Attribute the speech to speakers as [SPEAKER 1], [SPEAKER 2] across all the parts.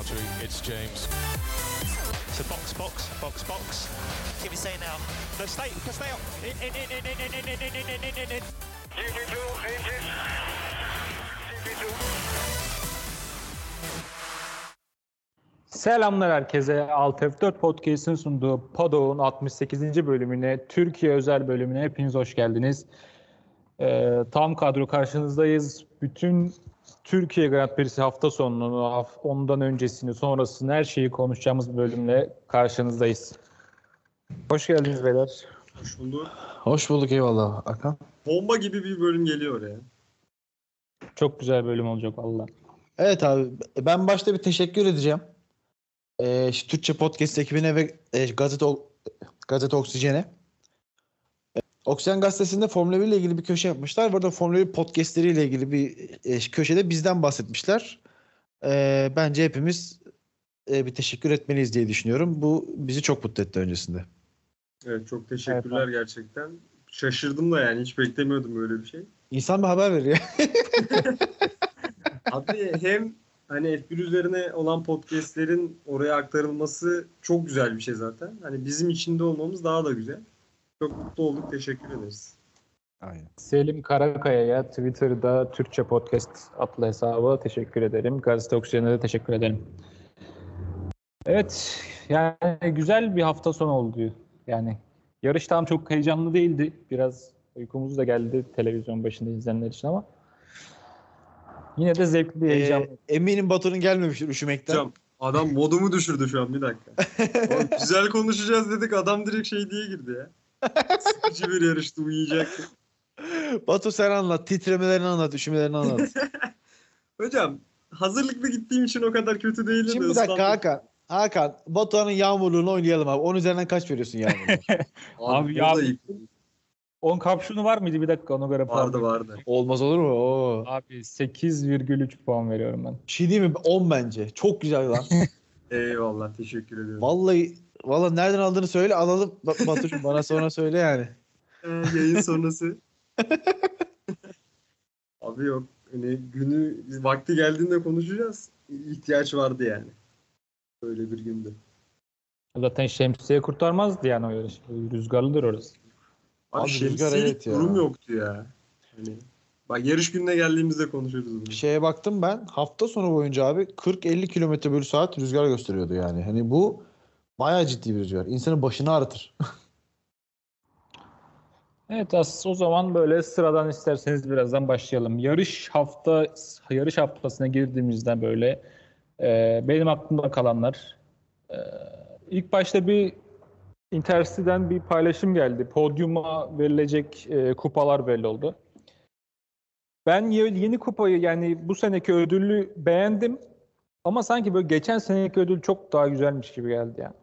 [SPEAKER 1] Valtteri, it's James.
[SPEAKER 2] So box, box, box, box.
[SPEAKER 3] Can we say now?
[SPEAKER 2] No, stay, stay up. In, in, in, in, in, in, in, in, in, in, in, in.
[SPEAKER 4] GP2 engine. GP2.
[SPEAKER 5] Selamlar herkese. Alt F4 Podcast'ın sunduğu Podok'un 68. bölümüne, Türkiye özel bölümüne hepiniz hoş geldiniz. Ee, tam kadro karşınızdayız. Bütün Türkiye Grand Prix'si hafta sonunu, ondan öncesini, sonrasını her şeyi konuşacağımız bölümle karşınızdayız. Hoş geldiniz beyler.
[SPEAKER 6] Hoş bulduk.
[SPEAKER 7] Hoş bulduk eyvallah Hakan.
[SPEAKER 6] Bomba gibi bir bölüm geliyor oraya.
[SPEAKER 5] Çok güzel bölüm olacak valla.
[SPEAKER 7] Evet abi ben başta bir teşekkür edeceğim. Ee, Türkçe Podcast ekibine ve e, Gazete, Gazete Oksijen'e. Oksijen Gazetesi'nde Formula 1 ile ilgili bir köşe yapmışlar. Burada Formula 1 podcastleri ile ilgili bir e, köşede bizden bahsetmişler. E, bence hepimiz e, bir teşekkür etmeliyiz diye düşünüyorum. Bu bizi çok mutlu etti öncesinde.
[SPEAKER 6] Evet çok teşekkürler gerçekten. Şaşırdım da yani hiç beklemiyordum böyle bir şey.
[SPEAKER 7] İnsan bir haber veriyor.
[SPEAKER 6] Abi hem hani F1 üzerine olan podcastlerin oraya aktarılması çok güzel bir şey zaten. Hani bizim içinde olmamız daha da güzel. Çok mutlu olduk. Teşekkür ederiz.
[SPEAKER 7] Aynen.
[SPEAKER 5] Selim Karakaya'ya Twitter'da Türkçe Podcast adlı hesaba teşekkür ederim. Gazete Oksijen'e de teşekkür ederim. Evet, yani güzel bir hafta sonu oldu. Yani yarış tam çok heyecanlı değildi. Biraz uykumuz da geldi televizyon başında izleyenler için ama yine de zevkli bir heyecan.
[SPEAKER 7] Ee, eminim Batu'nun gelmemiştir üşümekten.
[SPEAKER 6] Hocam adam modumu düşürdü şu an bir dakika. Oğlum, güzel konuşacağız dedik adam direkt şey diye girdi ya. Sıkıcı bir yarıştı uyuyacaktı.
[SPEAKER 7] Batu sen anlat. Titremelerini anlat. Üşümelerini anlat.
[SPEAKER 6] Hocam hazırlıklı gittiğim için o kadar kötü değildi.
[SPEAKER 7] Şimdi bir dakika. Hakan. Hakan, Batuhan'ın yağmurluğunu oynayalım abi. 10 üzerinden kaç veriyorsun yağmurluğuna?
[SPEAKER 5] Abi
[SPEAKER 6] o
[SPEAKER 5] ya-
[SPEAKER 6] da iyi.
[SPEAKER 5] 10 kapşonu var mıydı bir dakika ona göre puan
[SPEAKER 6] Vardı vardı.
[SPEAKER 7] Olmaz olur mu? Oo.
[SPEAKER 5] Abi 8,3 puan veriyorum ben.
[SPEAKER 7] Bir şey değil mi? 10 bence. Çok güzel lan.
[SPEAKER 6] Eyvallah teşekkür ediyorum.
[SPEAKER 7] vallahi vallahi nereden aldığını söyle alalım. Ba- Batucuğum bana sonra söyle yani.
[SPEAKER 6] Ee, yayın sonrası. Abi yok. Hani günü vakti geldiğinde konuşacağız. İhtiyaç vardı yani. Böyle bir gündü.
[SPEAKER 5] Zaten şemsiye kurtarmazdı yani o yarış. Rüzgarlıdır orası.
[SPEAKER 6] Abi,
[SPEAKER 7] Abi rüzgar
[SPEAKER 6] şemsiyelik
[SPEAKER 7] evet ya.
[SPEAKER 6] durum yoktu ya. Hani bak yarış gününe geldiğimizde konuşuruz bunu.
[SPEAKER 7] Şeye baktım ben hafta sonu boyunca abi 40-50 kilometre bölü saat rüzgar gösteriyordu yani. Hani bu bayağı ciddi bir rüzgar. İnsanın başını ağrıtır.
[SPEAKER 5] Evet as o zaman böyle sıradan isterseniz birazdan başlayalım. Yarış hafta yarış haftasına girdiğimizde böyle e, benim aklımda kalanlar e, ilk başta bir Intercity'den bir paylaşım geldi. Podyuma verilecek e, kupalar belli oldu. Ben ye- yeni kupayı yani bu seneki ödülü beğendim ama sanki böyle geçen seneki ödül çok daha güzelmiş gibi geldi yani.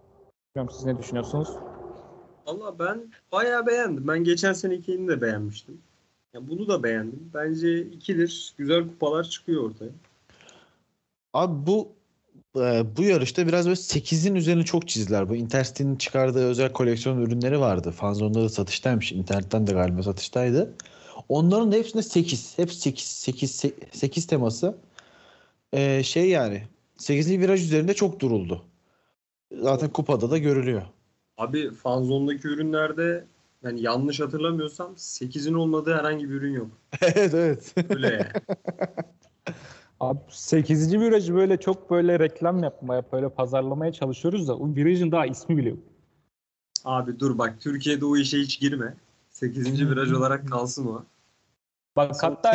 [SPEAKER 5] Bilmiyorum siz ne düşünüyorsunuz?
[SPEAKER 6] Valla ben bayağı beğendim. Ben geçen senekini de beğenmiştim. Ya bunu da beğendim. Bence ikidir. Güzel kupalar çıkıyor ortaya.
[SPEAKER 7] Abi bu e, bu yarışta biraz böyle 8'in üzerine çok çizdiler. Bu Intercity'nin çıkardığı özel koleksiyon ürünleri vardı. Fanzonda da satıştaymış. İnternetten de galiba satıştaydı. Onların da hepsinde 8. Hep 8 8 8 teması. E, şey yani 8'li viraj üzerinde çok duruldu. Zaten kupada da görülüyor.
[SPEAKER 6] Abi fanzondaki ürünlerde yani yanlış hatırlamıyorsam 8'in olmadığı herhangi bir ürün yok.
[SPEAKER 7] evet evet.
[SPEAKER 6] Öyle yani.
[SPEAKER 5] Abi 8. virajı böyle çok böyle reklam yapmaya, böyle pazarlamaya çalışıyoruz da o virajın daha ismi bile yok.
[SPEAKER 6] Abi dur bak Türkiye'de o işe hiç girme. 8. viraj olarak kalsın o.
[SPEAKER 5] Bak hatta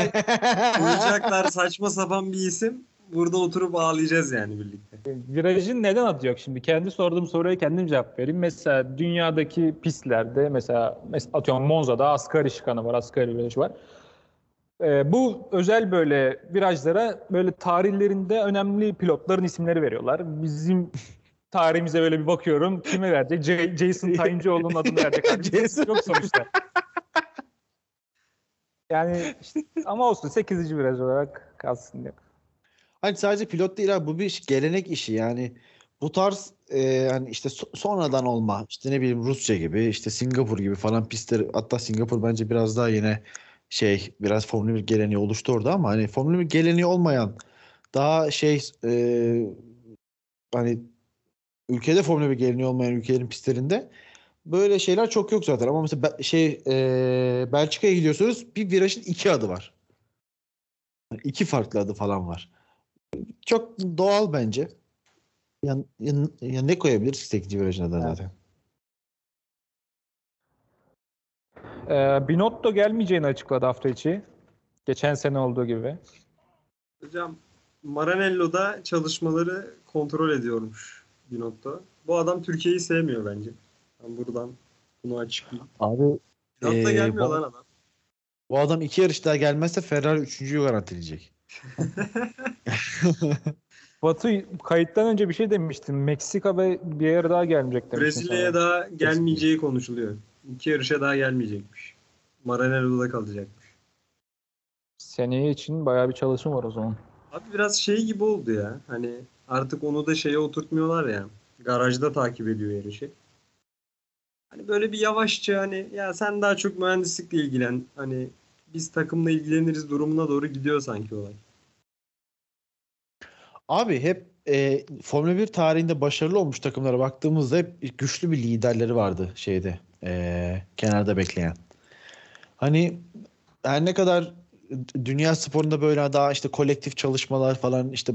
[SPEAKER 6] Koyacaklar saçma sapan bir isim. Burada oturup ağlayacağız yani birlikte.
[SPEAKER 5] virajın neden adı yok şimdi? Kendi sorduğum soruya kendim cevap vereyim. Mesela dünyadaki pistlerde mesela, mesela atıyorum Monza'da asgari şikanı var, asgari viraj var. Ee, bu özel böyle virajlara böyle tarihlerinde önemli pilotların isimleri veriyorlar. Bizim tarihimize böyle bir bakıyorum. Kime verecek? J- Jason Tayıncıoğlu'nun adını verecek.
[SPEAKER 7] Jason-
[SPEAKER 5] Yok sonuçta. Yani işte, ama olsun 8. viraj olarak kalsın diyor.
[SPEAKER 7] Hani sadece pilot değil abi bu bir gelenek işi yani bu tarz e, hani işte so- sonradan olma işte ne bileyim Rusya gibi işte Singapur gibi falan pistler hatta Singapur bence biraz daha yine şey biraz Formula 1 geleneği oluştu orada ama hani Formula 1 geleneği olmayan daha şey e, hani ülkede Formula 1 geleneği olmayan ülkelerin pistlerinde böyle şeyler çok yok zaten. Ama mesela şey e, Belçika'ya gidiyorsunuz bir virajın iki adı var. Yani iki farklı adı falan var. Çok doğal bence. Ya, ya, ya ne koyabiliriz ki 8. virajına da zaten.
[SPEAKER 5] Ee, Binotto gelmeyeceğini açıkladı hafta içi. Geçen sene olduğu gibi.
[SPEAKER 6] Hocam Maranello'da çalışmaları kontrol ediyormuş Binotto. Bu adam Türkiye'yi sevmiyor bence. Ben buradan bunu açıklayayım.
[SPEAKER 7] Abi
[SPEAKER 6] Binotto
[SPEAKER 7] Ee,
[SPEAKER 6] gelmiyor
[SPEAKER 7] bu-
[SPEAKER 6] lan adam.
[SPEAKER 7] bu adam iki yarış daha gelmezse Ferrari üçüncüyü garantileyecek.
[SPEAKER 5] Batu kayıttan önce bir şey demiştin. Meksika ve bir yer daha gelmeyecek demiştin.
[SPEAKER 6] Brezilya'ya daha gelmeyeceği konuşuluyor. İki yarışa daha gelmeyecekmiş. Maranello'da kalacakmış.
[SPEAKER 5] Seneye için bayağı bir çalışma var o zaman.
[SPEAKER 6] Abi biraz şey gibi oldu ya. Hani artık onu da şeye oturtmuyorlar ya. Garajda takip ediyor yarışı. Hani böyle bir yavaşça hani ya sen daha çok mühendislikle ilgilen. Hani biz takımla ilgileniriz durumuna doğru gidiyor sanki olay.
[SPEAKER 7] Abi hep e, Formula 1 tarihinde başarılı olmuş takımlara baktığımızda hep güçlü bir liderleri vardı şeyde e, kenarda bekleyen. Hani her ne kadar dünya sporunda böyle daha işte kolektif çalışmalar falan işte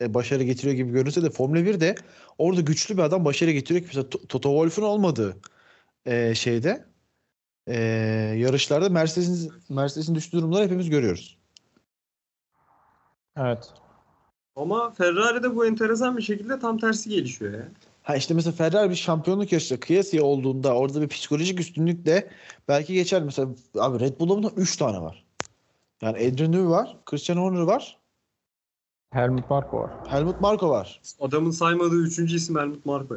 [SPEAKER 7] e, başarı getiriyor gibi görünse de Formula 1'de orada güçlü bir adam başarı getiriyor ki mesela To- Toto Wolff'un olmadığı e, şeyde e, yarışlarda Mercedes'in Mercedes'in düştüğü durumları hepimiz görüyoruz.
[SPEAKER 5] Evet.
[SPEAKER 6] Ama Ferrari'de bu enteresan bir şekilde tam tersi gelişiyor ya.
[SPEAKER 7] Ha işte mesela Ferrari bir şampiyonluk yarışında kıyasıya olduğunda orada bir psikolojik üstünlükle belki geçer. Mesela abi Red Bull'da bundan 3 tane var. Yani Adrian Newey var, Christian Horner var,
[SPEAKER 5] Helmut Marko var.
[SPEAKER 7] Helmut Marko var.
[SPEAKER 6] Adamın saymadığı üçüncü isim Helmut Marko.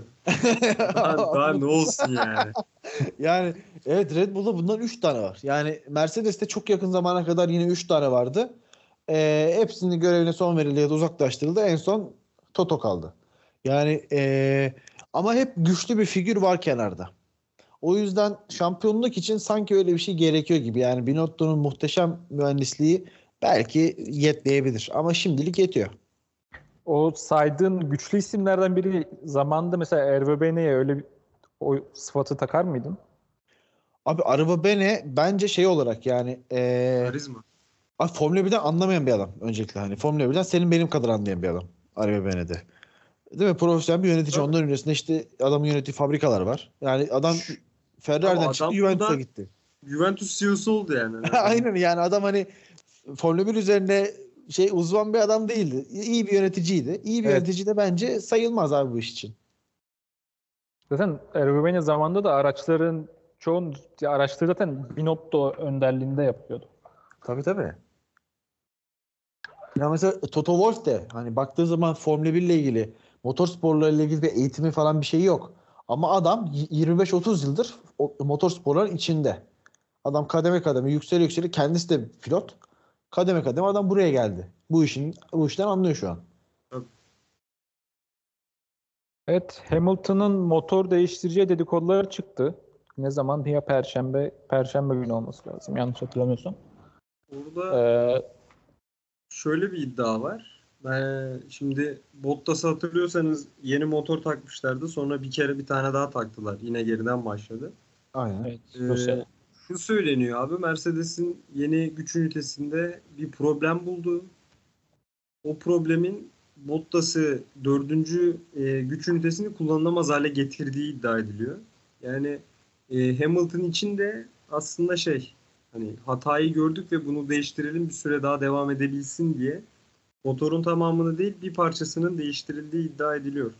[SPEAKER 6] Daha, daha ne olsun yani.
[SPEAKER 7] yani evet Red Bull'da bundan 3 tane var. Yani Mercedes'te çok yakın zamana kadar yine 3 tane vardı. Ee, hepsinin görevine son verildi ya da uzaklaştırıldı. En son Toto kaldı. Yani ee, ama hep güçlü bir figür var kenarda. O yüzden şampiyonluk için sanki öyle bir şey gerekiyor gibi. Yani Binotto'nun muhteşem mühendisliği belki yetmeyebilir. Ama şimdilik yetiyor.
[SPEAKER 5] O saydığın güçlü isimlerden biri zamanında mesela Erwin öyle bir o sıfatı takar mıydın?
[SPEAKER 7] Abi araba bene bence şey olarak yani ee,
[SPEAKER 6] Karizma.
[SPEAKER 7] Abi Formula 1'den anlamayan bir adam öncelikle hani Formula 1'den senin benim kadar anlayan bir adam Araba Bene'de. Değil mi? Profesyonel bir yönetici.
[SPEAKER 6] Tabii.
[SPEAKER 7] Ondan öncesinde işte adamın yönettiği fabrikalar var. Yani adam
[SPEAKER 6] Şu-
[SPEAKER 7] Ferrari'den
[SPEAKER 6] Ama
[SPEAKER 7] çıktı
[SPEAKER 6] adam
[SPEAKER 7] Juventus'a gitti.
[SPEAKER 6] Juventus CEO'su oldu yani.
[SPEAKER 7] Aynen yani adam hani Formula 1 üzerinde şey uzman bir adam değildi. İyi bir yöneticiydi. İyi bir
[SPEAKER 5] Evet.
[SPEAKER 7] yönetici de bence sayılmaz abi bu iş için.
[SPEAKER 5] Zaten Erwin zamanında da araçların çoğun araçları zaten Binotto önderliğinde yapıyordu.
[SPEAKER 7] Tabii tabii. Ya mesela Toto Wolff de hani baktığı zaman Formula 1 ile ilgili motorsporlarla ilgili bir eğitimi falan bir şey yok. Ama adam y- 25-30 yıldır motorsporların içinde. Adam kademe kademe yükseliyor yükseliyor. Kendisi de pilot. Kademe kademe adam buraya geldi. Bu işin bu işten anlıyor şu an.
[SPEAKER 5] Evet, Hamilton'ın motor değiştireceği dedikoduları çıktı. Ne zaman? Ya Perşembe, Perşembe günü olması lazım. Yanlış hatırlamıyorsam.
[SPEAKER 6] Orada
[SPEAKER 5] Ee,
[SPEAKER 6] şöyle bir iddia var. Ben şimdi Bottas'ı hatırlıyorsanız yeni motor takmışlardı. Sonra bir kere bir tane daha taktılar. Yine geriden başladı.
[SPEAKER 7] Aynen.
[SPEAKER 5] evet,
[SPEAKER 6] Ee, şu söyleniyor abi Mercedes'in yeni güç ünitesinde bir problem buldu. O problemin Bottas'ı dördüncü e, güç ünitesini kullanılamaz hale getirdiği iddia ediliyor. Yani e, Hamilton için de aslında şey hani hatayı gördük ve bunu değiştirelim bir süre daha devam edebilsin diye motorun tamamını değil bir parçasının değiştirildiği iddia ediliyor.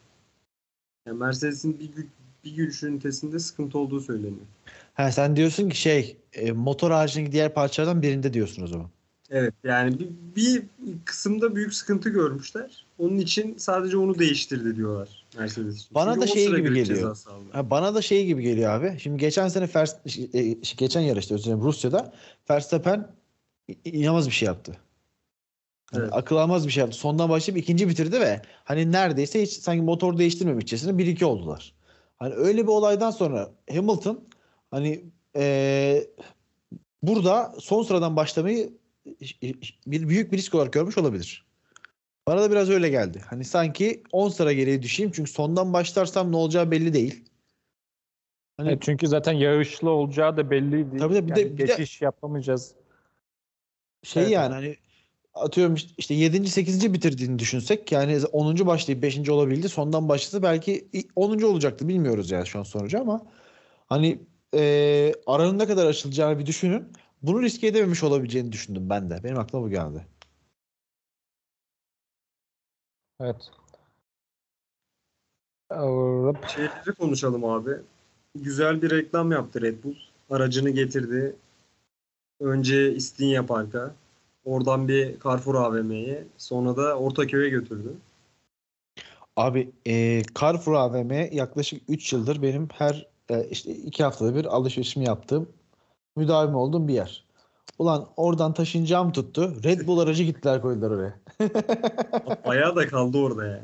[SPEAKER 6] Yani Mercedes'in bir, bir güç ünitesinde sıkıntı olduğu söyleniyor.
[SPEAKER 7] Ha sen diyorsun ki şey e, motor haricindeki diğer parçalardan birinde diyorsun o zaman.
[SPEAKER 6] Evet yani bir, bir kısımda büyük sıkıntı görmüşler. Onun için sadece onu değiştirdi diyorlar Mercedes için.
[SPEAKER 7] Bana
[SPEAKER 6] Çünkü
[SPEAKER 7] da şey gibi geliyor. Ha, bana da şey gibi geliyor abi. Şimdi geçen sene Vers- e, geçen yarışta özellikle Rusya'da Verstappen inanılmaz bir şey yaptı. Yani
[SPEAKER 6] Evet.
[SPEAKER 7] akıl almaz bir şey yaptı. Sondan başlayıp ikinci bitirdi ve hani neredeyse hiç sanki motor değiştirmemişçesine 1-2 oldular. Hani öyle bir olaydan sonra Hamilton hani eee, burada son sıradan başlamayı bir büyük bir risk olarak görmüş olabilir. Bana da biraz öyle geldi. Hani sanki 10 sıra geriye düşeyim çünkü sondan başlarsam ne olacağı belli değil. Hani
[SPEAKER 5] Evet, çünkü zaten yağışlı olacağı da belliydi.
[SPEAKER 7] Tabii tabii, bir de-
[SPEAKER 5] Yani
[SPEAKER 7] bir de-
[SPEAKER 5] geçiş yapamayacağız.
[SPEAKER 7] şey
[SPEAKER 5] Evet.
[SPEAKER 7] yani hani atıyorum işte- işte 7. 8. bitirdiğini düşünsek yani 10. başlayıp 5. olabildi. Sondan başlasa belki 10. olacaktı. Bilmiyoruz yani şu an sonucu ama hani eee aranın ne kadar açılacağını bir düşünün. Bunu riske edememiş olabileceğini düşündüm ben de. Benim aklıma bu geldi.
[SPEAKER 5] Evet. Ee,
[SPEAKER 6] Şeyleri konuşalım abi. Güzel bir reklam yaptı Red Bull. Aracını getirdi. Önce İstinye Park'a. Oradan bir Carrefour AVM'ye. Sonra da Ortaköy'e götürdü.
[SPEAKER 7] Abi eee Carrefour AVM yaklaşık 3 yıldır benim her e, işte 2 haftada bir alışverişimi yaptığım müdavim olduğum bir yer. Ulan oradan taşınacağım tuttu. Red Bull aracı gittiler koydular oraya.
[SPEAKER 6] Bayağı da kaldı orada yani.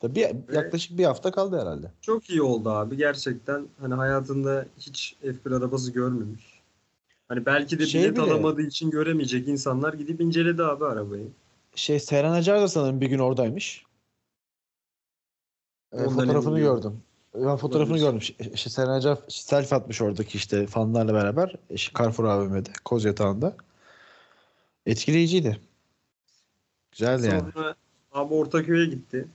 [SPEAKER 7] Tabii yaklaşık bir hafta kaldı herhalde.
[SPEAKER 6] Çok iyi oldu abi. Gerçekten hani hayatında hiç F1 arabası görmemiş. Hani belki de
[SPEAKER 7] Şey
[SPEAKER 6] bilet
[SPEAKER 7] bile-
[SPEAKER 6] alamadığı için göremeyecek insanlar gidip inceledi abi arabayı.
[SPEAKER 7] Şey Seren Acar da sanırım bir gün oradaymış. E,
[SPEAKER 6] Ondan
[SPEAKER 7] fotoğrafını gördüm. Ben fotoğrafını
[SPEAKER 6] Olabilir.
[SPEAKER 7] gördüm. İşte işte Seren Acar selfie atmış oradaki işte fanlarla beraber. İşte Carrefour AVM'de. Koz yatağında. Etkileyiciydi. Güzeldi yani.
[SPEAKER 6] Sonra abi Ortaköy'e gitti.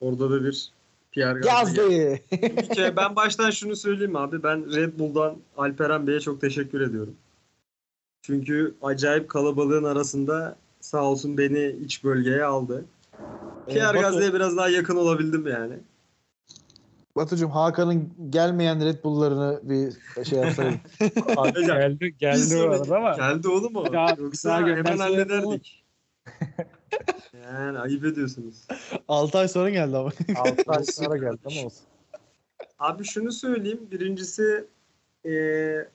[SPEAKER 6] Orada da bir Gasly
[SPEAKER 7] Yazdı.
[SPEAKER 6] Bir kere ben baştan şunu söyleyeyim abi. Ben Red Bull'dan Alperen Bey'e çok teşekkür ediyorum. Çünkü acayip kalabalığın arasında sağ olsun beni iç bölgeye aldı. Pierre
[SPEAKER 7] Batu-
[SPEAKER 6] Gasly'ye biraz daha yakın olabildim yani.
[SPEAKER 7] Batucuğum Hakan'ın gelmeyen Red Bull'larını bir şey yapsaydık.
[SPEAKER 5] Abi geldi geldi
[SPEAKER 6] sonraki-
[SPEAKER 5] arada ama
[SPEAKER 6] Geldi oğlum o.
[SPEAKER 5] Daha-
[SPEAKER 6] Yoksa hemen hallederdik. yani ayıp ediyorsunuz.
[SPEAKER 7] 6 ay sonra geldi ama.
[SPEAKER 5] 6 ay sonra geldi ama olsun.
[SPEAKER 6] Abi şunu söyleyeyim. Birincisi eee,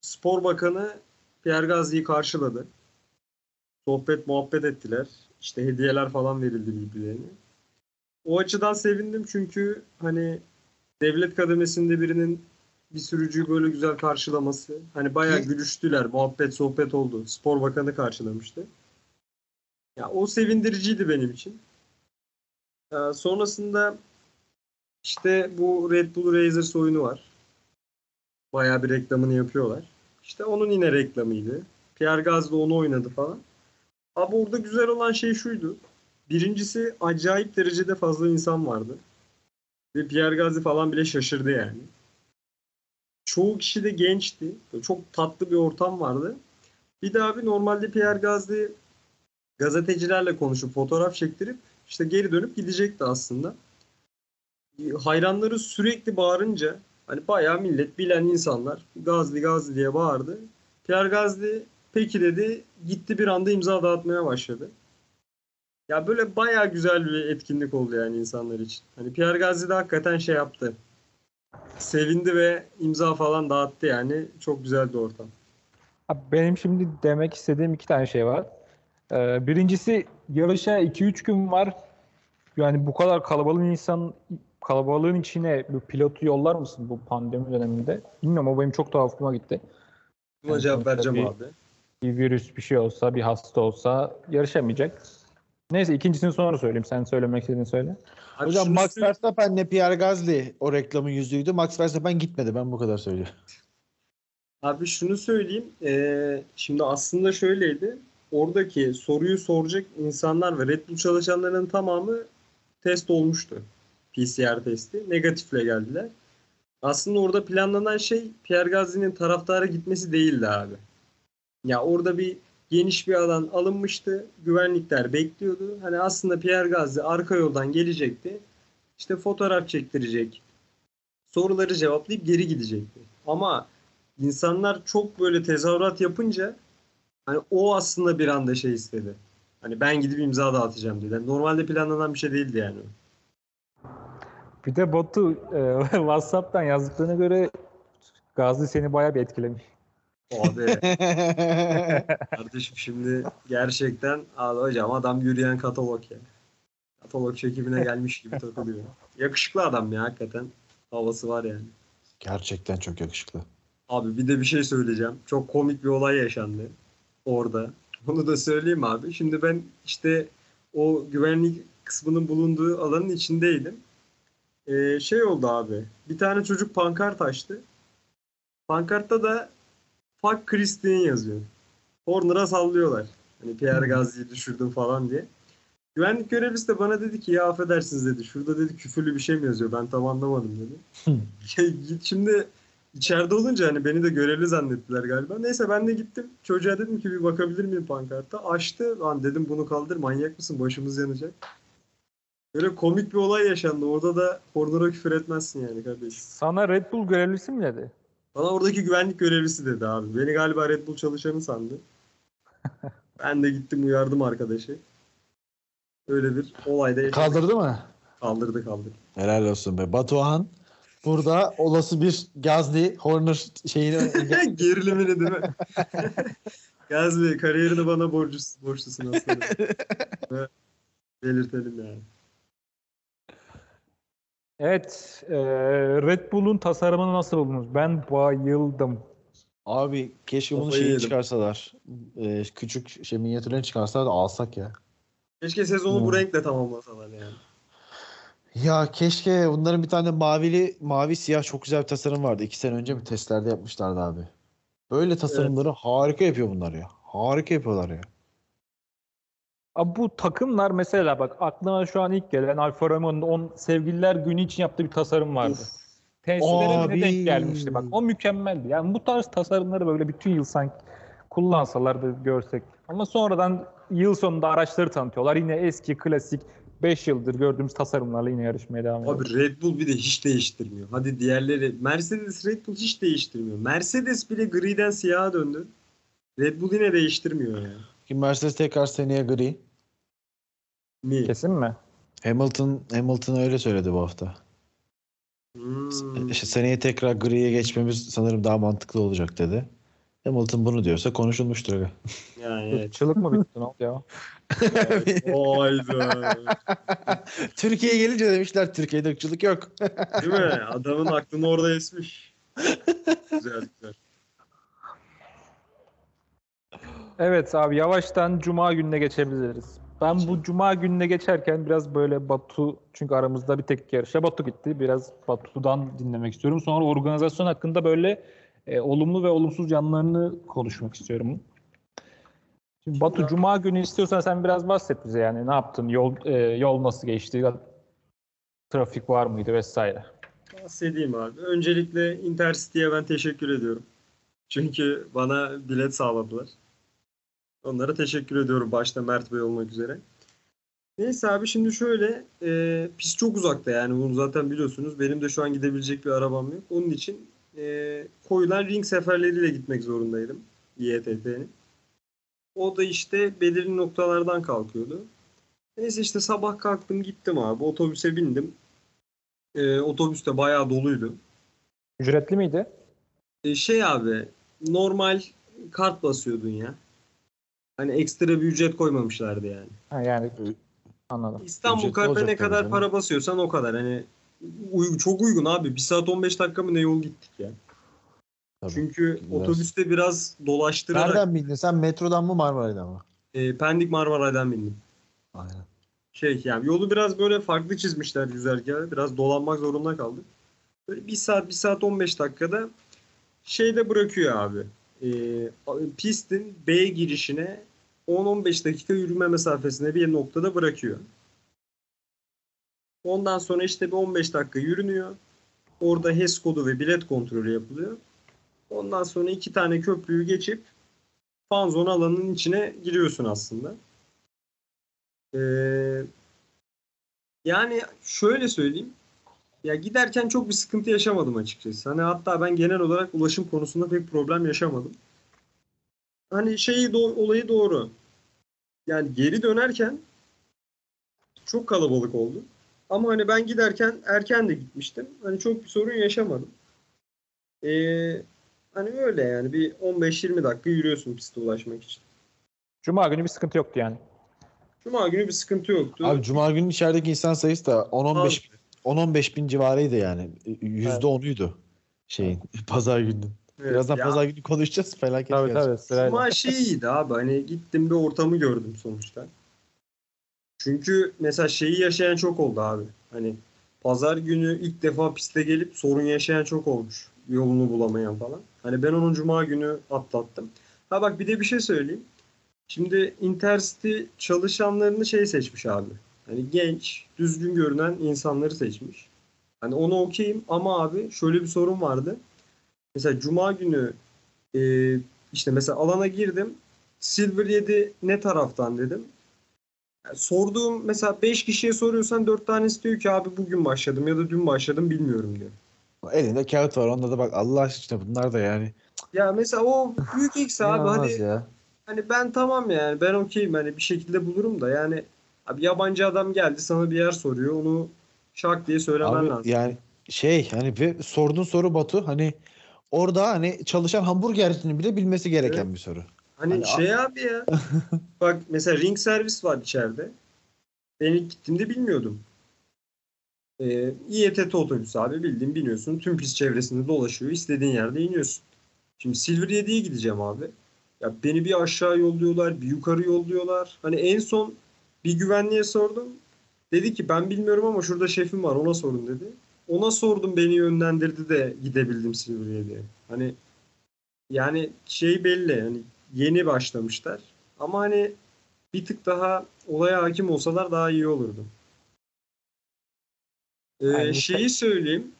[SPEAKER 6] Spor Bakanı Pierre Gasly'yi karşıladı. Sohbet muhabbet ettiler. İşte hediyeler falan verildi birbirlerine. O açıdan sevindim çünkü hani devlet kademesinde birinin bir sürücüyü böyle güzel karşılaması. Hani bayağı gülüştüler. Muhabbet sohbet oldu. Spor Bakanı karşılamıştı. Ya o sevindiriciydi benim için. Ee, sonrasında işte bu Red Bull Racers oyunu var. Bayağı bir reklamını yapıyorlar. İşte onun yine reklamıydı. Pierre Gasly onu oynadı falan. Abi orada güzel olan şey şuydu. Birincisi acayip derecede fazla insan vardı. Ve Pierre Gasly falan bile şaşırdı yani. Çoğu kişi de gençti. Çok tatlı bir ortam vardı. Bir de abi normalde Pierre Gasly gazetecilerle konuşup fotoğraf çektirip işte geri dönüp gidecekti aslında hayranları sürekli bağırınca hani bayağı millet bilen insanlar Gazli Gazli diye bağırdı. Pierre Gazli peki dedi gitti bir anda imza dağıtmaya başladı. Ya böyle bayağı güzel bir etkinlik oldu yani insanlar için. Hani Pierre Gazli de hakikaten şey yaptı. Sevindi ve imza falan dağıttı yani. Çok güzeldi ortam.
[SPEAKER 5] Abi benim şimdi demek istediğim iki tane şey var. Ee, birincisi yarışa 2-3 gün var. Yani bu kadar kalabalığın insan kalabalığın içine bu pilotu yollar mısın bu pandemi döneminde? Bilmiyorum ama benim çok tuhafıma gitti.
[SPEAKER 6] Buna
[SPEAKER 5] Yani
[SPEAKER 6] cevap vereceğim
[SPEAKER 5] bir-
[SPEAKER 6] abi.
[SPEAKER 5] Bir virüs bir şey olsa, bir hasta olsa yarışamayacak. Neyse ikincisini sonra söyleyeyim. Sen söylemek istediğini söyle.
[SPEAKER 6] Abi
[SPEAKER 7] Hocam
[SPEAKER 6] şunu
[SPEAKER 7] Max Verstappen'le Pierre Gasly o reklamın yüzüydü. Max Verstappen gitmedi. Ben bu kadar söylüyorum.
[SPEAKER 6] Abi şunu söyleyeyim. Ee, şimdi aslında şöyleydi. Oradaki soruyu soracak insanlar ve Red Bull çalışanlarının tamamı test olmuştu. PCR testi. Negatifle geldiler. Aslında orada planlanan şey Pierre Gasly'nin taraftara gitmesi değildi abi. Ya orada bir geniş bir alan alınmıştı. Güvenlikler bekliyordu. Hani aslında Pierre Gasly arka yoldan gelecekti. İşte fotoğraf çektirecek. Soruları cevaplayıp geri gidecekti. Ama insanlar çok böyle tezahürat yapınca hani o aslında bir anda şey istedi. Hani ben gidip imza dağıtacağım dedi. Normalde planlanan bir şey değildi yani.
[SPEAKER 5] Bir de Batu e, WhatsApp'tan yazdıklarına göre Gazi seni bayağı bir etkilemiş.
[SPEAKER 6] Abi kardeşim şimdi gerçekten abi hocam adam yürüyen katalog ya. Katalog çekimine gelmiş gibi takılıyor. Yakışıklı adam ya hakikaten. Havası var yani.
[SPEAKER 7] Gerçekten çok yakışıklı.
[SPEAKER 6] Abi bir de bir şey söyleyeceğim. Çok komik bir olay yaşandı orada. Bunu da söyleyeyim abi. Şimdi ben işte o güvenlik kısmının bulunduğu alanın içindeydim. Ee, şey oldu abi. Bir tane çocuk pankart açtı. Pankartta da Fuck Christian yazıyor. Horner'a sallıyorlar. Hani Pierre Gasly'yi düşürdüm falan diye. Güvenlik görevlisi de bana dedi ki ya affedersiniz dedi. Şurada dedi küfürlü bir şey mi yazıyor? Ben tam anlamadım dedi. Ya git Şimdi içeride olunca hani beni de görevli zannettiler galiba. Neyse ben de gittim. Çocuğa dedim ki bir bakabilir miyim pankarta? Açtı. Lan dedim bunu kaldır manyak mısın? Başımız yanacak. Böyle komik bir olay yaşandı. Orada da Horner'a küfür etmezsin yani kardeşim.
[SPEAKER 5] Sana Red Bull görevlisi mi dedi?
[SPEAKER 6] Bana oradaki güvenlik görevlisi dedi abi. Beni galiba Red Bull çalışanı sandı. ben de gittim uyardım arkadaşı. Öyle bir olayda yaşadık.
[SPEAKER 7] Kaldırdı mı?
[SPEAKER 6] Kaldırdı kaldırdı.
[SPEAKER 7] Helal olsun be. Batuhan burada olası bir Gazli Horner şeyini
[SPEAKER 6] Gerilimini değil mi? Gazli kariyerini bana borçlusun aslanım. Ve Belirtelim yani.
[SPEAKER 5] Evet. e, Red Bull'un tasarımını nasıl buldunuz? Ben bayıldım.
[SPEAKER 7] Abi keşke bunu
[SPEAKER 6] Kafayı
[SPEAKER 7] şeyi
[SPEAKER 6] yedim.
[SPEAKER 7] çıkarsalar. Ee, küçük şey minyatürlerini çıkarsalar da alsak ya.
[SPEAKER 6] Keşke sezonu bu
[SPEAKER 7] Hmm.
[SPEAKER 6] renkle tamamlasalar yani.
[SPEAKER 7] Ya keşke bunların bir tane mavili, mavi siyah çok güzel bir tasarım vardı. İki sene önce mi testlerde yapmışlardı abi. Böyle tasarımları harika yapıyor bunlar ya. Harika yapıyorlar ya.
[SPEAKER 5] Abi bu takımlar mesela bak aklıma şu an ilk gelen Alfa Romeo'nun on sevgililer günü için yaptığı bir tasarım vardı. Ne
[SPEAKER 7] Abi.
[SPEAKER 5] denk gelmişti bak. O mükemmeldi. Yani bu tarz tasarımları böyle bütün yıl sanki kullansalar da görsek. Ama sonradan yıl sonunda araçları tanıtıyorlar. Yine eski klasik 5 yıldır gördüğümüz tasarımlarla yine yarışmaya devam ediyor.
[SPEAKER 6] Abi Red Bull bir de hiç değiştirmiyor. Hadi diğerleri Mercedes Red Bull hiç değiştirmiyor. Mercedes bile griden siyaha döndü. Red Bull yine değiştirmiyor yani.
[SPEAKER 7] Ki Mercedes tekrar seneye gri.
[SPEAKER 6] Mi?
[SPEAKER 5] Kesin mi?
[SPEAKER 7] Hamilton Hamilton öyle söyledi bu hafta.
[SPEAKER 6] Hmm.
[SPEAKER 7] İşte seneye tekrar griye geçmemiz sanırım daha mantıklı olacak dedi. Hamilton bunu diyorsa konuşulmuştur. aga.
[SPEAKER 6] Yani evet.
[SPEAKER 5] Çılık mı bitti ne oldu ya?
[SPEAKER 6] Hayda.
[SPEAKER 7] Türkiye'ye gelince demişler Türkiye'de ırkçılık yok.
[SPEAKER 6] Değil mi? Adamın aklını orada esmiş. güzel güzel.
[SPEAKER 5] Evet abi yavaştan Cuma gününe geçebiliriz. Ben bu Cuma gününe geçerken biraz böyle Batu çünkü aramızda bir tek yarışa Batu gitti. Biraz Batu'dan dinlemek istiyorum. Sonra organizasyon hakkında böyle e, olumlu ve olumsuz yanlarını konuşmak istiyorum. Şimdi Batu Cuma günü istiyorsan sen biraz bahset bize yani ne yaptın? Yol e, yol nasıl geçti? Trafik var mıydı vesaire.
[SPEAKER 6] Bahsedeyim abi. Öncelikle Intercity'ye ben teşekkür ediyorum. Çünkü bana bilet sağladılar. Onlara teşekkür ediyorum başta Mert Bey olmak üzere. Neyse abi şimdi şöyle e, pist çok uzakta yani bunu zaten biliyorsunuz. Benim de şu an gidebilecek bir arabam yok. Onun için e, koyulan ring seferleriyle gitmek zorundaydım. YTT'nin. O da işte belirli noktalardan kalkıyordu. Neyse işte sabah kalktım gittim abi. Otobüse bindim. E, otobüs de bayağı doluydu.
[SPEAKER 5] Ücretli miydi?
[SPEAKER 6] E, şey abi normal kart basıyordun ya. Hani ekstra bir ücret koymamışlardı yani.
[SPEAKER 5] Ha, yani anladım.
[SPEAKER 6] İstanbul
[SPEAKER 7] Ücretli
[SPEAKER 6] kartına ne kadar
[SPEAKER 7] canım.
[SPEAKER 6] para basıyorsan o kadar. Hani uy- çok uygun abi. 1 saat 15 dakika mı ne yol gittik ya.
[SPEAKER 7] Tabii.
[SPEAKER 6] Çünkü
[SPEAKER 7] Biraz.
[SPEAKER 6] otobüste biraz dolaştırarak
[SPEAKER 7] Nereden bildin? Sen metrodan mı Marmaray'dan mı?
[SPEAKER 6] e, Pendik Marmaray'dan bindim.
[SPEAKER 7] Aynen.
[SPEAKER 6] Şey yani yolu biraz böyle farklı çizmişler güzergahı. Biraz dolanmak zorunda kaldık. Böyle 1 saat 1 saat 15 dakikada şeyde bırakıyor abi. E, pistin B girişine 10-15 dakika yürüme mesafesine bir noktada bırakıyor. Ondan sonra işte bir 15 dakika yürünüyor. Orada HES kodu ve bilet kontrolü yapılıyor. Ondan sonra iki tane köprüyü geçip fanzon alanının içine giriyorsun aslında. Ee, yani şöyle söyleyeyim. Ya giderken çok bir sıkıntı yaşamadım açıkçası. Hani hatta ben genel olarak ulaşım konusunda pek problem yaşamadım. Hani şeyi do- olayı doğru. Yani geri dönerken çok kalabalık oldu. Ama hani ben giderken erken de gitmiştim. Hani çok bir sorun yaşamadım. Ee, hani öyle yani bir 15-20 dakika yürüyorsun piste ulaşmak için.
[SPEAKER 5] Cuma günü bir sıkıntı yoktu yani.
[SPEAKER 6] Cuma günü bir sıkıntı yoktu.
[SPEAKER 7] Abi Cuma günü içerideki insan sayısı da 10-15 10-15 bin civarıydı yani. Yüzde onuydu şeyin pazar gününün. Birazdan
[SPEAKER 6] ya
[SPEAKER 7] pazar günü konuşacağız. Felaket
[SPEAKER 5] Tabii
[SPEAKER 7] gelecek.
[SPEAKER 5] tabii sırayla.
[SPEAKER 6] Cuma şeyiydi abi hani gittim bir ortamı gördüm sonuçta. Çünkü mesela şeyi yaşayan çok oldu abi. Hani pazar günü ilk defa piste gelip sorun yaşayan çok olmuş. Yolunu bulamayan falan. Hani ben onun cuma günü atlattım. Ha bak bir de bir şey söyleyeyim. Şimdi Intercity çalışanlarını şey seçmiş abi. Hani genç, düzgün görünen insanları seçmiş. Hani onu okeyim ama abi şöyle bir sorun vardı. Mesela cuma günü e, işte mesela alana girdim. Silver 7 ne taraftan dedim. Yani sorduğum mesela 5 kişiye soruyorsan 4 tanesi diyor ki abi bugün başladım ya da dün başladım bilmiyorum diyor.
[SPEAKER 7] Elinde kağıt var. Onda da bak Allah aşkına bunlar da yani.
[SPEAKER 6] Ya mesela o büyük eksi abi hadi
[SPEAKER 7] ya.
[SPEAKER 6] hani ben tamam yani ben okeyim hani bir şekilde bulurum da yani abi yabancı adam geldi sana bir yer soruyor onu şak diye söylemen
[SPEAKER 7] Abi
[SPEAKER 6] lazım.
[SPEAKER 7] yani şey hani bir sorduğun soru Batu hani orada hani çalışan hamburgercinin bile bilmesi gereken
[SPEAKER 6] Evet.
[SPEAKER 7] bir soru.
[SPEAKER 6] Hani
[SPEAKER 7] Hani
[SPEAKER 6] şey abi ya. bak mesela ring servis var içeride. Ben ilk gittiğimde bilmiyordum. Ee, İETT otobüsü abi bildiğin biniyorsun. Tüm pist çevresinde dolaşıyor. istediğin yerde iniyorsun. Şimdi Silver 7'ye gideceğim abi. Ya beni bir aşağı yolluyorlar, bir yukarı yolluyorlar. Hani en son bir güvenliğe sordum. Dedi ki ben bilmiyorum ama şurada şefim var ona sorun dedi. Ona sordum beni yönlendirdi de gidebildim Silver 7'ye. Hani yani şey belli hani yeni başlamışlar. Ama hani bir tık daha olaya hakim olsalar daha iyi olurdu. Ee,
[SPEAKER 5] Yani-
[SPEAKER 6] şeyi söyleyeyim.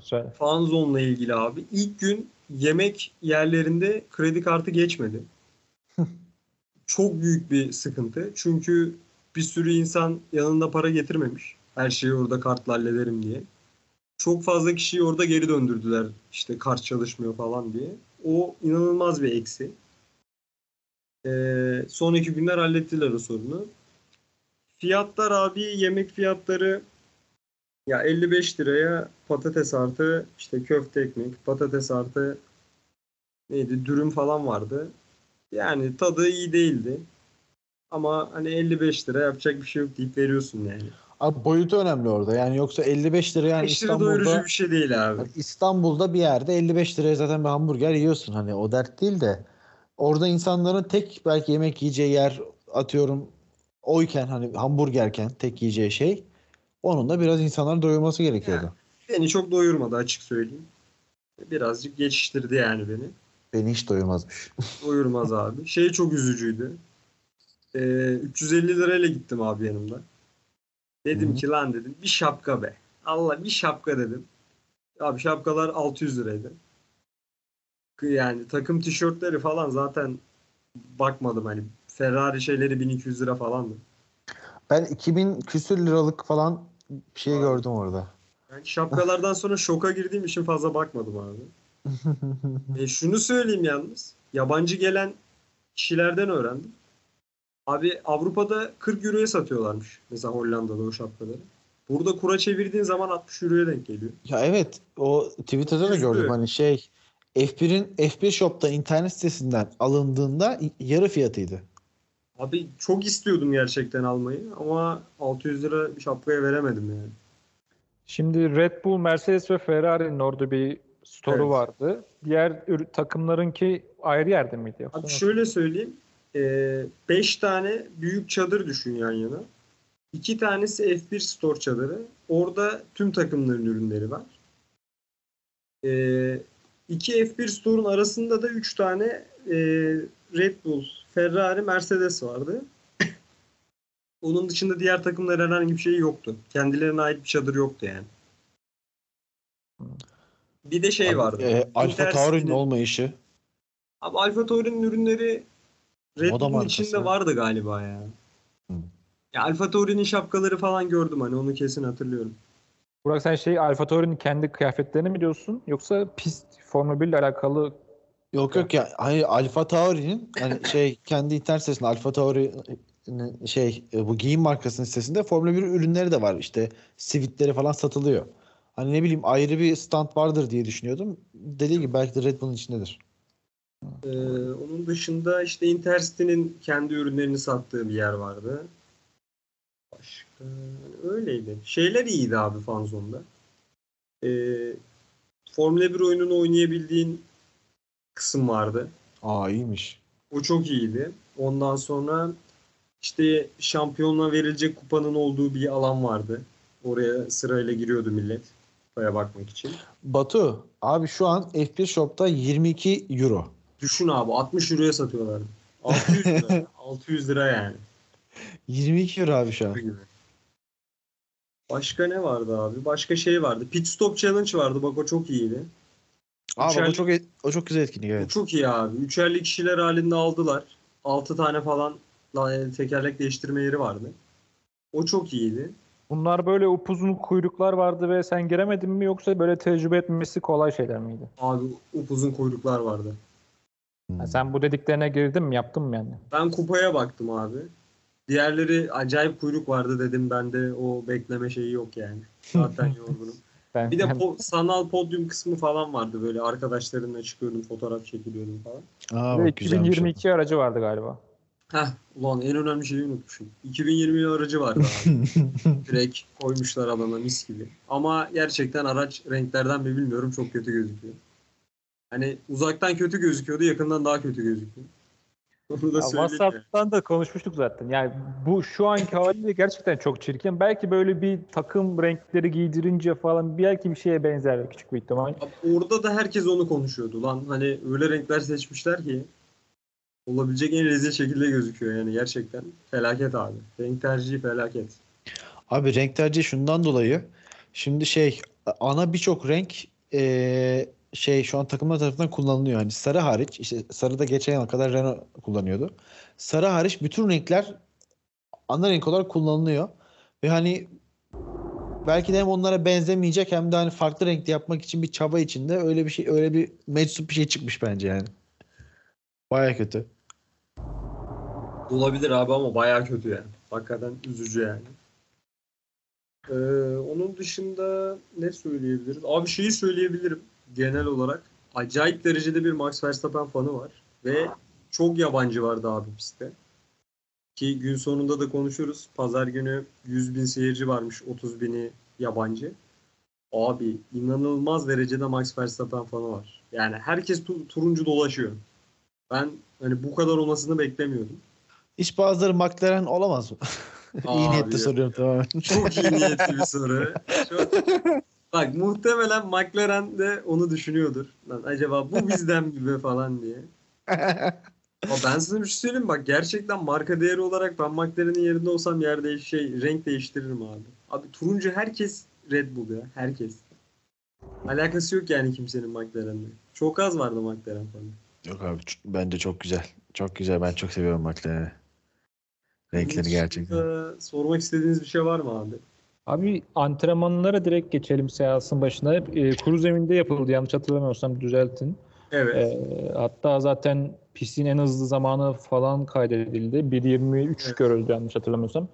[SPEAKER 5] Söyle.
[SPEAKER 6] Fanzone'la ilgili abi. İlk gün yemek yerlerinde kredi kartı geçmedi. Çok büyük bir sıkıntı. Çünkü bir sürü insan yanında para getirmemiş. Her şeyi orada kartla hallederim diye. Çok fazla kişiyi orada geri döndürdüler. İşte kart çalışmıyor falan diye. O inanılmaz bir eksi. Ee, son iki günler hallettiler o sorunu. Fiyatlar abi yemek fiyatları ya 55 liraya patates artı işte köfte ekmek, patates artı neydi dürüm falan vardı. Yani tadı iyi değildi. Ama hani 55 lira yapacak bir şey yok deyip veriyorsun yani.
[SPEAKER 7] Abi boyutu önemli orada. Yani yoksa 55 lira yani
[SPEAKER 6] Aşırı doyurucu
[SPEAKER 7] İstanbul'da
[SPEAKER 6] bir şey değil abi.
[SPEAKER 7] İstanbul'da bir yerde 55 liraya zaten bir hamburger yiyorsun. Hani o dert değil de orada insanların tek belki yemek yiyeceği yer atıyorum oyken hani hamburgerken tek yiyeceği şey onun da biraz insanların doyurması gerekiyordu.
[SPEAKER 6] Beni çok doyurmadı açık söyleyeyim. Birazcık geçiştirdi yani beni.
[SPEAKER 7] Beni hiç doyurmazmış.
[SPEAKER 6] Doyurmaz abi. Şey çok üzücüydü. Ee, 350 lirayla gittim abi yanımda. Dedim
[SPEAKER 7] Hı.
[SPEAKER 6] ki lan dedim bir şapka be. Allah bir şapka dedim. Abi şapkalar 600 liraydı. Yani takım tişörtleri falan zaten bakmadım hani Ferrari şeyleri 1200 lira falandı.
[SPEAKER 7] Ben 2000 küsür liralık falan bir şey
[SPEAKER 6] Abi.
[SPEAKER 7] gördüm orada.
[SPEAKER 6] Yani şapkalardan sonra şoka girdiğim için fazla bakmadım abi. E şunu söyleyeyim yalnız. Yabancı gelen kişilerden öğrendim. Abi Avrupa'da 40 euroya satıyorlarmış. Mesela Hollanda'da o şapkaları. Burada kura çevirdiğin zaman 60 euroya denk geliyor.
[SPEAKER 7] Ya evet o Twitter'da da gördüm hani şey F1'in F1 Shop'ta internet sitesinden alındığında yarı fiyatıydı.
[SPEAKER 6] Abi çok istiyordum gerçekten almayı ama 600 lira bir şapkaya veremedim yani.
[SPEAKER 5] Şimdi Red Bull, Mercedes ve Ferrari'nin orada bir store'u
[SPEAKER 6] Evet.
[SPEAKER 5] vardı. Diğer takımlarınki ayrı yerde miydi? Yoksa
[SPEAKER 6] Abi şöyle söyleyeyim. 5 tane büyük çadır düşün yan yana. 2 tanesi F1 Store çadırı. Orada tüm takımların ürünleri var. 2 F1 Store'un arasında da 3 tane e, Red Bull, Ferrari, Mercedes vardı. Onun dışında diğer takımlar herhangi bir şey yoktu. Kendilerine ait bir çadır yoktu yani. Bir de şey vardı.
[SPEAKER 7] e, Alfa Tauri'nin olmayışı.
[SPEAKER 6] Abi Alfa Tauri'nin ürünleri Red Bull'un içinde vardı galiba ya.
[SPEAKER 7] Hı.
[SPEAKER 6] Ya Alfa Tauri'nin şapkaları falan gördüm hani onu kesin hatırlıyorum.
[SPEAKER 5] Burak sen şey Alfa Tauri'nin kendi kıyafetlerini mi diyorsun? Yoksa pist Formula 1 ile alakalı
[SPEAKER 7] Yok yok ya hani Alfa Tauri'nin hani şey kendi internet sitesinde Alfa Tauri'nin şey e, bu giyim markasının sitesinde Formula 1 ürünleri de var. İşte sivitleri falan satılıyor. Hani ne bileyim ayrı bir stand vardır diye düşünüyordum. Dediği gibi belki de Red Bull'un içindedir.
[SPEAKER 6] Ee, onun dışında işte Intercity'nin kendi ürünlerini sattığı bir yer vardı. Başka öyleydi. Şeyler iyiydi abi Fanzone'da. Ee, Formula 1 oyununu oynayabildiğin kısım vardı.
[SPEAKER 7] Aa iyiymiş.
[SPEAKER 6] O çok iyiydi. Ondan sonra İşte şampiyonluğa verilecek kupanın olduğu bir alan vardı. Oraya sırayla giriyordu millet. Kupaya bakmak için.
[SPEAKER 7] Batu abi şu an F1 Shop'ta 22 euro.
[SPEAKER 6] Düşün abi 60 euroya satıyorlar. 600 lira. 600 lira yani.
[SPEAKER 7] 22 euro abi şu an.
[SPEAKER 6] Başka ne vardı abi? Başka şey vardı. Pit Stop Challenge vardı. Bak o çok iyiydi.
[SPEAKER 7] Abi o
[SPEAKER 6] Üçer-
[SPEAKER 7] çok e- o çok güzel etkinlik
[SPEAKER 6] Bu
[SPEAKER 7] evet.
[SPEAKER 6] çok iyi abi. Üçerli kişiler halinde aldılar. 6 tane falan la- tekerlek değiştirme yeri vardı. O çok iyiydi.
[SPEAKER 5] Bunlar böyle upuzun kuyruklar vardı ve sen giremedin mi yoksa böyle tecrübe etmesi kolay şeyler miydi?
[SPEAKER 6] Abi upuzun kuyruklar vardı.
[SPEAKER 5] Ha, sen bu dediklerine girdin mi yaptın mı yani?
[SPEAKER 6] Ben kupaya baktım abi. Diğerleri acayip kuyruk vardı dedim. Bende o bekleme şeyi yok yani. Zaten yorgunum.
[SPEAKER 5] Ben,
[SPEAKER 6] Bir de po- sanal podyum kısmı falan vardı. Böyle arkadaşlarımla çıkıyordum, fotoğraf çekiliyordum falan.
[SPEAKER 7] Aa, bak güzelmiş o.
[SPEAKER 5] 2022 aracı vardı galiba.
[SPEAKER 6] Heh, ulan en önemli şeyi unutmuşum. 2020 aracı vardı abi. Direkt koymuşlar alana mis gibi. Ama gerçekten araç renklerden mi bilmiyorum çok kötü gözüküyor. Hani uzaktan kötü gözüküyordu, yakından daha kötü gözüküyor. Onu da
[SPEAKER 5] Ya,
[SPEAKER 6] söyleyeyim. yani.
[SPEAKER 5] WhatsApp'tan da konuşmuştuk zaten. Yani bu şu anki haliyle gerçekten çok çirkin. Belki böyle bir takım renkleri giydirince falan belki bir şeye benzer küçük bir ihtimal.
[SPEAKER 6] Abi Orada da herkes onu konuşuyordu lan. Hani öyle renkler seçmişler ki olabilecek en rezil şekilde gözüküyor yani gerçekten. Felaket abi. Renk tercihi felaket.
[SPEAKER 7] Abi renk tercihi şundan dolayı. Şimdi şey ana birçok renk eee, şey şu an takımlar tarafından kullanılıyor. Hani sarı hariç işte sarı da geçen yıl kadar Renault kullanıyordu. Sarı hariç bütün renkler ana renk olarak kullanılıyor. Ve hani belki de hem onlara benzemeyecek hem de hani farklı renkte yapmak için bir çaba içinde öyle bir şey öyle bir meczup bir şey çıkmış bence yani. Baya kötü.
[SPEAKER 6] Olabilir abi ama bayağı kötü yani. Hakikaten üzücü yani. Ee, onun dışında ne söyleyebiliriz? Abi şeyi söyleyebilirim genel olarak. Acayip derecede bir Max Verstappen fanı var. Ve çok yabancı vardı abi pistte. Ki gün sonunda da konuşuruz. Pazar günü 100 bin seyirci varmış. 30 bini yabancı. Abi inanılmaz derecede Max Verstappen fanı var. Yani herkes tu- turuncu dolaşıyor. Ben hani bu kadar olmasını beklemiyordum.
[SPEAKER 7] Hiç bazıları McLaren olamaz mı? İyi
[SPEAKER 6] ya.
[SPEAKER 7] soruyorum tamamen.
[SPEAKER 6] Çok iyi niyetli bir soru. Çok... Bak muhtemelen McLaren de onu düşünüyordur. Lan acaba bu bizden mi falan diye. Ama ben sana bir şey söyleyeyim bak gerçekten marka değeri olarak ben McLaren'in yerinde olsam yer değiş şey renk değiştiririm abi. Abi turuncu herkes Red Bull ya herkes. Alakası yok yani kimsenin McLaren'le. Çok az vardı McLaren falan.
[SPEAKER 7] Yok abi bence çok güzel. Çok güzel. Ben çok seviyorum McLaren'i. Renkleri gerçekten.
[SPEAKER 6] Dışında Sormak istediğiniz bir şey var mı abi?
[SPEAKER 5] Abi antrenmanlara direkt geçelim seansın başına. E, kuru zeminde yapıldı yanlış hatırlamıyorsam düzeltin.
[SPEAKER 6] Evet.
[SPEAKER 5] E, hatta zaten pistin en hızlı zamanı falan kaydedildi. 1.23
[SPEAKER 6] Evet.
[SPEAKER 5] görüldü yanlış hatırlamıyorsam.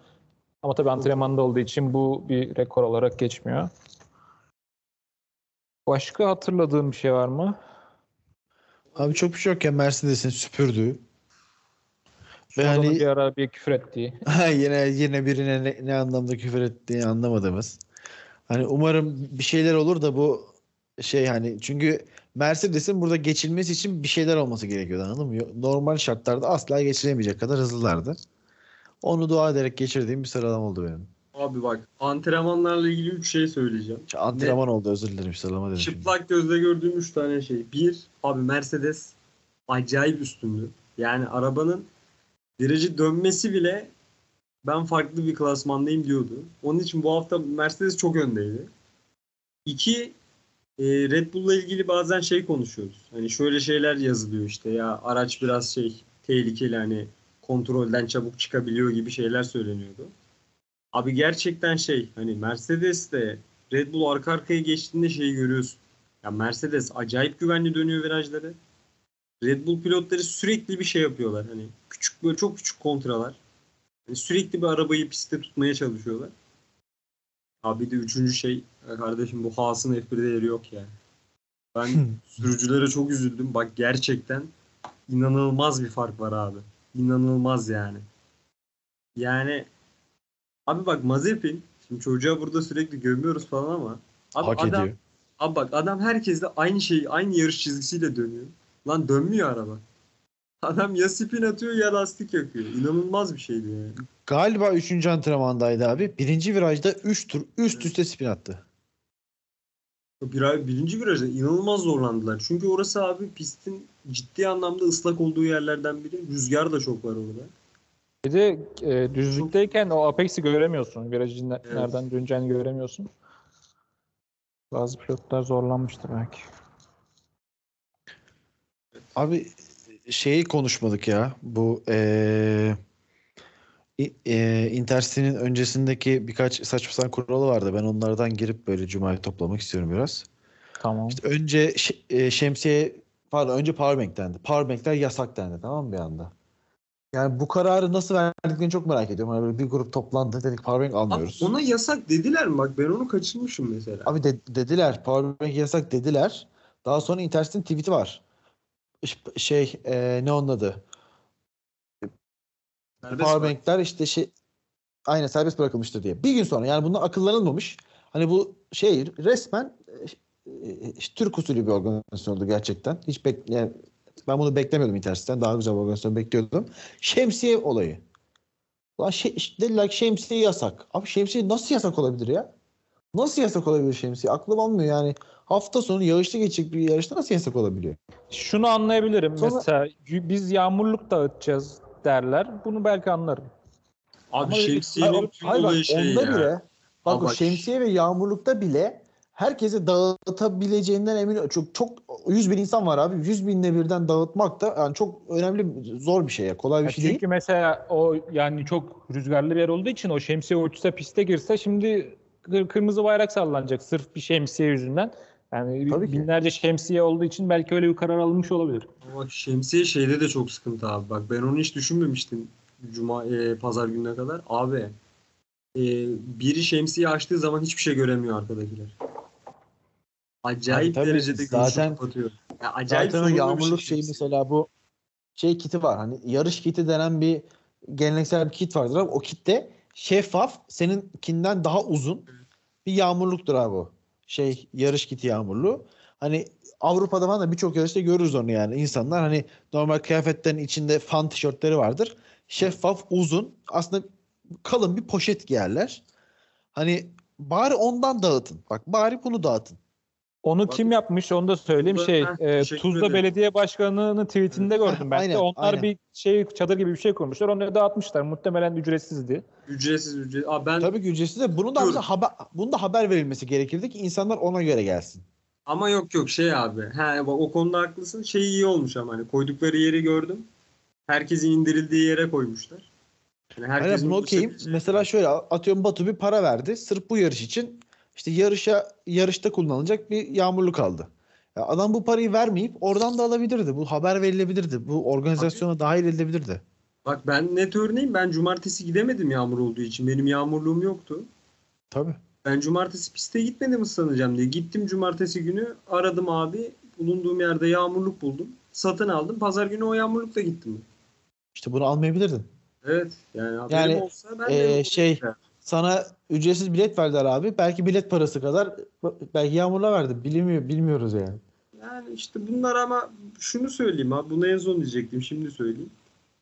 [SPEAKER 5] Ama tabii antrenmanda olduğu için bu bir rekor olarak geçmiyor. Başka hatırladığım bir şey var mı?
[SPEAKER 7] Abi çok bir şey yok ya Mercedes'in süpürdüğü. Ve hani
[SPEAKER 5] bir ara bir küfür ettiği.
[SPEAKER 7] yine yine birine ne, ne anlamda küfür ettiğini anlamadığımız. Hani umarım bir şeyler olur da bu şey hani çünkü Mercedes'in burada geçilmesi için bir şeyler olması gerekiyordu anladın mı? Normal şartlarda asla geçilemeyecek kadar hızlılardı. Onu dua ederek geçirdiğim bir sıralama oldu benim.
[SPEAKER 6] Abi bak antrenmanlarla ilgili üç şey söyleyeceğim.
[SPEAKER 7] Ç- Antrenman oldu özür dilerim sıralama dedim. şimdi.
[SPEAKER 6] Çıplak gözle gördüğüm üç tane şey. Bir, abi Mercedes acayip üstündü. Yani arabanın virajı dönmesi bile ben farklı bir klasmandayım diyordu. Onun için bu hafta Mercedes çok öndeydi. İki, e, Red Bull'la ilgili bazen şey konuşuyoruz. Hani şöyle şeyler yazılıyor işte ya araç biraz şey tehlikeli hani kontrolden çabuk çıkabiliyor gibi şeyler söyleniyordu. Abi gerçekten şey hani Mercedes de Red Bull arka arkaya geçtiğinde şeyi görüyorsun. Ya Mercedes acayip güvenli dönüyor virajları. Red Bull pilotları sürekli bir şey yapıyorlar. Hani küçük böyle çok küçük kontralar. Hani sürekli bir arabayı pistte tutmaya çalışıyorlar. Abi de üçüncü şey ya kardeşim bu Haas'ın F1'de yeri yok ya. Ben sürücülere çok üzüldüm. Bak gerçekten inanılmaz bir fark var abi. İnanılmaz yani. Yani abi bak Mazepin şimdi çocuğa burada sürekli gömüyoruz falan ama abi
[SPEAKER 7] Hak
[SPEAKER 6] adam,
[SPEAKER 7] ediyor.
[SPEAKER 6] Abi bak adam herkesle aynı şey, aynı yarış çizgisiyle dönüyor. Lan dönmüyor araba. Adam ya spin atıyor ya lastik yakıyor. İnanılmaz bir şeydi yani.
[SPEAKER 7] Galiba 3. antrenmandaydı abi. Birinci virajda 3 tur üst üste spin attı.
[SPEAKER 6] Bir, birinci virajda inanılmaz zorlandılar. Çünkü orası abi pistin ciddi anlamda ıslak olduğu yerlerden biri. Rüzgar da çok var orada.
[SPEAKER 5] Bir de e, düzlükteyken o Apex'i göremiyorsun. Virajın
[SPEAKER 6] Evet.
[SPEAKER 5] nereden döneceğini göremiyorsun. Bazı pilotlar zorlanmıştır belki.
[SPEAKER 7] Abi şeyi konuşmadık ya. Bu eee i- eee, Intercity'nin öncesindeki birkaç saçma sapan kuralı vardı. Ben onlardan girip böyle Cuma'yı toplamak istiyorum biraz.
[SPEAKER 5] Tamam.
[SPEAKER 7] İşte önce e, şemsiye pardon önce powerbank dendi. Powerbankler yasak dendi tamam mı bir anda. Yani bu kararı nasıl verdiklerini çok merak ediyorum. Hani böyle bir grup toplandı dedik powerbank
[SPEAKER 6] Abi
[SPEAKER 7] almıyoruz.
[SPEAKER 6] ona yasak dediler mi? Bak ben onu kaçırmışım mesela.
[SPEAKER 7] Abi de- dediler powerbank yasak dediler. Daha sonra Intercity'nin tweet'i var. Şey e, ne onun adı?
[SPEAKER 6] Serbest
[SPEAKER 7] Powerbankler işte şey aynen serbest bırakılmıştır diye. Bir gün sonra yani bunlar akıllanılmamış. Hani bu şey resmen e, e, Türk usulü bir organizasyon oldu gerçekten. Hiç bek yani ben bunu beklemiyordum internetten. Daha güzel bir organizasyon bekliyordum. Şemsiye olayı. Lan şey, dediler ki şemsiye yasak. Abi şemsiye nasıl yasak olabilir ya? Nasıl yasak olabilir şemsiye? Aklım almıyor yani. Hafta sonu yağışlı geçecek bir yarışta nasıl yasak olabiliyor?
[SPEAKER 5] Şunu anlayabilirim.
[SPEAKER 7] Sonra-
[SPEAKER 5] Mesela biz yağmurluk dağıtacağız derler. Bunu belki anlarım.
[SPEAKER 6] Abi
[SPEAKER 5] Ama-
[SPEAKER 6] şemsiyenin
[SPEAKER 7] Hayır,
[SPEAKER 6] tüm olayı şey
[SPEAKER 7] onda
[SPEAKER 6] ya.
[SPEAKER 7] bile bak o
[SPEAKER 6] bak-
[SPEAKER 7] şemsiye ve yağmurlukta bile herkese dağıtabileceğinden emin çok çok 100 bin insan var abi 100 binle birden dağıtmak da yani çok önemli zor bir şey ya kolay bir
[SPEAKER 5] Ya
[SPEAKER 7] şey
[SPEAKER 5] çünkü
[SPEAKER 7] değil.
[SPEAKER 5] mesela o yani çok rüzgarlı bir yer olduğu için o şemsiye uçsa piste girse şimdi kır- kırmızı bayrak sallanacak sırf bir şemsiye yüzünden. Yani
[SPEAKER 7] Tabii ki.
[SPEAKER 5] binlerce şemsiye olduğu için belki öyle bir karar alınmış olabilir.
[SPEAKER 6] Ama şemsiye şeyde de çok sıkıntı abi. Bak ben onu hiç düşünmemiştim cuma e, pazar gününe kadar. Abi e, biri şemsiye açtığı zaman hiçbir şey göremiyor arkadakiler. Acayip
[SPEAKER 7] tabii.
[SPEAKER 6] derecede
[SPEAKER 7] Zaten-
[SPEAKER 6] kapatıyor. Ya acayip
[SPEAKER 7] Zaten yağmurluk
[SPEAKER 6] şey
[SPEAKER 7] mesela bu şey kiti var. Hani yarış kiti denen bir geleneksel bir kit vardır abi. O kitte şeffaf seninkinden daha uzun bir yağmurluktur abi o. Şey yarış kiti yağmurluğu. Hani Avrupa'da falan da birçok yarışta görürüz onu yani. İnsanlar hani normal kıyafetlerin içinde fan tişörtleri vardır. Şeffaf, uzun. Aslında kalın bir poşet giyerler. Hani bari ondan dağıtın. Bak bari bunu dağıtın.
[SPEAKER 5] Onu
[SPEAKER 6] Bak-
[SPEAKER 5] kim yapmış onu da söyleyeyim.
[SPEAKER 6] Tuzla-
[SPEAKER 5] Şey,
[SPEAKER 6] Heh,
[SPEAKER 5] e, Tuzla
[SPEAKER 6] ederim.
[SPEAKER 5] Belediye Başkanı'nın tweetinde gördüm ben. de.
[SPEAKER 7] aynen,
[SPEAKER 5] Onlar
[SPEAKER 7] aynen.
[SPEAKER 5] bir şey çadır gibi bir şey kurmuşlar. Onları dağıtmışlar. Muhtemelen ücretsizdi.
[SPEAKER 6] Ücretsiz ücretsiz. Abi ben
[SPEAKER 7] Tabii ki ücretsiz de bunun da bize haber, bunun da haber verilmesi gerekirdi ki insanlar ona göre gelsin.
[SPEAKER 6] ama yok yok şey abi. He, bak o konuda haklısın. Şey iyi olmuş ama hani koydukları yeri gördüm. Herkesin indirildiği yere koymuşlar. Yani
[SPEAKER 7] Aynen
[SPEAKER 6] herkesin
[SPEAKER 7] bunu okeyim.
[SPEAKER 6] ulaşabileceği-
[SPEAKER 7] Mesela şöyle atıyorum Batu bir para verdi. Sırf bu yarış için işte yarışa yarışta kullanılacak bir yağmurluk aldı. Ya adam bu parayı vermeyip oradan da alabilirdi. Bu haber verilebilirdi. Bu organizasyona dahil edilebilirdi.
[SPEAKER 6] Bak ben net örneğim. Ben cumartesi gidemedim yağmur olduğu için. Benim yağmurluğum yoktu.
[SPEAKER 7] Tabii.
[SPEAKER 6] Ben cumartesi piste gitmedim ıslanacağım diye. Gittim cumartesi günü aradım abi. Bulunduğum yerde yağmurluk buldum. Satın aldım. Pazar günü o yağmurlukla gittim.
[SPEAKER 7] İşte bunu almayabilirdin.
[SPEAKER 6] Evet. Yani
[SPEAKER 7] Yani,
[SPEAKER 6] olsa ben de
[SPEAKER 7] şey sana ücretsiz bilet verdiler abi. Belki bilet parası kadar belki yağmurla verdi. Bilmiyor, bilmiyoruz yani.
[SPEAKER 6] Yani işte bunlar ama şunu söyleyeyim abi. Bunu en son diyecektim. Şimdi söyleyeyim.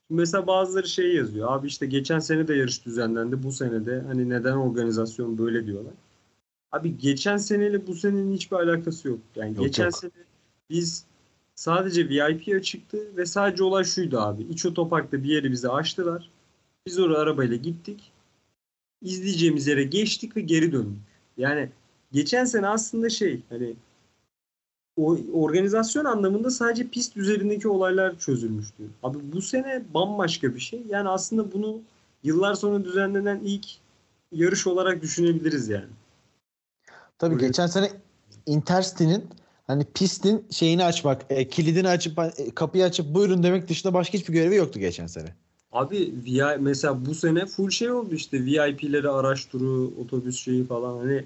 [SPEAKER 6] Şimdi Mesela bazıları şey yazıyor. Abi işte geçen sene de yarış düzenlendi. Bu sene de hani neden organizasyon böyle diyorlar. Abi geçen seneyle bu senenin hiçbir alakası yok. Yani
[SPEAKER 7] Yok,
[SPEAKER 6] geçen
[SPEAKER 7] yok.
[SPEAKER 6] sene biz sadece VIP açıktı ve sadece olay şuydu abi. İç otoparkta bir yeri bize açtılar. Biz oraya arabayla gittik. İzleyeceğimiz yere geçtik ve geri döndük. Yani geçen sene aslında şey hani o organizasyon anlamında sadece pist üzerindeki olaylar çözülmüştü. Abi bu sene bambaşka bir şey. Yani aslında bunu yıllar sonra düzenlenen ilk yarış olarak düşünebiliriz yani.
[SPEAKER 7] Tabii
[SPEAKER 6] Öyle.
[SPEAKER 7] geçen sene Intercity'nin hani pistin şeyini açmak, e, kilidini açıp e, kapıyı açıp buyurun demek dışında başka hiçbir görevi yoktu geçen sene.
[SPEAKER 6] Abi VI, mesela bu sene full şey oldu işte VIP'leri araç turu, otobüs şeyi falan hani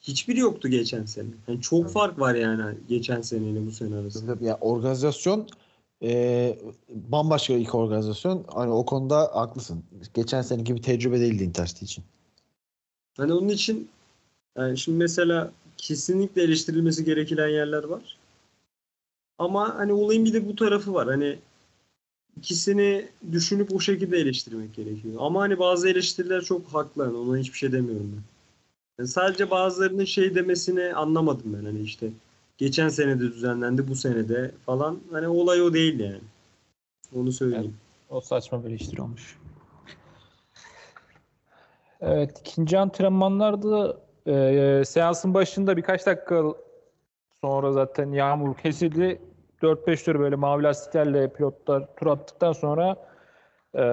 [SPEAKER 6] hiçbiri yoktu geçen sene. Yani çok fark var yani geçen seneyle bu sene arasında.
[SPEAKER 7] Ya organizasyon e, bambaşka ilk organizasyon. Hani o konuda haklısın. Geçen seneki bir tecrübe değildi Intercity için.
[SPEAKER 6] Hani onun için yani şimdi mesela kesinlikle eleştirilmesi gereken yerler var. Ama hani olayın bir de bu tarafı var. Hani ikisini düşünüp o şekilde eleştirmek gerekiyor. Ama hani bazı eleştiriler çok haklı. Yani ona hiçbir şey demiyorum ben. Yani sadece bazılarının şey demesini anlamadım ben. Hani işte geçen sene de düzenlendi bu senede falan. Hani olay o değil yani. Onu söyleyeyim.
[SPEAKER 5] O saçma bir eleştiri olmuş. Evet, ikinci antrenmanlarda e, seansın başında birkaç dakika sonra zaten yağmur kesildi. 4-5 tur böyle mavi lastiklerle pilotlar tur attıktan sonra e,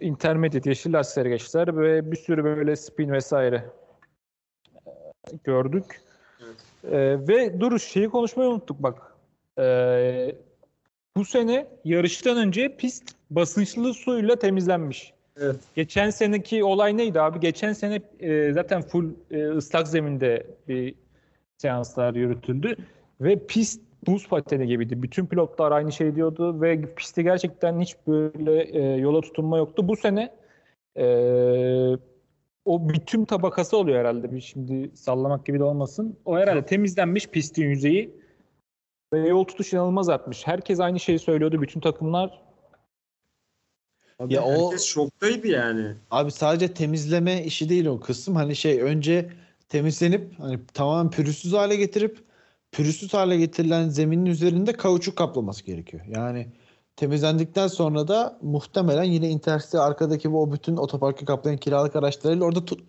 [SPEAKER 5] intermediate yeşil lastiklere geçtiler ve bir sürü böyle spin vesaire e, gördük.
[SPEAKER 6] Evet.
[SPEAKER 5] E, ve dur şeyi konuşmayı unuttuk bak. E, bu sene yarıştan önce pist basınçlı suyla temizlenmiş.
[SPEAKER 6] Evet.
[SPEAKER 5] Geçen seneki olay neydi abi? Geçen sene e, zaten full e, ıslak zeminde bir seanslar yürütüldü ve pist buz pateni gibiydi. Bütün pilotlar aynı şey diyordu ve pistte gerçekten hiç böyle e, yola tutunma yoktu. Bu sene e, o bütün tabakası oluyor herhalde. Bir şimdi sallamak gibi de olmasın. O herhalde temizlenmiş pistin yüzeyi ve yol tutuş inanılmaz artmış. Herkes aynı şeyi söylüyordu. Bütün takımlar
[SPEAKER 6] Abi
[SPEAKER 7] Ya o-
[SPEAKER 6] herkes şoktaydı yani.
[SPEAKER 7] Abi sadece temizleme işi değil o kısım. Hani şey önce temizlenip hani tamamen pürüzsüz hale getirip pürüzsüz hale getirilen zeminin üzerinde kauçuk kaplaması gerekiyor. Yani temizlendikten sonra da muhtemelen yine Intercity arkadaki bu o bütün otoparkı kaplayan kiralık araçlarıyla orada tu-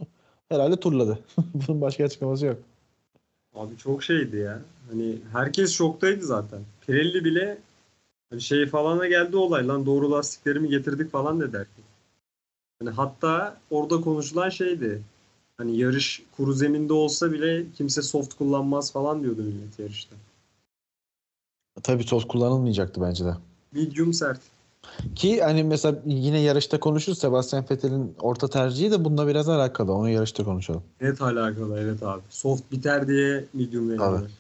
[SPEAKER 7] herhalde turladı. Bunun başka açıklaması yok.
[SPEAKER 6] Abi çok şeydi ya. Hani herkes şoktaydı zaten. Pirelli bile hani şey falana geldi olay lan doğru lastiklerimi getirdik falan dedi herkes. Hani hatta orada konuşulan şeydi. Hani yarış kuru zeminde olsa bile kimse soft kullanmaz falan diyordu millet yarışta.
[SPEAKER 7] Tabii toz kullanılmayacaktı bence de.
[SPEAKER 6] Medium sert.
[SPEAKER 7] Ki hani mesela yine yarışta konuşuruz Sebastian Vettel'in orta tercihi de bununla biraz alakalı. Onu yarışta konuşalım.
[SPEAKER 6] Net alakalı evet abi. Soft biter diye medium veriyorlar.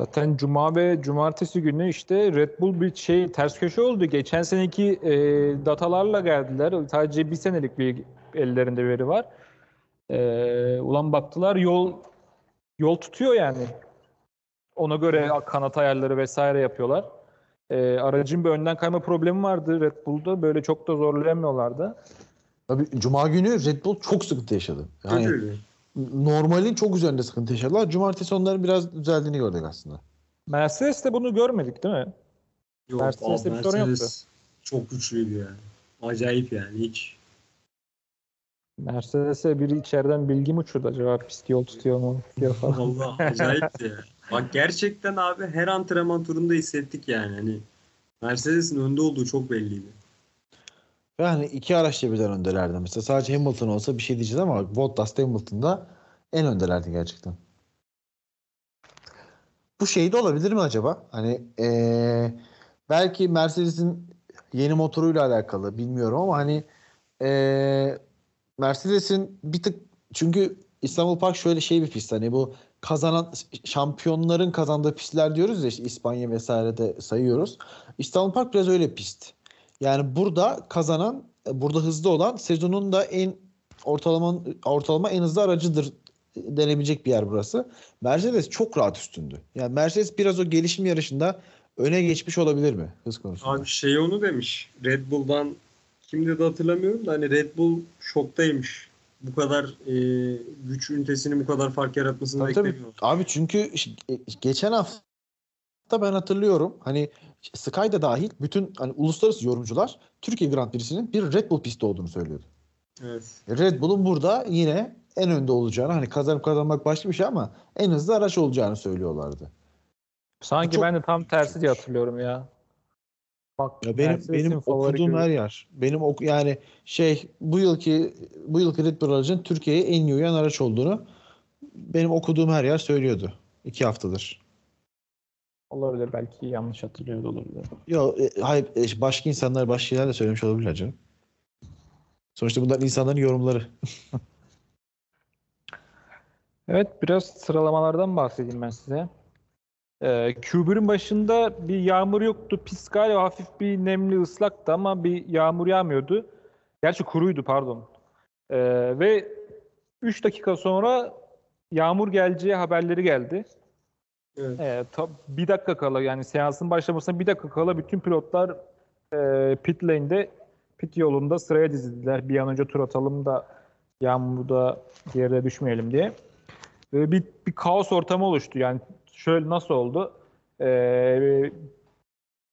[SPEAKER 5] Zaten cuma ve cumartesi günü işte Red Bull bir şey ters köşe oldu. Geçen seneki e, datalarla geldiler. Sadece bir senelik bir ellerinde veri var. E, ulan baktılar yol yol tutuyor yani. Ona göre kanat ayarları vesaire yapıyorlar. E, aracın bir önden kayma problemi vardı Red Bull'da. Böyle çok da zorlayamıyorlardı.
[SPEAKER 7] Tabii Cuma günü Red Bull çok sıkıntı yaşadı. Yani
[SPEAKER 6] öyle.
[SPEAKER 7] Normalin çok üzerinde sıkıntı yaşadılar. Cumartesi onların biraz düzeldiğini gördük aslında.
[SPEAKER 5] Mercedes'te bunu görmedik değil mi?
[SPEAKER 6] Yok,
[SPEAKER 5] Mercedes'te
[SPEAKER 6] abi,
[SPEAKER 5] bir sorun yoktu.
[SPEAKER 6] Mercedes çok güçlüydü yani. Acayip yani hiç.
[SPEAKER 5] Mercedes'e biri içeriden bilgi mi uçurdu acaba pist yol tutuyor mu diyor falan.
[SPEAKER 6] Allah acayipti ya. Bak gerçekten abi her antrenman turunda hissettik yani. Hani Mercedes'in önde olduğu çok belliydi.
[SPEAKER 7] Ve hani iki araçla birden öndelerdi. Mesela sadece Hamilton olsa bir şey diyeceğiz ama Bottas Hamilton'da en öndelerdi gerçekten. Bu şey de olabilir mi acaba? Hani eee, belki Mercedes'in yeni motoruyla alakalı bilmiyorum ama hani eee, Mercedes'in bir tık çünkü İstanbul Park şöyle şey bir pist hani bu kazanan şampiyonların kazandığı pistler diyoruz ya işte İspanya vesairede sayıyoruz. İstanbul Park biraz öyle pist. Yani burada kazanan, burada hızlı olan sezonun da en ortalama ortalama en hızlı aracıdır denebilecek bir yer burası. Mercedes çok rahat üstündü. Yani Mercedes biraz o gelişim yarışında öne geçmiş olabilir mi hız konusunda?
[SPEAKER 6] Abi şey onu demiş. Red Bull'dan kim dedi hatırlamıyorum da hani Red Bull şoktaymış. Bu kadar e, güç ünitesinin bu kadar fark yaratmasını
[SPEAKER 7] Tabii. Abi çünkü e, geçen hafta ben hatırlıyorum hani Sky da dahil bütün hani uluslararası yorumcular Türkiye Grand Prix'sinin bir Red Bull pisti olduğunu söylüyordu.
[SPEAKER 6] Evet.
[SPEAKER 7] Red Bull'un burada yine en önde olacağını hani kazanıp kazanmak başka bir şey ama en hızlı araç olacağını söylüyorlardı.
[SPEAKER 5] Sanki
[SPEAKER 7] Çok-
[SPEAKER 5] ben de tam tersi diye hatırlıyorum ya. Bak
[SPEAKER 7] Ya benim benim okuduğum
[SPEAKER 5] gibi.
[SPEAKER 7] her yer. Benim oku yani şey bu yılki bu yılki Red Bull aracın Türkiye'ye en iyi uyan araç olduğunu benim okuduğum her yer söylüyordu. iki haftadır.
[SPEAKER 5] Olabilir belki yanlış hatırlıyor da olabilir.
[SPEAKER 7] Yo, e, hayır, e, başka insanlar başka şeyler de söylemiş olabilirler canım. Sonuçta bunlar insanların yorumları.
[SPEAKER 5] Evet biraz sıralamalardan bahsedeyim ben size. Ee, Q1'in başında bir yağmur yoktu. Pist galiba hafif bir nemli ıslaktı ama bir yağmur yağmıyordu. Gerçi kuruydu pardon. Ee, ve 3 dakika sonra yağmur geleceği haberleri geldi.
[SPEAKER 6] Evet.
[SPEAKER 5] Ee, ta- bir dakika kala yani seansın başlamasına bir dakika kala bütün pilotlar e, pit lane'de pit yolunda sıraya dizildiler. Bir an önce tur atalım da yağmurda yere düşmeyelim diye. Ve bir, bir kaos ortamı oluştu. Yani şöyle nasıl oldu? E,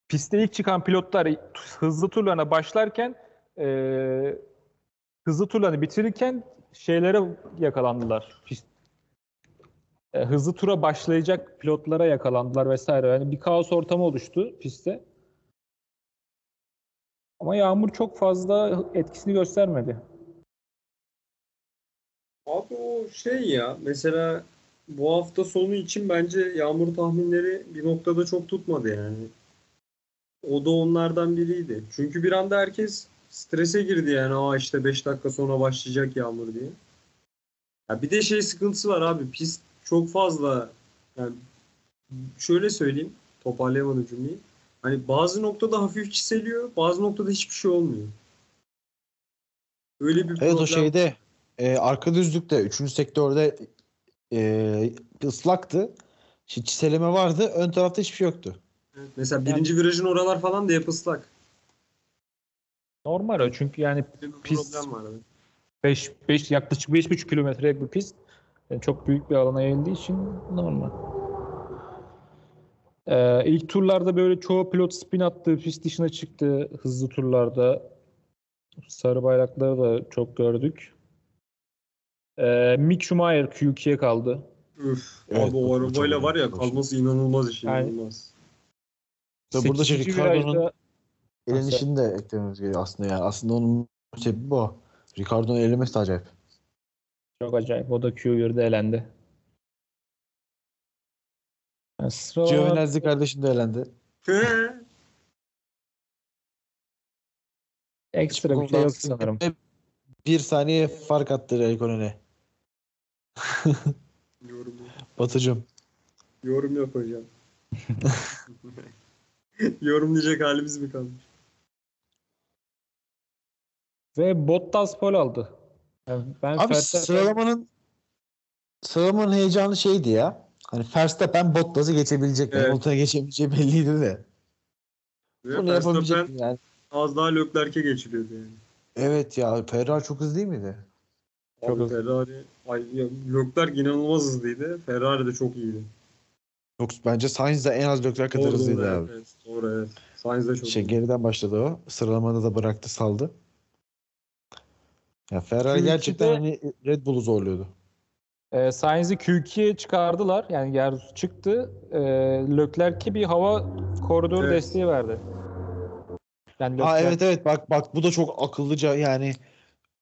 [SPEAKER 5] piste ilk çıkan pilotlar hızlı turlarına başlarken e, hızlı turlarını bitirirken şeylere yakalandılar. Pist, e, hızlı tura başlayacak pilotlara yakalandılar vesaire. Yani bir kaos ortamı oluştu pistte. Ama yağmur çok fazla etkisini göstermedi.
[SPEAKER 6] Abi o şey ya mesela bu hafta sonu için bence yağmur tahminleri bir noktada çok tutmadı yani. O da onlardan biriydi. Çünkü bir anda herkes strese girdi yani. Aa işte 5 dakika sonra başlayacak yağmur diye. Ya bir de şey sıkıntısı var abi. Pist çok fazla yani şöyle söyleyeyim toparlayamadım cümleyi. Hani bazı noktada hafif çiseliyor, bazı noktada hiçbir şey olmuyor. Öyle bir
[SPEAKER 7] Evet o
[SPEAKER 6] problem.
[SPEAKER 7] şeyde e, arka düzlükte 3. sektörde e, ıslaktı. Şimdi çiseleme vardı. Ön tarafta hiçbir şey yoktu.
[SPEAKER 6] Evet, Mesela birinci virajın oralar falan da hep ıslak.
[SPEAKER 5] Normal o çünkü yani Pist-
[SPEAKER 6] problem var. evet.
[SPEAKER 5] 5 5 yaklaşık 5,5 kilometrelik bir pist. Yani çok büyük bir alana yayıldığı için normal. Ee, ilk turlarda böyle çoğu pilot spin attı, pist dışına çıktı hızlı turlarda. Sarı bayrakları da çok gördük. Ee, Mick Schumacher Q2'ye kaldı.
[SPEAKER 6] Üf,
[SPEAKER 7] Evet,
[SPEAKER 6] abi o arabayla var ya kalması inanılmaz iş
[SPEAKER 5] Yani-
[SPEAKER 6] inanılmaz.
[SPEAKER 7] Tabii burada şey, Ricardo'nun
[SPEAKER 5] virajda-
[SPEAKER 7] elenişini de eklememiz gerekiyor aslında yani. Aslında onun sebebi bu. Ricardo'nun elemesi de acayip.
[SPEAKER 5] Çok acayip. O da Q1'de elendi. Yani
[SPEAKER 7] Giovinazzi kardeşim de elendi.
[SPEAKER 5] ekstra bir şey yok sanırım.
[SPEAKER 7] Bir saniye fark attı Raikkonen'e.
[SPEAKER 6] yorum, yok.
[SPEAKER 7] Batıcım.
[SPEAKER 6] yorum yok hocam. yorum diyecek halimiz mi kalmış?
[SPEAKER 5] Ve Bottas pole aldı. Yani ben
[SPEAKER 7] Abi
[SPEAKER 5] Verstappen-
[SPEAKER 7] sıralamanın sıralamanın heyecanı şeydi ya. Hani Verstappen Bottas'ı geçebilecek.
[SPEAKER 6] Evet.
[SPEAKER 7] Hamilton'a geçebileceği belliydi de.
[SPEAKER 6] Ve
[SPEAKER 7] Bunu yapabilecek yani?
[SPEAKER 6] az daha Leclerc'e geçiriyordu yani.
[SPEAKER 7] Evet ya Ferrari çok hızlı değil miydi?
[SPEAKER 5] Çok
[SPEAKER 6] Abi. Ferrari, ay, ya, Leclerc inanılmaz hızlıydı. Ferrari de çok iyiydi.
[SPEAKER 7] Çok bence Sainz de en az Leclerc kadar
[SPEAKER 6] Doğru,
[SPEAKER 7] hızlıydı
[SPEAKER 6] doğru,
[SPEAKER 7] abi.
[SPEAKER 6] Evet, doğru evet. Sainz de çok
[SPEAKER 7] Şey
[SPEAKER 6] iyi.
[SPEAKER 7] geriden başladı o. Sıralamada da bıraktı saldı. Ya Ferrari
[SPEAKER 5] Q2'de
[SPEAKER 7] gerçekten hani Red Bull'u zorluyordu.
[SPEAKER 5] E, Sainz'i Q2'ye çıkardılar. Yani yer çıktı. E, Leclerc'e bir hava koridoru
[SPEAKER 6] Evet.
[SPEAKER 5] desteği verdi. Yani
[SPEAKER 7] Ha
[SPEAKER 5] Leclerc-
[SPEAKER 7] evet evet bak bak bu da çok akıllıca yani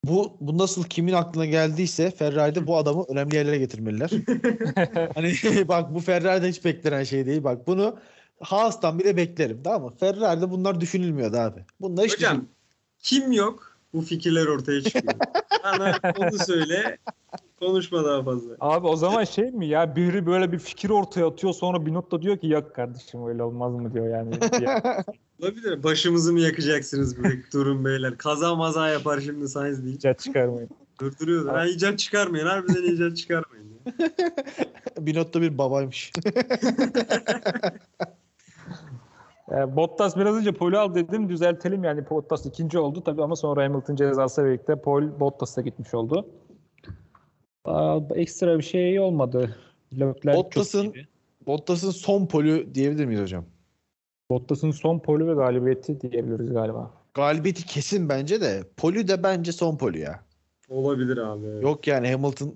[SPEAKER 7] bu bu nasıl kimin aklına geldiyse Ferrari'de bu adamı önemli yerlere getirmeliler. hani bak bu Ferrari'de hiç beklenen şey değil. Bak bunu Haas'tan bile beklerim tamam mı? Ferrari'de bunlar düşünülmüyordu abi. Bunlar hiç
[SPEAKER 6] Hocam kim yok bu fikirler ortaya çıkıyor. Bana onu söyle. Konuşma daha fazla.
[SPEAKER 5] Abi o zaman şey mi ya biri böyle bir fikir ortaya atıyor sonra bir notta diyor ki yok kardeşim öyle olmaz mı diyor yani. Ya,
[SPEAKER 6] Olabilir. Başımızı mı yakacaksınız bu durun beyler? Kaza maza yapar şimdi Sainz değil.
[SPEAKER 5] icat çıkarmayın.
[SPEAKER 6] Durduruyordu. Ha, icat çıkarmayın. Harbiden icat çıkarmayın. Ya.
[SPEAKER 7] Binotto bir babaymış.
[SPEAKER 5] E, Bottas biraz önce pole al dedim düzeltelim yani Bottas ikinci oldu tabii ama sonra Hamilton cezası birlikte pole Bottas'a gitmiş oldu. Aa, ekstra bir şey olmadı. Çok
[SPEAKER 7] Bottas'ın. Bottas'ın son polü diyebilir miyiz hocam?
[SPEAKER 5] Bottas'ın son pole ve galibiyeti diyebiliriz galiba.
[SPEAKER 7] Galibiyeti kesin bence de. Polü de bence son polü ya.
[SPEAKER 6] Olabilir abi.
[SPEAKER 7] Yok yani Hamilton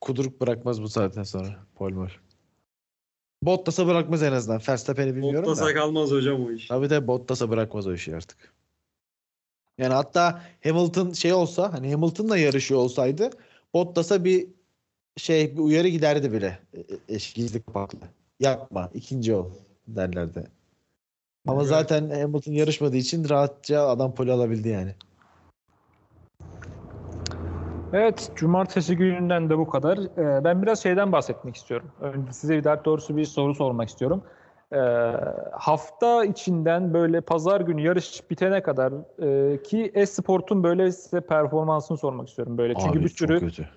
[SPEAKER 7] kuduruk bırakmaz bu saatten sonra. Pol mol. Bottas'a bırakmaz en azından. Verstappen'i bilmiyorum
[SPEAKER 6] Bottas'a
[SPEAKER 7] da.
[SPEAKER 6] kalmaz hocam o iş.
[SPEAKER 7] Tabii de Bottas'a bırakmaz o işi artık. Yani hatta Hamilton şey olsa hani Hamilton'la yarışıyor olsaydı Bottas'a bir şey bir uyarı giderdi bile. E, e, gizli kapaklı. Yapma ikinci ol derlerdi. Ama
[SPEAKER 6] Evet.
[SPEAKER 7] zaten Hamilton yarışmadığı için rahatça adam poli alabildi yani.
[SPEAKER 5] Evet, cumartesi gününden de bu kadar. Ee, ben biraz şeyden bahsetmek istiyorum. Önce size daha doğrusu bir soru sormak istiyorum. Ee, hafta içinden böyle pazar günü yarış bitene kadar e, ki e-sportun böyle size performansını sormak istiyorum böyle. Çünkü
[SPEAKER 7] Abi
[SPEAKER 5] bir sürü
[SPEAKER 7] kötü.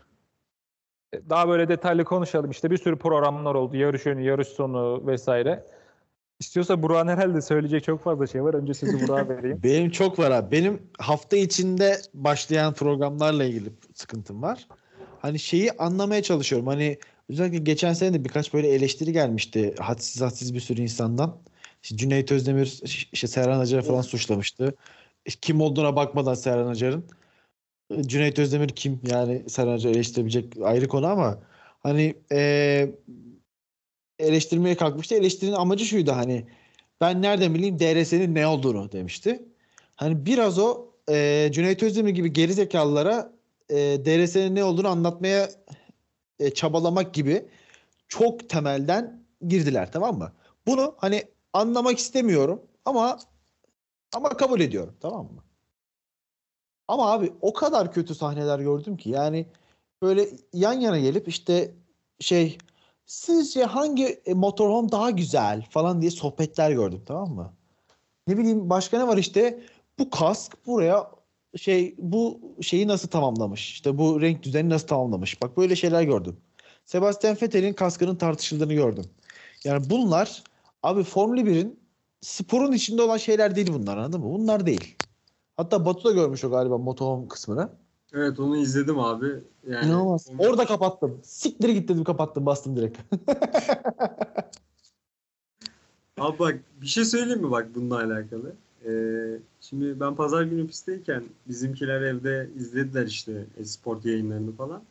[SPEAKER 5] daha böyle detaylı konuşalım. İşte bir sürü programlar oldu. Yarış önü, yarış sonu vesaire. İstiyorsa Burak'ın herhalde söyleyecek çok fazla şey var. Önce sözü Burak'a vereyim.
[SPEAKER 7] Benim çok var abi. Benim hafta içinde başlayan programlarla ilgili sıkıntım var. Hani şeyi anlamaya çalışıyorum. Hani özellikle geçen sene de birkaç böyle eleştiri gelmişti. Hadsiz hadsiz bir sürü insandan. İşte Cüneyt Özdemir işte Serhan Acar'ı falan suçlamıştı. Kim olduğuna bakmadan Serhan Acar'ın. Cüneyt Özdemir kim? Yani Serhan Acar'ı eleştirebilecek ayrı konu ama hani eee eleştirmeye kalkmıştı. Eleştirinin amacı şuydu hani ben nereden bileyim DRS'nin ne olduğunu demişti. Hani biraz o e, Cüneyt Özdemir gibi geri zekalılara e, DRS'nin ne olduğunu anlatmaya e, çabalamak gibi çok temelden girdiler tamam mı? Bunu hani anlamak istemiyorum ama ama kabul ediyorum tamam mı? Ama abi o kadar kötü sahneler gördüm ki yani böyle yan yana gelip işte şey sizce hangi e, motorhome daha güzel falan diye sohbetler gördüm tamam mı? Ne bileyim başka ne var işte bu kask buraya şey bu şeyi nasıl tamamlamış? İşte bu renk düzeni nasıl tamamlamış? Bak böyle şeyler gördüm. Sebastian Vettel'in kaskının tartışıldığını gördüm. Yani bunlar abi Formula 1'in sporun içinde olan şeyler değil bunlar anladın mı? Bunlar değil. Hatta Batu da görmüş o galiba motorhome kısmını.
[SPEAKER 6] Evet onu izledim abi. Yani
[SPEAKER 7] İnanılmaz. Orada kapattım. Siktir git dedim kapattım bastım direkt.
[SPEAKER 6] Abi bak bir şey söyleyeyim mi bak bununla alakalı? Ee, şimdi ben pazar günü pistteyken bizimkiler evde izlediler işte sport yayınlarını falan.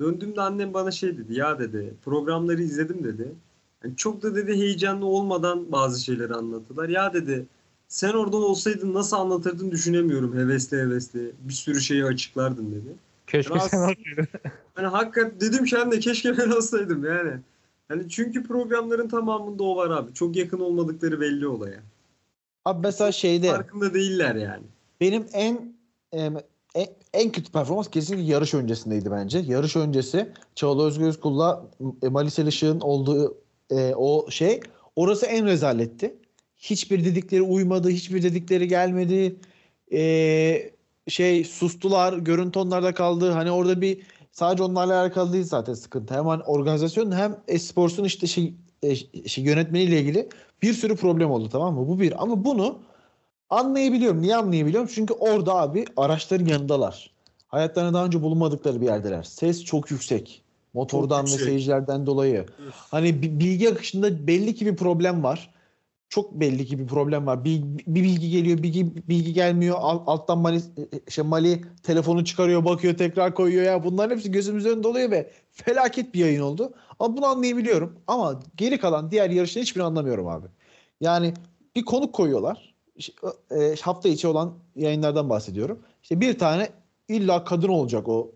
[SPEAKER 6] Döndüğümde annem bana şey dedi ya dedi programları izledim dedi. Yani çok da dedi heyecanlı olmadan bazı şeyleri anlattılar. Ya dedi sen orada olsaydın nasıl anlatırdın düşünemiyorum hevesli hevesli. Bir sürü şeyi açıklardın dedi.
[SPEAKER 5] Keşke
[SPEAKER 6] Rahatsız-
[SPEAKER 5] sen olsaydın.
[SPEAKER 6] Hani hakikaten dedim ki anne keşke ben olsaydım yani. Hani çünkü programların tamamında o var abi. Çok yakın olmadıkları belli olaya.
[SPEAKER 7] Abi mesela şeyde
[SPEAKER 6] Farkında değiller yani.
[SPEAKER 7] Benim en en, en kötü performans kesinlikle yarış öncesindeydi bence. Yarış öncesi Çağla Özgür Özkul'la e, Malisel Işık'ın olduğu e, o şey orası en rezaletti. Hiçbir dedikleri uymadı, hiçbir dedikleri gelmedi. E, şey sustular, görüntü onlarda kaldı. Hani orada bir sadece onlarla alakalı değil zaten sıkıntı. Hem hani organizasyon hem esporsun işte şey, e, şey yönetmeniyle ilgili bir sürü problem oldu tamam mı? Bu bir. Ama bunu Anlayabiliyorum. Niye anlayabiliyorum? Çünkü orada abi araçların yanındalar. Hayatlarında daha önce bulunmadıkları bir yerdeler. Ses çok yüksek. Motordan ve
[SPEAKER 6] yüksek.
[SPEAKER 7] seyircilerden dolayı. Hani bi- bilgi akışında belli ki bir problem var. Çok belli ki bir problem var. Bir, bir bilgi geliyor, bilgi, bilgi gelmiyor. Alt- alttan Mali, şey Mali telefonu çıkarıyor, bakıyor, tekrar koyuyor ya. Bunların hepsi gözümüzün önünde oluyor ve felaket bir yayın oldu. Ama bunu anlayabiliyorum. Ama geri kalan diğer yarışları hiçbirini anlamıyorum abi. Yani bir konuk koyuyorlar. İşte, e, hafta içi olan yayınlardan bahsediyorum. İşte bir tane illa kadın olacak o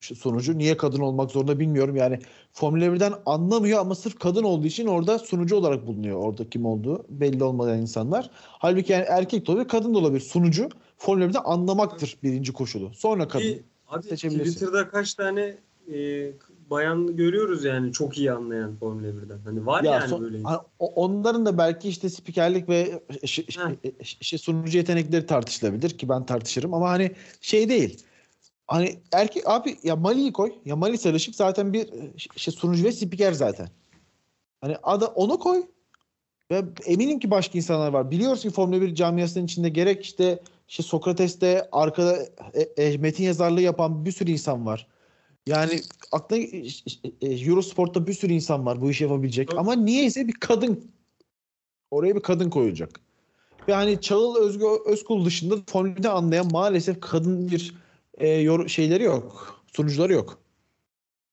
[SPEAKER 7] sunucu. Niye kadın olmak zorunda bilmiyorum. Yani Formula 1'den anlamıyor ama sırf kadın olduğu için orada sunucu olarak bulunuyor. Orada kim olduğu belli olmayan insanlar. Halbuki yani erkek de olabilir, kadın da olabilir. Sunucu Formula 1'den anlamaktır birinci koşulu. Sonra kadın.
[SPEAKER 6] Ki, abi
[SPEAKER 7] seçebilirsin.
[SPEAKER 6] Twitter'da kaç tane e, bayan görüyoruz yani çok iyi anlayan Formula 1'den. Hani var
[SPEAKER 7] Ya
[SPEAKER 6] yani
[SPEAKER 7] son-
[SPEAKER 6] böyle.
[SPEAKER 7] hani onların da belki işte spikerlik ve ş- ş-
[SPEAKER 6] Heh.
[SPEAKER 7] ş- sunucu yetenekleri tartışılabilir ki ben tartışırım ama hani şey değil. Hani erkek abi ya Mali'yi koy. Ya Mali Sarışık zaten bir şey sunucu ve spiker zaten. Hani ada onu koy. Ve eminim ki başka insanlar var. Biliyoruz ki Formula 1 camiasının içinde gerek işte işte Sokrates'te arkada e, e, metin yazarlığı yapan bir sürü insan var. Yani aklına e, e, Eurosport'ta bir sürü insan var bu işi yapabilecek.
[SPEAKER 6] Tabii.
[SPEAKER 7] Ama niyeyse bir kadın oraya bir kadın koyulacak. Ve hani Çağıl Özgü Özkul dışında Formula 1'de anlayan maalesef kadın bir e, yor- şeyleri yok. Sunucuları yok.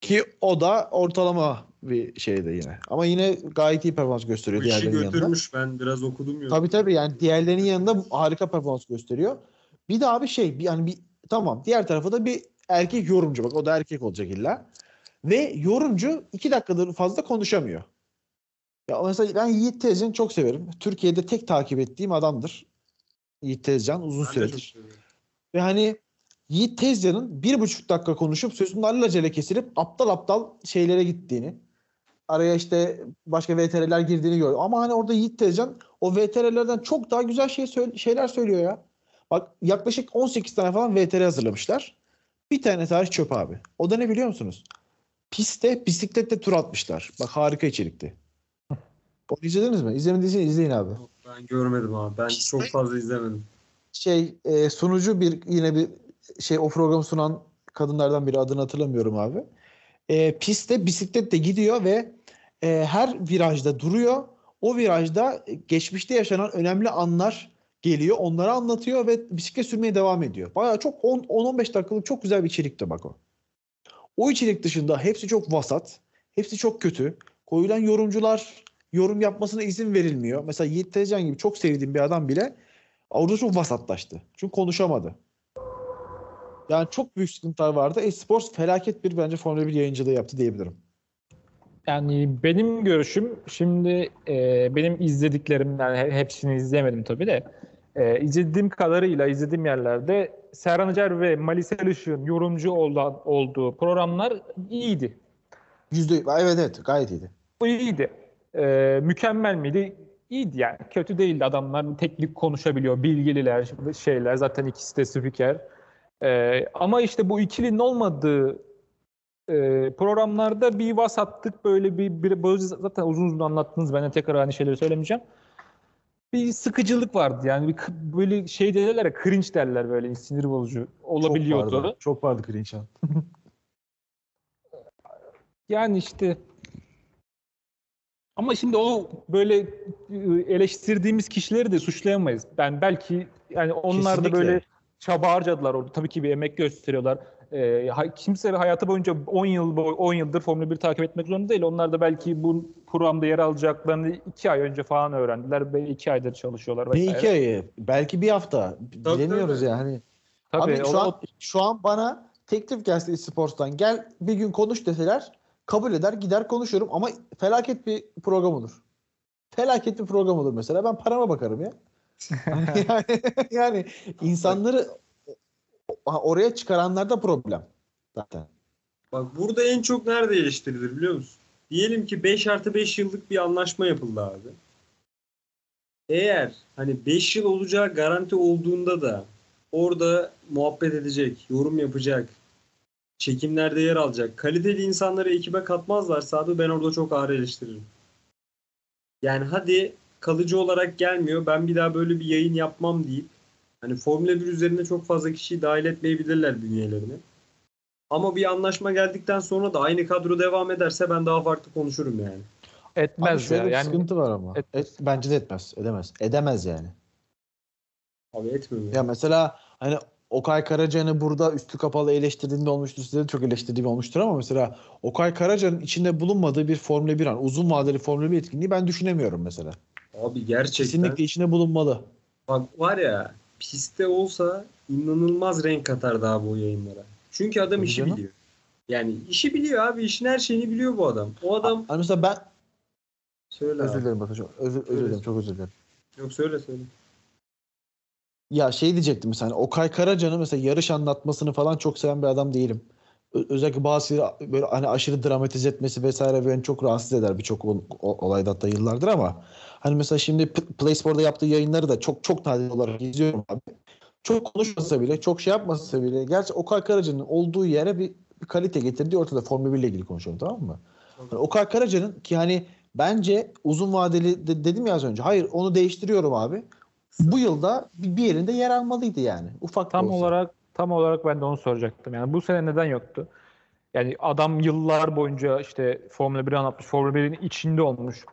[SPEAKER 7] Ki o da ortalama bir şeyde yine. Ama yine gayet iyi performans gösteriyor
[SPEAKER 6] Bu işi
[SPEAKER 7] diğerlerinin yanında.
[SPEAKER 6] götürmüş ben biraz okudum ya.
[SPEAKER 7] Tabii tabii yani diğerlerinin yanında harika performans gösteriyor. Bir daha bir şey bir- yani bir tamam diğer tarafa da bir erkek yorumcu bak o da erkek olacak illa. Ve yorumcu iki dakikadan fazla konuşamıyor. Ya mesela ben Yiğit Tezcan'ı çok severim. Türkiye'de tek takip ettiğim adamdır. Yiğit Tezcan uzun
[SPEAKER 6] Ben de çok
[SPEAKER 7] süredir.
[SPEAKER 6] seviyorum.
[SPEAKER 7] Ve hani Yiğit Tezcan'ın bir buçuk dakika konuşup sözünün alelacele kesilip aptal aptal şeylere gittiğini araya işte başka VTR'ler girdiğini gördüm. Ama hani orada Yiğit Tezcan o VTR'lerden çok daha güzel şey söyle- şeyler söylüyor ya. Bak yaklaşık 18 tane falan VTR hazırlamışlar. Bir tane tarih çöp abi. O da ne biliyor musunuz? Piste bisiklette tur atmışlar. Bak harika içerikti. Onu izlediniz mi? İzlemediyseniz izleyin abi.
[SPEAKER 6] Ben görmedim abi. Ben çok fazla izlemedim.
[SPEAKER 7] Şey e, sunucu bir yine bir şey o programı sunan kadınlardan biri adını hatırlamıyorum abi. E, pistte bisikletle gidiyor ve e, her virajda duruyor. O virajda geçmişte yaşanan önemli anlar geliyor. Onları anlatıyor ve bisiklet sürmeye devam ediyor. Bayağı çok 10-15 dakikalık çok güzel bir içerikti bak o. O içerik dışında hepsi çok vasat. Hepsi çok kötü. Koyulan yorumcular yorum yapmasına izin verilmiyor. Mesela Yiğit Tezcan gibi çok sevdiğim bir adam bile orada çok vasatlaştı. Çünkü konuşamadı. Yani çok büyük sıkıntılar vardı. Esports felaket bir bence Formula 1 yayıncılığı yaptı diyebilirim.
[SPEAKER 5] Yani benim görüşüm şimdi e, benim izlediklerim yani he- hepsini izlemedim tabii de e, izlediğim kadarıyla izlediğim yerlerde Serhan Acar ve Malisel Işık'ın yorumcu olan, olduğu programlar iyiydi.
[SPEAKER 7] Yüzde, evet evet gayet iyiydi.
[SPEAKER 5] Bu iyiydi. E, mükemmel miydi? İyiydi yani. Kötü değildi. Adamlar teknik konuşabiliyor. Bilgililer, şeyler. Zaten ikisi de spiker. E, ama işte bu ikilinin olmadığı e, programlarda bir vasatlık böyle bir, bir böyle zaten uzun uzun anlattınız. Ben de tekrar aynı şeyleri söylemeyeceğim. Bir sıkıcılık vardı yani bir, böyle şey derler ya cringe derler böyle sinir bozucu olabiliyordu.
[SPEAKER 7] Çok vardı, çok vardı cringe an.
[SPEAKER 5] Yani işte ama şimdi o böyle e, eleştirdiğimiz kişileri de suçlayamayız. Ben belki yani onlar da
[SPEAKER 7] Kesinlikle.
[SPEAKER 5] böyle çaba harcadılar orada. Tabii ki bir emek gösteriyorlar. Ha- kimse hayatı boyunca 10 yıl boy 10 yıldır Formula 1 takip etmek zorunda değil. Onlar da belki bu programda yer alacaklarını 2 ay önce falan öğrendiler ve 2 aydır çalışıyorlar
[SPEAKER 7] Ne
[SPEAKER 5] vesaire.
[SPEAKER 7] iki ayı? Belki bir hafta. Bilemiyoruz
[SPEAKER 6] tabii.
[SPEAKER 7] yani.
[SPEAKER 5] Tabii
[SPEAKER 7] Abi şu
[SPEAKER 5] o-
[SPEAKER 7] an, şu an bana teklif gelse eSports'tan gel bir gün konuş deseler kabul eder gider konuşurum ama felaket bir program olur. Felaket bir program olur mesela. Ben parama bakarım ya. Yani, yani insanları oraya çıkaranlarda problem zaten.
[SPEAKER 6] Bak burada en çok nerede eleştirilir biliyor musun? Diyelim ki 5 artı 5 yıllık bir anlaşma yapıldı abi. Eğer hani 5 yıl olacağı garanti olduğunda da orada muhabbet edecek, yorum yapacak, çekimlerde yer alacak, kaliteli insanları ekibe katmazlarsa abi ben orada çok ağır eleştiririm. Yani hadi kalıcı olarak gelmiyor ben bir daha böyle bir yayın yapmam deyip hani Formula 1 üzerine çok fazla kişiyi dahil etmeyebilirler bünyelerine. Ama bir anlaşma geldikten sonra da aynı kadro devam ederse ben daha farklı konuşurum yani.
[SPEAKER 7] Abi
[SPEAKER 5] etmez
[SPEAKER 7] şöyle
[SPEAKER 5] ya.
[SPEAKER 7] bir
[SPEAKER 5] Yani
[SPEAKER 7] sıkıntı var ama.
[SPEAKER 5] etmez.
[SPEAKER 7] Et- bence de etmez. Edemez. Edemez yani.
[SPEAKER 6] Abi etmiyor.
[SPEAKER 7] Ya mesela hani Okay Karaca'nı burada üstü kapalı eleştirdiğinde olmuştur. Size de çok eleştirdiğim olmuştur ama mesela Okay Karaca'nın içinde bulunmadığı bir Formula 1 an uzun vadeli Formula 1 etkinliği ben düşünemiyorum mesela.
[SPEAKER 6] Abi gerçekten
[SPEAKER 7] Kesinlikle içinde bulunmalı.
[SPEAKER 6] bak var ya pistte olsa inanılmaz renk katardı abi o yayınlara. Çünkü adam
[SPEAKER 7] Tabii
[SPEAKER 6] işi
[SPEAKER 7] canım.
[SPEAKER 6] biliyor. Yani işi biliyor abi. işin her şeyini biliyor bu adam. O adam
[SPEAKER 7] Hani mesela ben
[SPEAKER 6] söyle
[SPEAKER 7] özür dilerim Batucuğum. Özür, özür dilerim çok özür dilerim.
[SPEAKER 6] Yok söyle söyle.
[SPEAKER 7] Ya şey diyecektim mesela hani Okay Karaca'nın mesela yarış anlatmasını falan çok seven bir adam değilim. Özellikle bazı böyle hani aşırı dramatize etmesi vesaire beni çok rahatsız eder birçok olayda hatta yıllardır ama hani mesela şimdi P- PlaySport'da yaptığı yayınları da çok çok nadir olarak izliyorum abi. Çok konuşmasa bile, çok şey yapmasa bile gerçi Okay Karaca'nın olduğu yere bir, bir kalite getirdiği ortada Formula 1 ile ilgili konuşuyorum tamam mı? Yani Okay Karaca'nın ki hani bence uzun vadeli de- dedim ya az önce. Hayır onu değiştiriyorum abi. Bu yılda bir bir yerinde yer almalıydı yani. Ufak
[SPEAKER 5] tam
[SPEAKER 7] olsa.
[SPEAKER 5] olarak tam olarak ben de onu soracaktım. Yani bu sene neden yoktu? Yani adam yıllar boyunca işte Formula 1 anlatmış, Formula 1'in içinde olmuş,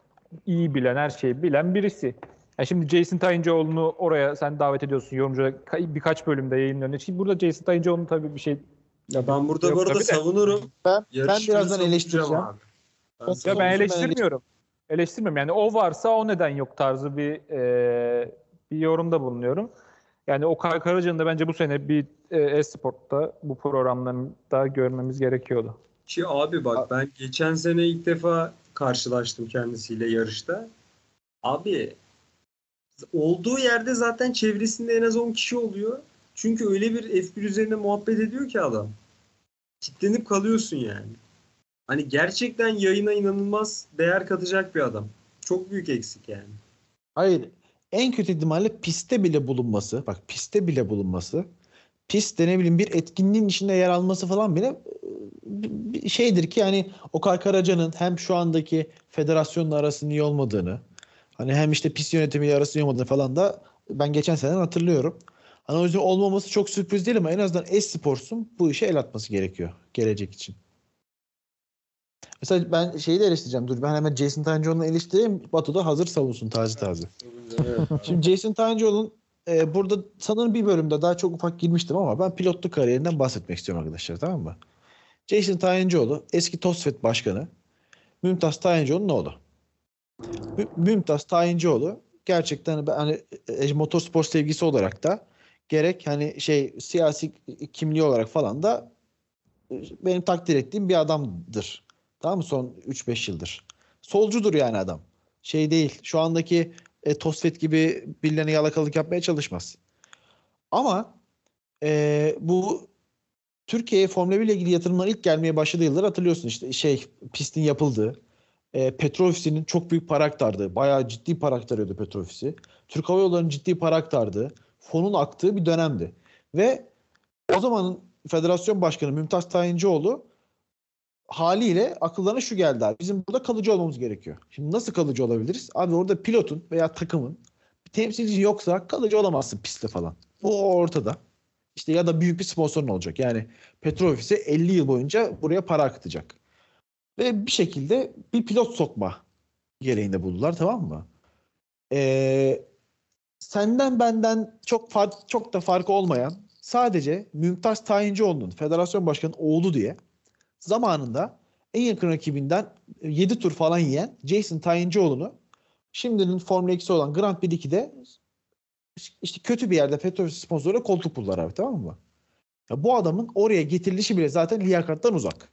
[SPEAKER 5] iyi bilen, her şeyi bilen birisi. Yani şimdi Jason Tayıncıoğlu'nu oraya sen davet ediyorsun yorumcu ka- birkaç bölümde yayınlarında. Şimdi burada Jason Tayıncıoğlu'nu tabii bir şey
[SPEAKER 6] Ya ben burada
[SPEAKER 5] Yok
[SPEAKER 6] bu arada savunurum.
[SPEAKER 7] Ben, ben birazdan eleştireceğim.
[SPEAKER 6] abi. Ben
[SPEAKER 7] Ya
[SPEAKER 5] ben
[SPEAKER 7] ben
[SPEAKER 5] eleştirmiyorum. Eleştirmiyorum. Yani o varsa o neden yok tarzı bir e, bir yorumda bulunuyorum. Yani o Karaca'nın da bence bu sene bir e-sportta bu programlarında görmemiz gerekiyordu.
[SPEAKER 6] Ki abi bak ben geçen sene ilk defa karşılaştım kendisiyle yarışta. Abi olduğu yerde zaten çevresinde en az 10 kişi oluyor. Çünkü öyle bir F1 üzerine muhabbet ediyor ki adam. Kitlenip kalıyorsun yani. Hani gerçekten yayına inanılmaz değer katacak bir adam. Çok büyük eksik yani.
[SPEAKER 7] Hayır. En kötü ihtimalle pistte bile bulunması. Bak pistte bile bulunması. Pistte ne bileyim bir etkinliğin içinde yer alması falan bile e, şeydir ki yani Okay Karaca'nın hem şu andaki federasyonla arasının iyi olmadığını hani hem işte pist yönetimiyle arasının iyi olmadığını falan da ben geçen sene hatırlıyorum. Hani o yüzden olmaması çok sürpriz değil ama en azından e-sporsun bu işe el atması gerekiyor gelecek için. Mesela ben şeyi de eleştireceğim. Dur ben hemen Jason Tanjoğlu'nu eleştireyim. Batu da hazır savunsun taze taze. Şimdi Jason Tanjoğlu'nun e, burada sanırım bir bölümde daha çok ufak girmiştim ama ben pilotluk kariyerinden bahsetmek istiyorum arkadaşlar tamam mı? Jason Tayincioğlu eski TOSFET başkanı Mümtaz Tayincioğlu'nun oğlu. Mü- Mümtaz Tayincioğlu gerçekten ben hani e, motorspor sevgisi olarak da gerek hani şey siyasi kimliği olarak falan da e, benim takdir ettiğim bir adamdır. Tamam mı? Son 3-5 yıldır. Solcudur yani adam. Şey değil. Şu andaki e, Tosfet gibi birilerine yalakalık yapmaya çalışmaz. Ama e, bu Türkiye'ye Formula 1 ile ilgili yatırımlar ilk gelmeye başladığı yıllar hatırlıyorsun işte şey pistin yapıldığı. E, Petrol Ofisi'nin çok büyük para aktardığı, bayağı ciddi para aktarıyordu Petrol Ofisi. Türk Hava Yolları'nın ciddi para aktardığı, fonun aktığı bir dönemdi. Ve o zamanın federasyon başkanı Mümtaz Tayincioğlu haliyle akıllarına şu geldi abi. Bizim burada kalıcı olmamız gerekiyor. Şimdi nasıl kalıcı olabiliriz? Abi orada pilotun veya takımın bir temsilci yoksa kalıcı olamazsın pistte falan. O ortada. İşte ya da büyük bir sponsorun olacak. Yani petrol ofisi 50 yıl boyunca buraya para akıtacak. Ve bir şekilde bir pilot sokma gereğinde buldular tamam mı? Ee, senden benden çok fark, çok da farkı olmayan sadece Mümtaz Tayincioğlu'nun federasyon başkanı oğlu diye zamanında en yakın rakibinden 7 tur falan yiyen Jason Tayincioğlu'nu şimdinin Formula 2'si olan Grand Prix 2'de işte kötü bir yerde petrol sponsoru koltuk buldular abi tamam mı? Ya bu adamın oraya getirilişi bile zaten liyakattan uzak.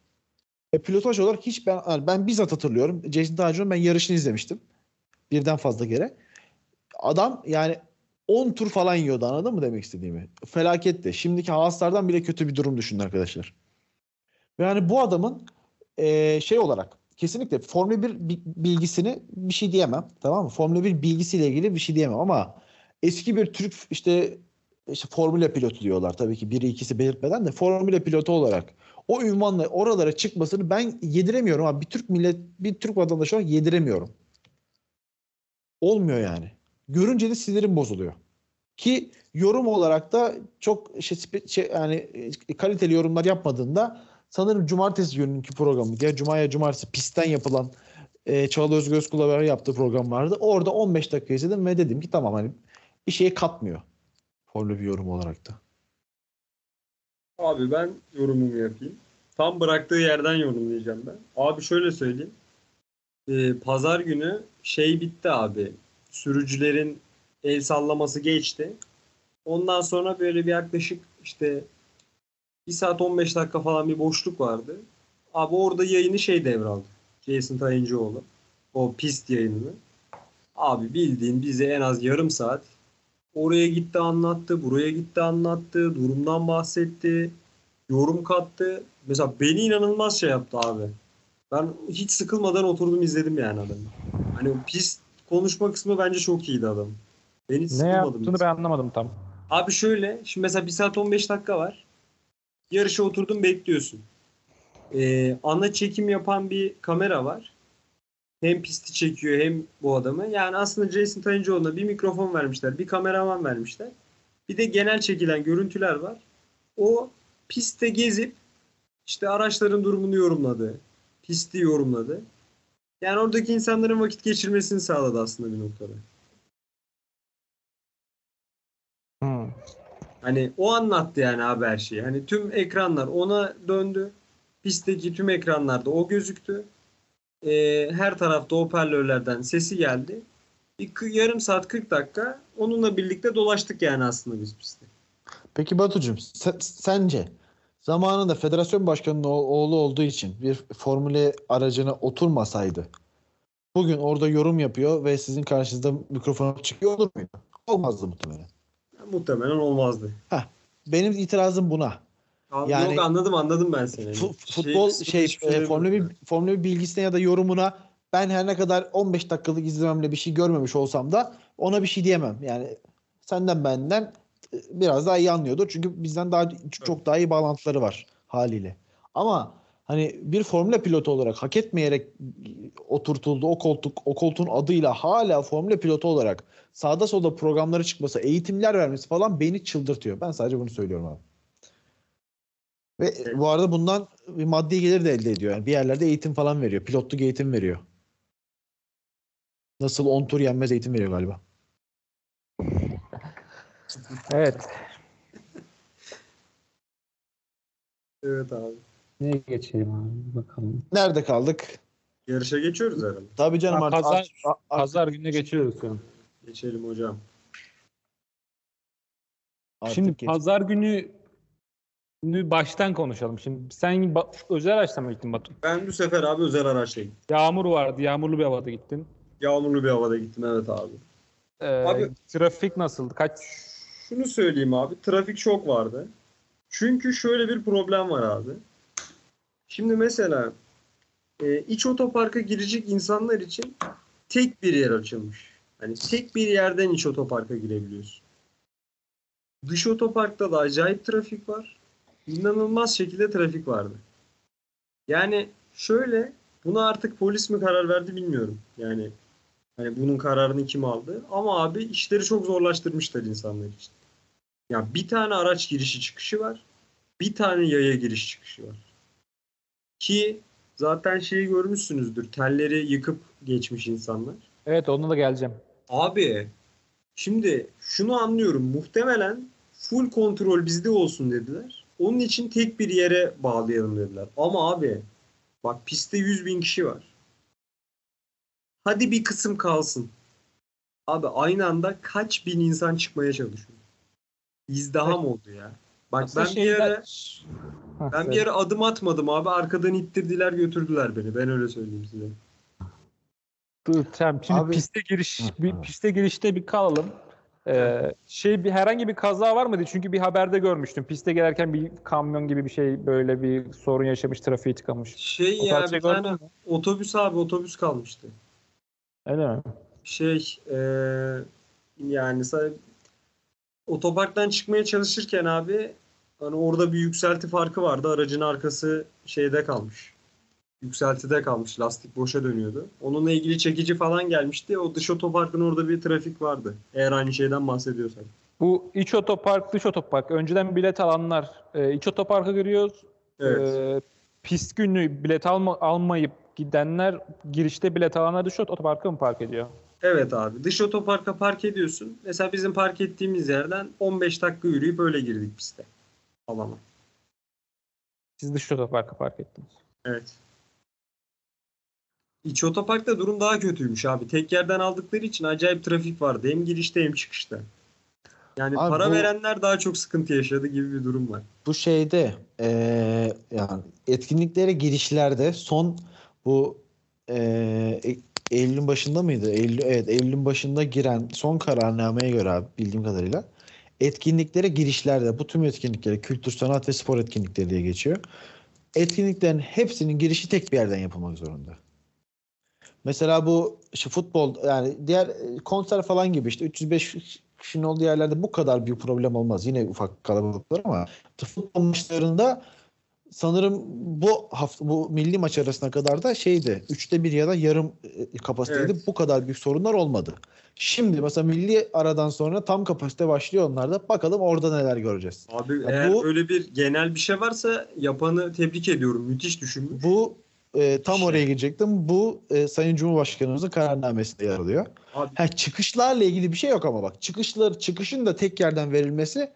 [SPEAKER 7] E, pilotaj olarak hiç ben ben bizzat hatırlıyorum. Jason Tayincioğlu'nun ben yarışını izlemiştim. Birden fazla kere. Adam yani 10 tur falan yiyordu anladın mı demek istediğimi? Felaketti. Şimdiki Haaslardan bile kötü bir durum düşünün arkadaşlar. Yani bu adamın e, şey olarak kesinlikle Formula 1 bi- bilgisini bir şey diyemem. Tamam mı? Formula 1 bilgisiyle ilgili bir şey diyemem ama eski bir Türk işte işte Formula pilotu diyorlar tabii ki biri ikisi belirtmeden de Formula pilotu olarak o ünvanla oralara çıkmasını ben yediremiyorum abi. Bir Türk millet bir Türk vatandaşı olarak yediremiyorum. Olmuyor yani. Görünce de sinirim bozuluyor. Ki yorum olarak da çok şey, şey yani e, kaliteli yorumlar yapmadığında sanırım cumartesi gününkü programı diye cumaya cumartesi pistten yapılan e, Çağla Özkul'la beraber yaptığı program vardı. Orada 15 dakika izledim ve dedim ki tamam hani bir şeye katmıyor. Formula bir yorum olarak da.
[SPEAKER 6] Abi ben yorumumu yapayım. Tam bıraktığı yerden yorumlayacağım ben. Abi şöyle söyleyeyim. Ee, Pazar günü şey bitti abi. Sürücülerin el sallaması geçti. Ondan sonra böyle bir yaklaşık işte 1 saat 15 dakika falan bir boşluk vardı. Abi orada yayını şey devraldı. Jason Tayincioğlu. O pist yayınını. Abi bildiğin bize en az yarım saat oraya gitti anlattı, buraya gitti anlattı, durumdan bahsetti, yorum kattı. Mesela beni inanılmaz şey yaptı abi. Ben hiç sıkılmadan oturdum izledim yani adamı. Hani o pist konuşma kısmı bence çok iyiydi adam. Ben hiç
[SPEAKER 5] Ne
[SPEAKER 6] sıkılmadım.
[SPEAKER 5] yaptığını
[SPEAKER 6] mesela.
[SPEAKER 5] ben anlamadım tam.
[SPEAKER 6] Abi şöyle, şimdi mesela 1 saat 15 dakika var. Yarışa oturdun bekliyorsun. Ee, ana çekim yapan bir kamera var. Hem pisti çekiyor hem bu adamı. Yani aslında Jason Tayincioğlu'na bir mikrofon vermişler, bir kameraman vermişler. Bir de genel çekilen görüntüler var. O pistte gezip işte araçların durumunu yorumladı. Pisti yorumladı. Yani oradaki insanların vakit geçirmesini sağladı aslında bir noktada. Hani o anlattı yani abi her şeyi. Hani tüm ekranlar ona döndü. Pistteki tüm ekranlarda o gözüktü. Ee, her tarafta hoparlörlerden sesi geldi. Bir yarım saat 40 dakika onunla birlikte dolaştık yani aslında biz pistte.
[SPEAKER 7] Peki Batucuğum se- sence zamanında federasyon başkanının oğlu olduğu için bir formüle aracına oturmasaydı bugün orada yorum yapıyor ve sizin karşınızda mikrofon çıkıyor olur muydu? Olmazdı muhtemelen.
[SPEAKER 6] Muhtemelen olmazdı.
[SPEAKER 7] Benim itirazım buna.
[SPEAKER 6] Abi
[SPEAKER 7] Yani-
[SPEAKER 6] Yok anladım anladım ben seni.
[SPEAKER 7] Fu-
[SPEAKER 6] Şey
[SPEAKER 7] futbol
[SPEAKER 6] kısmı
[SPEAKER 7] şey
[SPEAKER 6] hiçbir
[SPEAKER 7] e,
[SPEAKER 6] şey
[SPEAKER 7] Formula 1
[SPEAKER 6] demiyorum
[SPEAKER 7] Formula 1 bilgisine ya da yorumuna ben her ne kadar 15 dakikalık izlememle bir şey görmemiş olsam da ona bir şey diyemem. Yani senden benden e, biraz daha iyi anlıyordur. Çünkü bizden daha çok daha iyi bağlantıları var haliyle. Ama hani bir formüle pilotu olarak hak etmeyerek oturtuldu o koltuk o koltuğun adıyla hala formüle pilotu olarak sağda solda programları çıkması, eğitimler vermesi falan beni çıldırtıyor. Ben sadece bunu söylüyorum abi. Ve bu arada bundan bir maddi gelir de elde ediyor. Yani bir yerlerde eğitim falan veriyor. Pilotluk eğitim veriyor. Nasıl 10 tur yenmez eğitim veriyor galiba.
[SPEAKER 5] Evet.
[SPEAKER 6] Evet abi.
[SPEAKER 1] Neye geçelim abi bakalım.
[SPEAKER 7] Nerede kaldık?
[SPEAKER 6] Yarışa geçiyoruz herhalde.
[SPEAKER 7] Tabii canım artık.
[SPEAKER 5] pazar-
[SPEAKER 7] artık-
[SPEAKER 5] Pazar gününe geçiyoruz şu an.
[SPEAKER 6] Geçelim hocam.
[SPEAKER 7] artık
[SPEAKER 5] Şimdi
[SPEAKER 7] geç.
[SPEAKER 5] pazar günü günü baştan konuşalım. Şimdi sen ba- özel araçla mı gittin Batu?
[SPEAKER 6] Ben bu sefer abi özel araçla gittim.
[SPEAKER 5] Yağmur vardı. Yağmurlu bir havada gittin.
[SPEAKER 6] Yağmurlu bir havada gittim evet abi.
[SPEAKER 5] Ee,
[SPEAKER 6] Abi-
[SPEAKER 5] trafik nasıldı? Kaç
[SPEAKER 6] Şunu söyleyeyim abi. Trafik çok vardı. Çünkü şöyle bir problem var abi. Şimdi mesela e, iç otoparka girecek insanlar için tek bir yer açılmış. Hani tek bir yerden iç otoparka girebiliyorsun. Dış otoparkta da acayip trafik var. İnanılmaz şekilde trafik vardı. Yani şöyle buna artık polis mi karar verdi bilmiyorum. Yani hani bunun kararını kim aldı? Ama abi işleri çok zorlaştırmışlar insanlar için. Ya bir tane araç girişi çıkışı var. Bir tane yaya giriş çıkışı var. Ki zaten şeyi görmüşsünüzdür. Telleri yıkıp geçmiş insanlar.
[SPEAKER 5] Evet ona da geleceğim.
[SPEAKER 6] Abi şimdi şunu anlıyorum. Muhtemelen full kontrol bizde olsun dediler. Onun için tek bir yere bağlayalım dediler. Ama abi bak pistte 100 bin kişi var. Hadi bir kısım kalsın. Abi aynı anda kaç bin insan çıkmaya çalışıyor. İzdiham oldu ya. Bak
[SPEAKER 5] Aslında
[SPEAKER 6] ben bir yere
[SPEAKER 5] Ha,
[SPEAKER 6] ben bir yere adım atmadım abi. Arkadan ittirdiler götürdüler beni. Ben öyle söyleyeyim size.
[SPEAKER 5] Dur, tamam. Şimdi
[SPEAKER 7] Abi-
[SPEAKER 5] piste giriş bir piste girişte bir kalalım. Ee, şey bir herhangi bir kaza var mıydı? Çünkü bir haberde görmüştüm. Piste gelirken bir kamyon gibi bir şey böyle bir sorun yaşamış, trafiği tıkamış.
[SPEAKER 6] Şey
[SPEAKER 5] O
[SPEAKER 6] ya bir tane
[SPEAKER 5] mü?
[SPEAKER 6] otobüs abi otobüs kalmıştı.
[SPEAKER 5] Öyle mi?
[SPEAKER 6] şey eee, yani otoparktan çıkmaya çalışırken abi hani orada bir yükselti farkı vardı. Aracın arkası şeyde kalmış. Yükseltide kalmış. Lastik boşa dönüyordu. Onunla ilgili çekici falan gelmişti. O dış otoparkın orada bir trafik vardı. Eğer aynı şeyden bahsediyorsak.
[SPEAKER 5] Bu iç otopark, dış otopark. Önceden bilet alanlar e, iç otoparka giriyoruz.
[SPEAKER 6] Evet.
[SPEAKER 5] Ee, pist günü bilet alma, almayıp gidenler girişte bilet alanlar dış otoparka mı park ediyor?
[SPEAKER 6] Evet abi. Dış otoparka park ediyorsun. Mesela bizim park ettiğimiz yerden 15 dakika yürüyüp öyle girdik piste. Alana.
[SPEAKER 5] Siz dış otoparka park ettiniz.
[SPEAKER 6] Evet. İç otoparkta durum daha kötüymüş abi. Tek yerden aldıkları için acayip trafik vardı. Hem girişte hem çıkışta. Yani
[SPEAKER 7] Abi
[SPEAKER 6] para
[SPEAKER 7] bu-
[SPEAKER 6] verenler daha çok sıkıntı yaşadı gibi bir durum var.
[SPEAKER 7] bu şeyde eee, yani etkinliklere girişlerde son bu eee, E- Eylül'ün başında mıydı? Eylül, evet Eylül'ün başında giren son kararnameye göre abi bildiğim kadarıyla etkinliklere girişlerde bu tüm etkinliklere kültür, sanat ve spor etkinlikleri diye geçiyor. Etkinliklerin hepsinin girişi tek bir yerden yapılmak zorunda. Mesela bu işte futbol yani diğer e, konser falan gibi işte 305 kişinin olduğu yerlerde bu kadar büyük problem olmaz. Yine ufak kalabalıklar ama futbol maçlarında sanırım bu hafta bu milli maç arasına kadar da şeydi. Üçte bir ya da yarım e, kapasiteydi.
[SPEAKER 6] Evet.
[SPEAKER 7] Bu kadar büyük sorunlar olmadı. Şimdi mesela milli aradan sonra tam kapasite başlıyor onlarda. Bakalım orada neler göreceğiz.
[SPEAKER 6] Abi
[SPEAKER 7] Ya
[SPEAKER 6] eğer
[SPEAKER 7] bu-
[SPEAKER 6] öyle bir genel bir şey varsa yapanı tebrik ediyorum. Müthiş düşünmüş.
[SPEAKER 7] Bu e, tam oraya girecektim. Bu e, Sayın Cumhurbaşkanımızın kararnamesinde yer alıyor.
[SPEAKER 6] Abi
[SPEAKER 7] Ha, çıkışlarla ilgili bir şey yok ama bak. Çıkışlar çıkışın da tek yerden verilmesi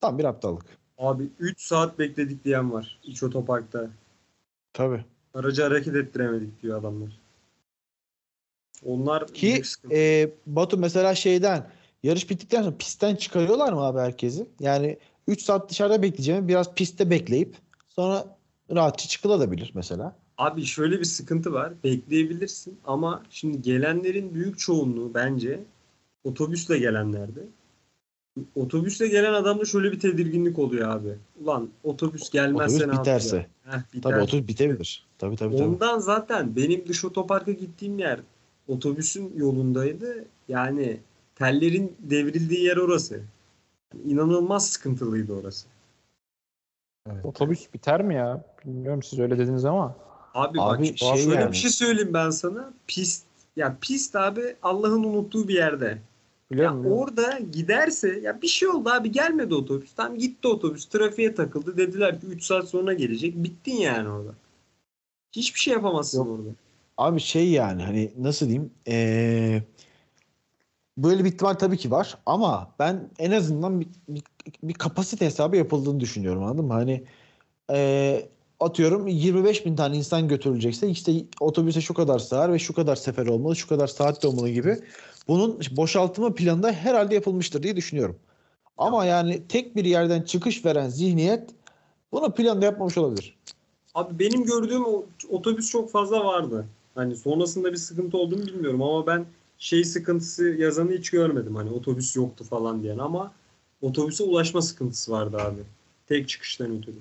[SPEAKER 7] tam bir aptallık.
[SPEAKER 6] Abi 3 saat bekledik diyen var iç otoparkta.
[SPEAKER 7] Tabii.
[SPEAKER 6] Aracı hareket ettiremedik diyor adamlar. Onlar
[SPEAKER 7] Ki e, Batu mesela şeyden yarış bittikten sonra pistten çıkarıyorlar mı abi herkesi? Yani 3 saat dışarıda bekleyeceğim biraz pistte bekleyip sonra rahatça çıkılabilir mesela.
[SPEAKER 6] Abi şöyle bir sıkıntı var. Bekleyebilirsin ama şimdi gelenlerin büyük çoğunluğu bence otobüsle gelenlerdi. Otobüsle gelen adamda şöyle bir tedirginlik oluyor abi. Ulan otobüs gelmezse
[SPEAKER 7] Otobüs
[SPEAKER 6] ne
[SPEAKER 7] biterse.
[SPEAKER 6] yapacağız? Heh, biter.
[SPEAKER 7] Tabii otobüs bitebilir. Tabii tabii tabii.
[SPEAKER 6] Ondan zaten benim dış otoparka gittiğim yer otobüsün yolundaydı. Yani tellerin devrildiği yer orası. İnanılmaz sıkıntılıydı orası.
[SPEAKER 5] Otobüs biter mi ya? Bilmiyorum siz öyle dediniz ama.
[SPEAKER 6] Abi,
[SPEAKER 7] Abi
[SPEAKER 6] bak
[SPEAKER 7] şey
[SPEAKER 6] şöyle
[SPEAKER 7] yani.
[SPEAKER 6] bir şey söyleyeyim ben sana. Pist ya pist abi Allah'ın unuttuğu bir yerde.
[SPEAKER 5] Biliyor
[SPEAKER 6] Ya
[SPEAKER 5] musun?
[SPEAKER 6] orada giderse ya bir şey oldu abi gelmedi otobüs. Tam gitti otobüs trafiğe takıldı. Dediler ki 3 saat sonra gelecek. Bittin yani orada. Hiçbir şey yapamazsın
[SPEAKER 7] Yok.
[SPEAKER 6] orada.
[SPEAKER 7] Abi şey yani hani nasıl diyeyim ee, böyle bir ihtimal tabii ki var ama ben en azından bir, bir, bir kapasite hesabı yapıldığını düşünüyorum anladın mı? Hani ee, atıyorum 25 bin tane insan götürülecekse işte otobüse şu kadar sığar ve şu kadar sefer olmalı, şu kadar saat olmalı gibi bunun boşaltma planı da herhalde yapılmıştır diye düşünüyorum. Ama yani tek bir yerden çıkış veren zihniyet bunu planda yapmamış olabilir.
[SPEAKER 6] Abi benim gördüğüm otobüs çok fazla vardı. Hani sonrasında bir sıkıntı olduğunu bilmiyorum ama ben şey sıkıntısı yazanı hiç görmedim. Hani otobüs yoktu falan diyen ama otobüse ulaşma sıkıntısı vardı abi. Tek çıkıştan ötürü.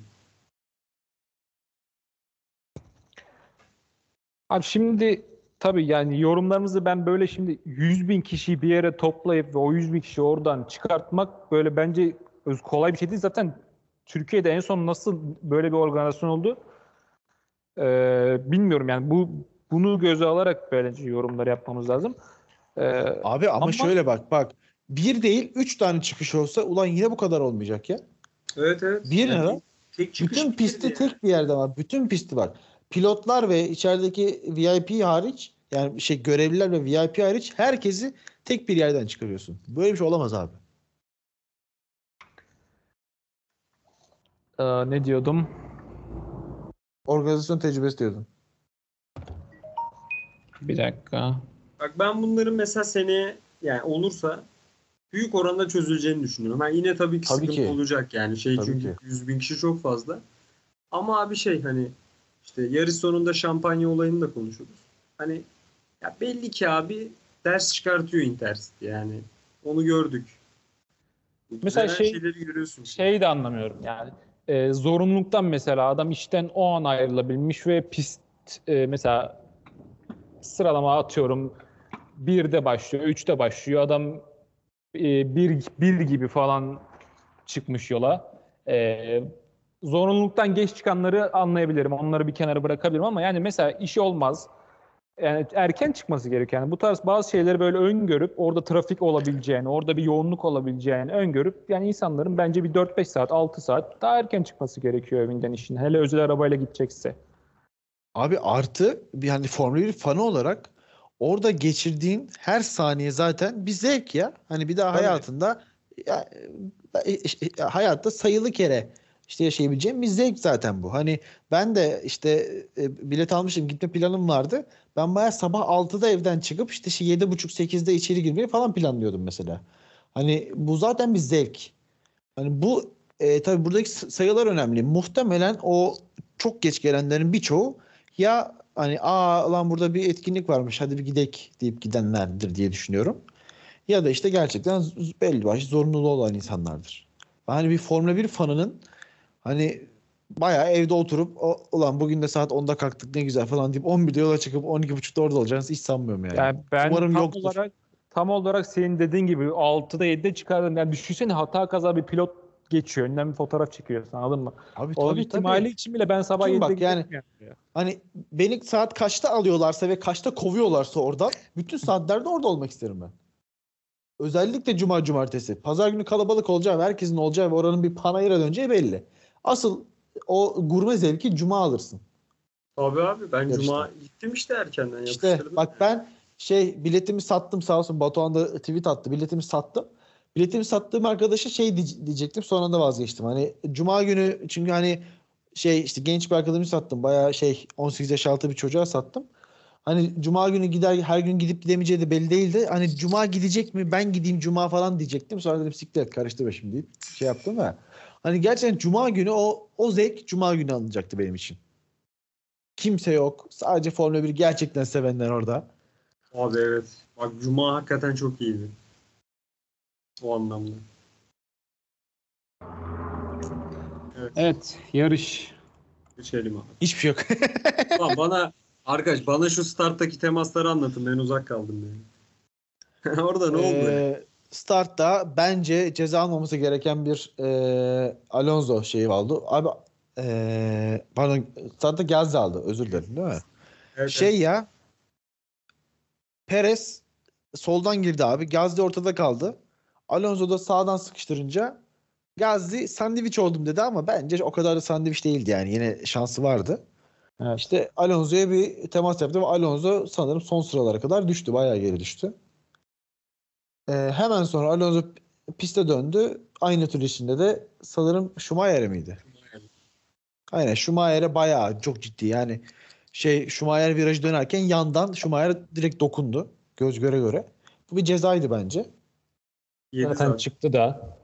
[SPEAKER 5] Abi şimdi tabii yani yorumlarımızı ben böyle şimdi 100 bin kişiyi bir yere toplayıp ve o 100 bin kişiyi oradan çıkartmak böyle bence öz- kolay bir şey değil. Zaten Türkiye'de en son nasıl böyle bir organizasyon oldu Ee, bilmiyorum yani bu bunu göze alarak bence yorumlar yapmamız lazım. Ee,
[SPEAKER 7] Abi ama,
[SPEAKER 5] Ama-
[SPEAKER 7] şöyle bak bak. Bir değil üç tane çıkış olsa ulan yine bu kadar olmayacak ya.
[SPEAKER 6] Evet evet.
[SPEAKER 7] Bir ne
[SPEAKER 6] Yani
[SPEAKER 7] lan?
[SPEAKER 6] Tek çıkış
[SPEAKER 7] Bütün pisti
[SPEAKER 6] yani.
[SPEAKER 7] tek bir yerde var. Bütün pisti var. Pilotlar ve içerideki VIP hariç yani şey görevliler ve VIP hariç herkesi tek bir yerden çıkarıyorsun. Böyle bir şey olamaz abi.
[SPEAKER 5] e, ne diyordum?
[SPEAKER 7] Organizasyon tecrübesi diyordun.
[SPEAKER 5] Bir dakika.
[SPEAKER 6] Bak ben bunların mesela seneye yani olursa büyük oranda çözüleceğini düşünüyorum. Yani yine tabii ki
[SPEAKER 7] Tabii
[SPEAKER 6] sıkıntı
[SPEAKER 7] ki.
[SPEAKER 6] olacak yani şey
[SPEAKER 7] Tabii
[SPEAKER 6] çünkü
[SPEAKER 7] ki.
[SPEAKER 6] 100 bin kişi çok fazla. Ama abi şey hani işte yarış sonunda şampanya olayını da konuşuruz. Hani ya belli ki abi ders çıkartıyor Intercity yani. Onu gördük.
[SPEAKER 5] Mesela şey-
[SPEAKER 6] şeyleri görüyorsun.
[SPEAKER 5] Şeyi de anlamıyorum yani. E, zorunluluktan mesela adam işten o an ayrılabilmiş ve pist e, mesela sıralama atıyorum 1'de başlıyor, 3'te başlıyor. Adam e, bir, bir gibi falan çıkmış yola. E, zorunluluktan geç çıkanları anlayabilirim. Onları bir kenara bırakabilirim ama yani mesela işi olmaz. Yani erken çıkması gerekiyor. Yani bu tarz bazı şeyleri böyle öngörüp orada trafik olabileceğini, orada bir yoğunluk olabileceğini öngörüp yani insanların bence bir 4-5 saat, 6 saat daha erken çıkması gerekiyor evinden işine. Hele özel arabayla gidecekse.
[SPEAKER 7] Abi artı hani Formula 1 fanı olarak orada geçirdiğin her saniye zaten bir zevk ya. Hani bir daha hayatında ya, e, e, hayatta sayılı kere işte yaşayabileceğim bir zevk zaten bu. Hani ben de işte e, bilet almışım gitme planım vardı. Ben bayağı sabah 6'da evden çıkıp işte şey 7.30-8'de içeri girmeyi falan planlıyordum mesela. Hani bu zaten bir zevk. Hani bu e, tabii buradaki sayılar önemli. Muhtemelen o çok geç gelenlerin birçoğu ya hani aa lan burada bir etkinlik varmış hadi bir gidek deyip gidenlerdir diye düşünüyorum. Ya da işte gerçekten belli başlı zorunluluğu olan insanlardır. Hani bir Formula 1 fanının hani bayağı evde oturup o, ulan bugün de saat 10'da kalktık ne güzel falan deyip 11'de yola çıkıp 12.30'da orada olacağınızı hiç sanmıyorum yani.
[SPEAKER 5] Yani ben
[SPEAKER 7] Umarım
[SPEAKER 5] tam
[SPEAKER 7] yoktur.
[SPEAKER 5] olarak tam olarak senin dediğin gibi 6'da 7'de çıkardım. Yani düşünsene hata kaza bir pilot geçiyor. Önden bir fotoğraf çekiyorsun anladın mı?
[SPEAKER 7] Abi
[SPEAKER 5] O
[SPEAKER 7] tabii,
[SPEAKER 5] ihtimali
[SPEAKER 7] tabii.
[SPEAKER 5] için bile ben sabah
[SPEAKER 7] Kim
[SPEAKER 5] 7'de
[SPEAKER 7] bak yani-
[SPEAKER 5] yani.
[SPEAKER 7] Hani beni saat kaçta alıyorlarsa ve kaçta kovuyorlarsa oradan bütün saatlerde orada olmak isterim ben. Özellikle cuma cumartesi. Pazar günü kalabalık olacağı ve herkesin olacağı ve oranın bir panayıra döneceği belli. Asıl o gurme zevki cuma alırsın.
[SPEAKER 6] Tabii abi ben
[SPEAKER 7] Yarışta.
[SPEAKER 6] cuma gittim işte erkenden
[SPEAKER 7] İşte bak ben şey biletimi sattım sağ olsun Batuhan da tweet attı. Biletimi sattım. Biletimi sattığım arkadaşa şey diye- diyecektim sonra da vazgeçtim. Hani cuma günü çünkü hani şey işte genç bir arkadaşımı sattım. Bayağı şey 18 yaş altı bir çocuğa sattım. Hani cuma günü gider her gün gidip gidemeyeceği de belli değildi. Hani cuma gidecek mi ben gideyim cuma falan diyecektim. Sonra dedim siktir et karıştırma şimdi şey yaptım da. Hani gerçekten cuma günü o o zevk cuma günü alınacaktı benim için. Kimse yok. Sadece Formula 1 gerçekten sevenler orada.
[SPEAKER 6] Abi evet. Bak cuma hakikaten çok iyiydi. O anlamda.
[SPEAKER 5] Evet yarış.
[SPEAKER 6] Geçelim abi.
[SPEAKER 7] Hiçbir şey yok.
[SPEAKER 6] Ulan bana arkadaş bana şu starttaki temasları anlatın ben uzak kaldım yani. Orada ne oldu?
[SPEAKER 7] Startta bence ceza almaması gereken bir e, Alonso şeyi aldı. Abi e, pardon startta Gazze aldı. Özür dilerim değil mi?
[SPEAKER 6] Evet,
[SPEAKER 7] Şey ya Perez soldan girdi abi. Gazze ortada kaldı. Alonso da sağdan sıkıştırınca Gazze sandviç oldum dedi ama bence o kadar da sandviç değildi yani. Yine şansı vardı.
[SPEAKER 5] Evet.
[SPEAKER 7] İşte Alonso'ya bir temas yaptı ve Alonso sanırım son sıralara kadar düştü. Bayağı geri düştü. Ee, hemen sonra Alonso piste döndü. Aynı tur içinde de sanırım Schumacher miydi? Aynen Schumacher'e bayağı çok ciddi yani şey Schumacher virajı dönerken yandan Schumacher direkt dokundu. Göz göre göre. Bu bir cezaydı bence.
[SPEAKER 6] Yedi
[SPEAKER 5] Zaten
[SPEAKER 6] zaten.
[SPEAKER 5] çıktı da.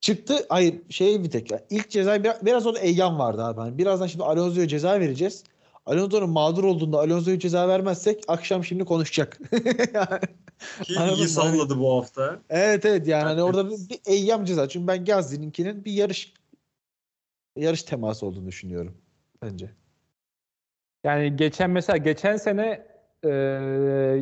[SPEAKER 7] Çıktı. Hayır şey bir tek. İlk ceza biraz, biraz orada eyyam vardı abi. Hani birazdan şimdi Alonso'ya ceza vereceğiz. Alonso'nun mağdur olduğunda Alonso'ya ceza vermezsek akşam şimdi konuşacak.
[SPEAKER 6] Ki
[SPEAKER 7] Anladın
[SPEAKER 6] iyi
[SPEAKER 7] mı?
[SPEAKER 6] salladı bu hafta.
[SPEAKER 7] evet evet yani hani orada bir, bir eyyam ceza. Çünkü ben Gazli'ninkinin bir yarış yarış teması olduğunu düşünüyorum bence.
[SPEAKER 5] Yani geçen mesela geçen sene e,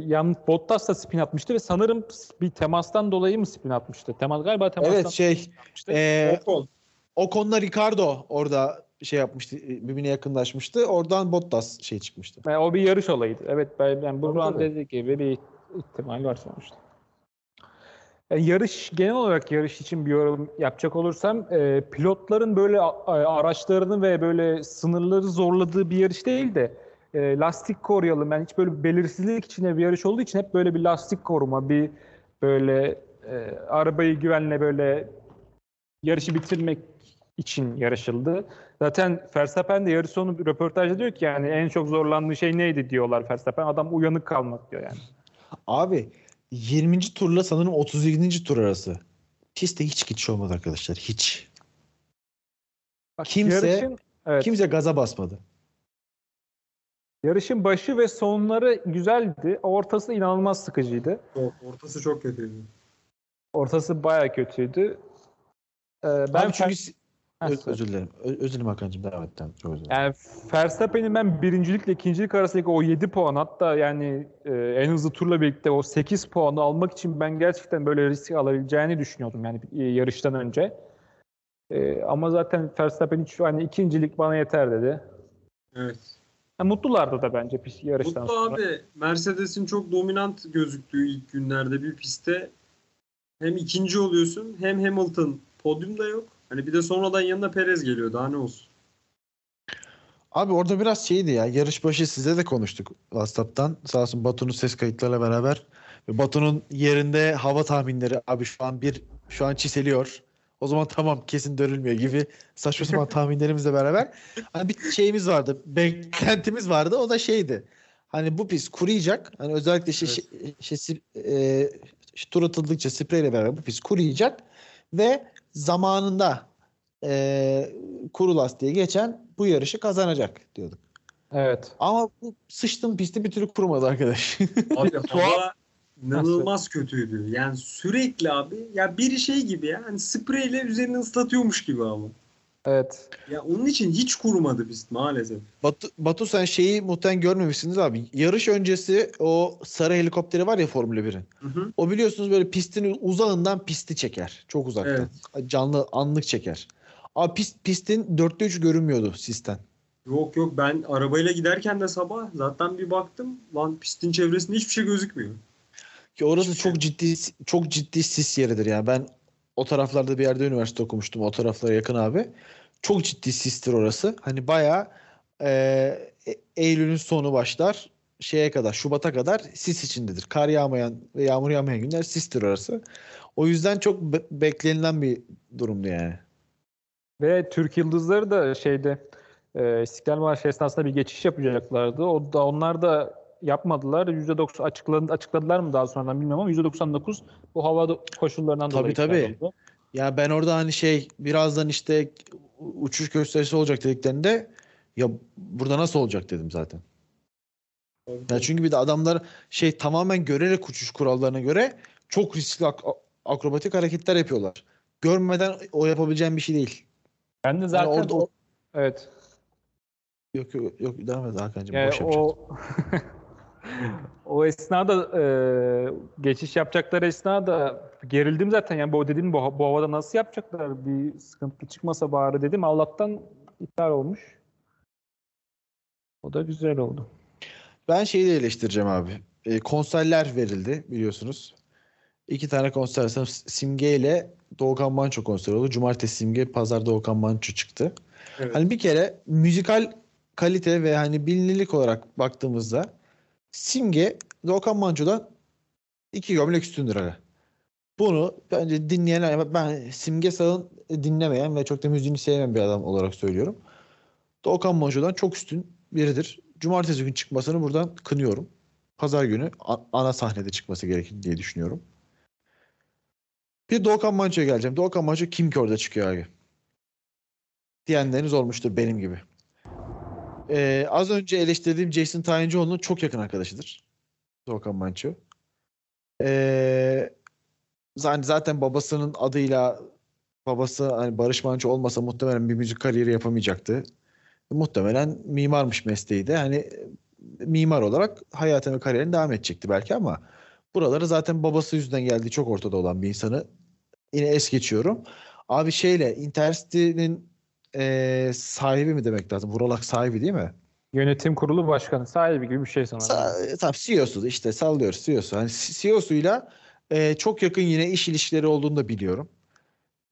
[SPEAKER 5] yan Bottas da spin atmıştı ve sanırım bir temastan dolayı mı spin atmıştı? Temas galiba temastan
[SPEAKER 7] Evet şey e,
[SPEAKER 6] Ocon.
[SPEAKER 7] Ocon'la Ricardo orada şey yapmıştı birbirine yakınlaşmıştı. Oradan Bottas şey çıkmıştı.
[SPEAKER 5] Yani o bir yarış olayıydı. Evet ben yani Burhan dediği gibi bir ihtimal var sonuçta. Yani yarış genel olarak yarış için bir yorum yapacak olursam e, pilotların böyle araçlarını ve böyle sınırları zorladığı bir yarış değil de e, lastik koruyalım. Yani hiç böyle belirsizlik içinde bir yarış olduğu için hep böyle bir lastik koruma, bir böyle e, arabayı güvenle böyle yarışı bitirmek için yarışıldı. Zaten Verstappen de yarış sonu röportajda diyor ki yani en çok zorlandığı şey neydi diyorlar Verstappen. Adam uyanık kalmak diyor yani.
[SPEAKER 7] Abi 20. turla sanırım 37. tur arası. Pistte hiç geçiş olmadı arkadaşlar. Hiç.
[SPEAKER 5] Bak,
[SPEAKER 7] Kimse-
[SPEAKER 5] yarışın, evet,
[SPEAKER 7] Kimse gaza basmadı.
[SPEAKER 5] yarışın başı ve sonları güzeldi. Ortası inanılmaz sıkıcıydı.
[SPEAKER 6] Ortası çok kötüydü.
[SPEAKER 5] Ortası baya kötüydü. Ee, ben
[SPEAKER 7] Ben çünkü Öz- özür dilerim. Ö- özür dilerim Hakan'cığım. Devam et. Tamam, Çok özür dilerim.
[SPEAKER 5] Yani Verstappen'in ben birincilikle ikincilik arasındaki o 7 puan hatta yani e, en hızlı turla birlikte o 8 puanı almak için ben gerçekten böyle risk alabileceğini düşünüyordum yani e, yarıştan önce. E, ama zaten Verstappen hiç hani ikincilik bana yeter dedi.
[SPEAKER 6] Evet.
[SPEAKER 5] Ha, mutlulardı da bence pis- yarıştan
[SPEAKER 6] Mutlu
[SPEAKER 5] sonra.
[SPEAKER 6] abi Mercedes'in çok dominant gözüktüğü ilk günlerde bir pistte hem ikinci oluyorsun hem Hamilton podyumda yok. Hani bir de sonradan yanına Perez geliyor daha ne olsun.
[SPEAKER 7] Abi orada biraz şeydi ya. Yarış başı size de konuştuk WhatsApp'tan. Sağ olsun Batu'nun ses kayıtlarıyla beraber. Batu'nun yerinde hava tahminleri abi şu an bir şu an çiseliyor. O zaman tamam kesin dönülmüyor gibi saçma sapan tahminlerimizle beraber. Hani bir şeyimiz vardı. Beklentimiz vardı. O da şeydi. Hani bu pist kuruyacak. Hani özellikle şey, şey, şey, si- e, şey, tur atıldıkça spreyle beraber bu pist kuruyacak. Ve zamanında e, kuru lastiğe geçen bu yarışı kazanacak diyorduk.
[SPEAKER 5] Evet.
[SPEAKER 7] Ama bu sıçtım pisti bir türlü kurumadı arkadaş.
[SPEAKER 6] Abi hava inanılmaz kötüydü. Yani sürekli abi ya biri şey gibi ya hani spreyle üzerini ıslatıyormuş gibi ama.
[SPEAKER 5] Evet.
[SPEAKER 6] Ya onun için hiç kurumadı pist maalesef.
[SPEAKER 7] Batu, Batu sen şeyi muhtemelen görmemişsiniz abi. Yarış öncesi o sarı helikopteri var ya Formula 1'in.
[SPEAKER 6] Hı hı.
[SPEAKER 7] O biliyorsunuz böyle pistin uzağından pisti çeker. Çok uzaktan. Canlı anlık çeker. Abi pist, pistin dörtte üç görünmüyordu sisten.
[SPEAKER 6] Yok yok ben arabayla giderken de sabah zaten bir baktım lan pistin çevresinde hiçbir şey gözükmüyor.
[SPEAKER 7] Ki orası
[SPEAKER 6] Hiçbir şey
[SPEAKER 7] çok ciddi çok ciddi sis yeridir yani. Ben o taraflarda bir yerde üniversite okumuştum. O taraflara yakın abi. Çok ciddi sistir orası. Hani bayağı e, E- Eylül'ün sonu başlar. Şeye kadar, Şubat'a kadar sis içindedir. Kar yağmayan ve yağmur yağmayan günler sistir orası. O yüzden çok be- beklenilen bir durumdu yani.
[SPEAKER 5] Ve Türk Yıldızları da şeyde e, İstiklal Marşı esnasında bir geçiş yapacaklardı. O da onlar da yapmadılar. %90 açıkladı, açıkladılar mı daha sonradan bilmiyorum ama %99 bu hava koşullarından
[SPEAKER 7] Tabii,
[SPEAKER 5] dolayı
[SPEAKER 7] tabii.
[SPEAKER 5] oldu.
[SPEAKER 7] Ya ben orada hani şey birazdan işte uçuş gösterisi olacak dediklerinde ya burada nasıl olacak dedim zaten. Ya çünkü bir de adamlar şey tamamen görerek uçuş kurallarına göre çok riskli ak- akrobatik hareketler yapıyorlar. Görmeden o yapabileceğin bir şey değil.
[SPEAKER 5] Ben de zaten
[SPEAKER 7] orada
[SPEAKER 5] o- evet.
[SPEAKER 7] Yok yok yok devam et Hakan'cığım.
[SPEAKER 5] Yani
[SPEAKER 7] boş
[SPEAKER 5] o o esnada e, geçiş yapacakları esnada gerildim zaten yani bu dedim bu, bu havada nasıl yapacaklar bir sıkıntı çıkmasa bari dedim Allah'tan iptal olmuş. O da güzel oldu.
[SPEAKER 7] Ben şeyi de eleştireceğim abi. E, konserler verildi biliyorsunuz. İki tane konser. sanırım Simge ile Doğukan Manço konseri oldu. Cumartesi Simge, pazar Doğukan Manço çıktı.
[SPEAKER 6] Evet.
[SPEAKER 7] Hani bir kere müzikal kalite ve hani bilinirlik olarak baktığımızda Simge Doğukan Manço'dan iki gömlek üstündür hani. Bunu bence dinleyen ben Simge Sağ'ın dinlemeyen ve çok da müziğini sevmeyen bir adam olarak söylüyorum. Doğukan Manço'dan çok üstün biridir. Cumartesi günü çıkmasını buradan kınıyorum. Pazar günü ana sahnede çıkması gerekir diye düşünüyorum. Bir Doğukan Manço'ya geleceğim. Doğukan Manço kim ki orada çıkıyor abi? Diyenleriniz olmuştur benim gibi. Ee, az önce eleştirdiğim Jason Tayıncıoğlu'nun çok yakın arkadaşıdır. Doğukan Manço. Ee, zaten, babasının adıyla babası hani Barış Manço olmasa muhtemelen bir müzik kariyeri yapamayacaktı. Muhtemelen mimarmış mesleği de. Hani e, mimar olarak hayatına ve kariyerine devam edecekti belki ama buraları zaten babası yüzünden geldiği çok ortada olan bir insanı yine es geçiyorum. Abi şeyle Intercity'nin e, sahibi mi demek lazım? Vuralak sahibi değil mi?
[SPEAKER 5] Yönetim kurulu başkanı sahibi gibi bir şey sanırım.
[SPEAKER 7] Sa- tabii CEO'su işte sallıyoruz CEO'su. Hani CEO'suyla e, çok yakın yine iş ilişkileri olduğunu da biliyorum.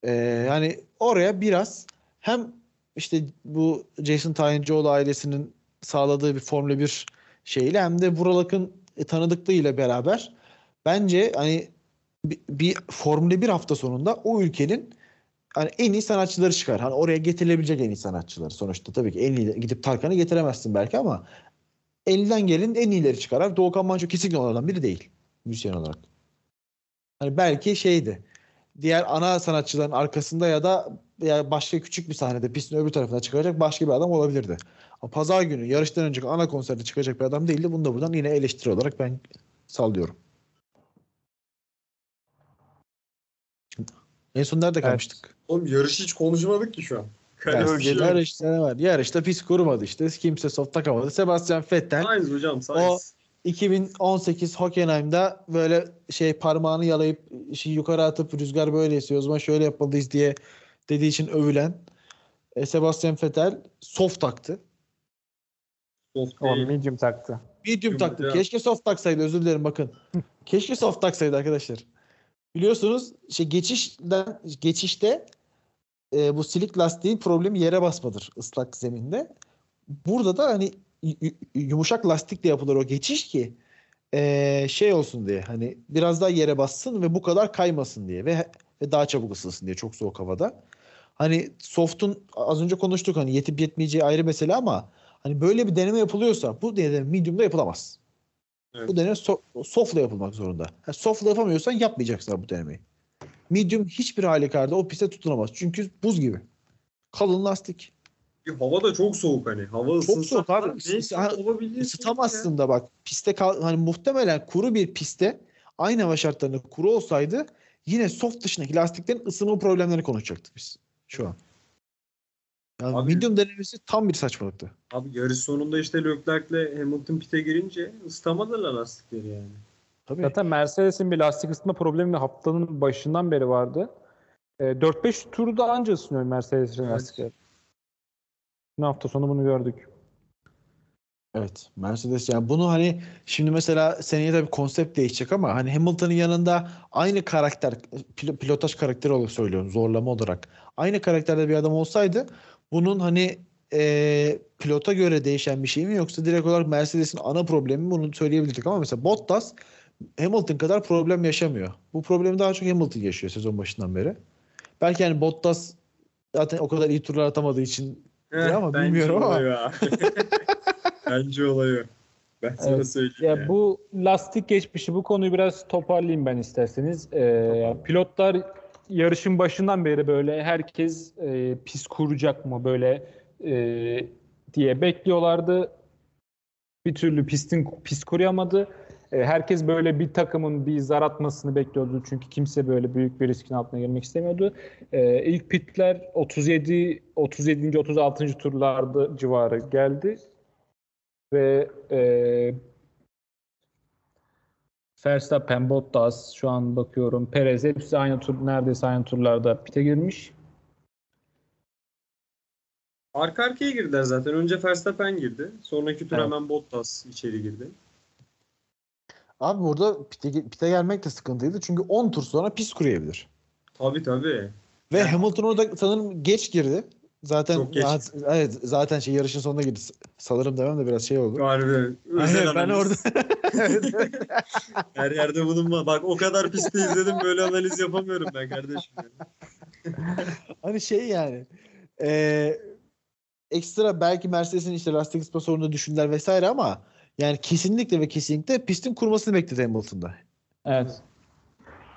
[SPEAKER 7] E, yani oraya biraz hem işte bu Jason Tayıncıoğlu ailesinin sağladığı bir Formula 1 şeyiyle hem de Vuralak'ın e, tanıdıklığıyla beraber bence hani bir, bir Formula 1 hafta sonunda o ülkenin hani en iyi sanatçıları çıkar. Hani oraya getirilebilecek en iyi sanatçıları. Sonuçta tabii ki en iyi gidip Tarkan'ı getiremezsin belki ama elinden gelenin en iyileri çıkar. Doğukan Manço kesinlikle onlardan biri değil. Müzisyen olarak. Hani belki şeydi. Diğer ana sanatçıların arkasında ya da ya başka küçük bir sahnede pistin öbür tarafına çıkacak başka bir adam olabilirdi. Ama pazar günü yarıştan önceki ana konserde çıkacak bir adam değildi. Bunu da buradan yine eleştiri olarak ben sallıyorum. En son nerede kalmıştık?
[SPEAKER 6] Oğlum yarışı hiç konuşmadık ki şu an.
[SPEAKER 7] Yani yarışta ne var? Yarışta pis kurmadı işte. Kimse soft takamadı. Sebastian Vettel
[SPEAKER 6] Sainz hocam
[SPEAKER 7] O-
[SPEAKER 6] Sainz.
[SPEAKER 7] 2018 Hockenheim'da böyle şey parmağını yalayıp şey yukarı atıp rüzgar böyle esiyor o zaman şöyle yapmalıyız diye dediği için övülen e, Sebastian Vettel soft taktı.
[SPEAKER 6] Soft
[SPEAKER 5] O medium taktı.
[SPEAKER 7] Medium taktı. Keşke soft taksaydı özür dilerim bakın. Keşke soft taksaydı arkadaşlar. Biliyorsunuz şey geçişten geçişte e, bu silik lastiğin problemi yere basmadır ıslak zeminde. Burada da hani yumuşak lastikle yapılır o geçiş ki e, şey olsun diye hani biraz daha yere bassın ve bu kadar kaymasın diye ve, ve daha çabuk ısınsın diye çok soğuk havada. Hani soft'un az önce konuştuk hani yetip yetmeyeceği ayrı mesele ama hani böyle bir deneme yapılıyorsa bu deneme medium'da yapılamaz.
[SPEAKER 6] Evet.
[SPEAKER 7] Bu deneme so- soft'la yapılmak zorunda. Ha, soft'la yapamıyorsan yapmayacaksın bu denemeyi. Medium hiçbir halükarda o piste tutunamaz. Çünkü buz gibi. Kalın lastik.
[SPEAKER 6] Bir hava da çok soğuk hani. Hava ısınsa
[SPEAKER 7] soğuk abi. Isıtamazsın da bak. Piste kal hani muhtemelen kuru bir piste aynı hava şartlarında kuru olsaydı yine soft dışındaki lastiklerin ısınma problemlerini konuşacaktık biz şu an. Yani
[SPEAKER 6] Abi-
[SPEAKER 7] medium denemesi tam bir saçmalıktı.
[SPEAKER 6] Abi yarış sonunda işte Leclerc'le Hamilton pit'e girince ısıtamadılar lastikleri yani.
[SPEAKER 7] Tabii.
[SPEAKER 5] Zaten Mercedes'in bir lastik ısıtma problemi haftanın başından beri vardı. E, 4-5 turda anca ısınıyor Mercedes'in
[SPEAKER 6] Evet.
[SPEAKER 5] lastikleri. Bu hafta sonu bunu gördük.
[SPEAKER 7] Evet Mercedes yani bunu hani şimdi mesela seneye tabii konsept değişecek ama hani Hamilton'ın yanında aynı karakter pil- pilotaj karakteri olarak söylüyorum zorlama olarak aynı karakterde bir adam olsaydı bunun hani e, pilota göre değişen bir şey mi yoksa direkt olarak Mercedes'in ana problemi mi bunu söyleyebilirdik ama mesela Bottas Hamilton kadar problem yaşamıyor. Bu problemi daha çok Hamilton yaşıyor sezon başından beri. Belki yani Bottas zaten o kadar iyi turlar atamadığı için
[SPEAKER 6] Heh,
[SPEAKER 7] ama
[SPEAKER 6] bence
[SPEAKER 7] bilmiyorum ama.
[SPEAKER 6] bence olay o. Ben sana
[SPEAKER 5] Evet.
[SPEAKER 6] söyleyeyim.
[SPEAKER 5] Ya
[SPEAKER 6] yani.
[SPEAKER 5] bu lastik geçmişi bu konuyu biraz toparlayayım ben isterseniz. Ee, yani pilotlar yarışın başından beri böyle herkes e, pis kuracak mı böyle e, diye bekliyorlardı. Bir türlü pistin pis kuruyamadı. E, herkes böyle bir takımın bir zar atmasını bekliyordu. Çünkü kimse böyle büyük bir riskin altına girmek istemiyordu. E, ilk pitler 37 37. 36. turlarda civarı geldi. Ve e, Verstappen, Bottas şu an bakıyorum. Perez hepsi aynı tur neredeyse aynı turlarda pite girmiş.
[SPEAKER 6] Arka arkaya girdiler zaten. Önce Verstappen girdi. Sonraki tur
[SPEAKER 5] Evet.
[SPEAKER 6] hemen Bottas içeri girdi.
[SPEAKER 7] Abi burada pite, pite gelmek de sıkıntıydı. Çünkü 10 tur sonra pis kuruyabilir.
[SPEAKER 6] Tabii tabii.
[SPEAKER 7] Ve. Hamilton orada sanırım geç girdi. Zaten. Ha, evet zaten şey yarışın sonuna girdi. Sanırım demem de biraz şey oldu.
[SPEAKER 6] Harbi.
[SPEAKER 7] Aynen, ben orada.
[SPEAKER 6] Her yerde bulunma. Bak o kadar pistte izledim böyle analiz yapamıyorum ben kardeşim.
[SPEAKER 7] hani şey yani e, ekstra belki Mercedes'in işte lastik ısıtma sorununu düşündüler vesaire ama yani kesinlikle ve kesinlikle pistin kurmasını bekledi Hamilton'da.
[SPEAKER 5] Evet.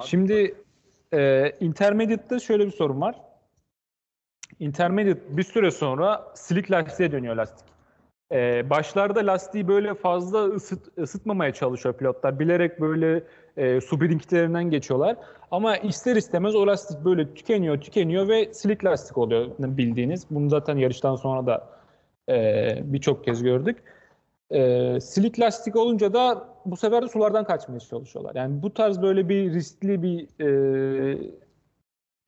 [SPEAKER 5] Şimdi e, Intermediate'da şöyle bir sorun var. Intermediate bir süre sonra slick lastiğe dönüyor lastik. E, başlarda lastiği böyle fazla ısıt, ısıtmamaya çalışıyor pilotlar. Bilerek böyle e, su birikintilerinden geçiyorlar. Ama ister istemez o lastik böyle tükeniyor, tükeniyor ve slick lastik oluyor bildiğiniz. Bunu zaten yarıştan sonra da e, birçok kez gördük. E, slick lastik olunca da bu sefer de sulardan kaçmaya çalışıyorlar. Yani bu tarz böyle bir riskli bir e,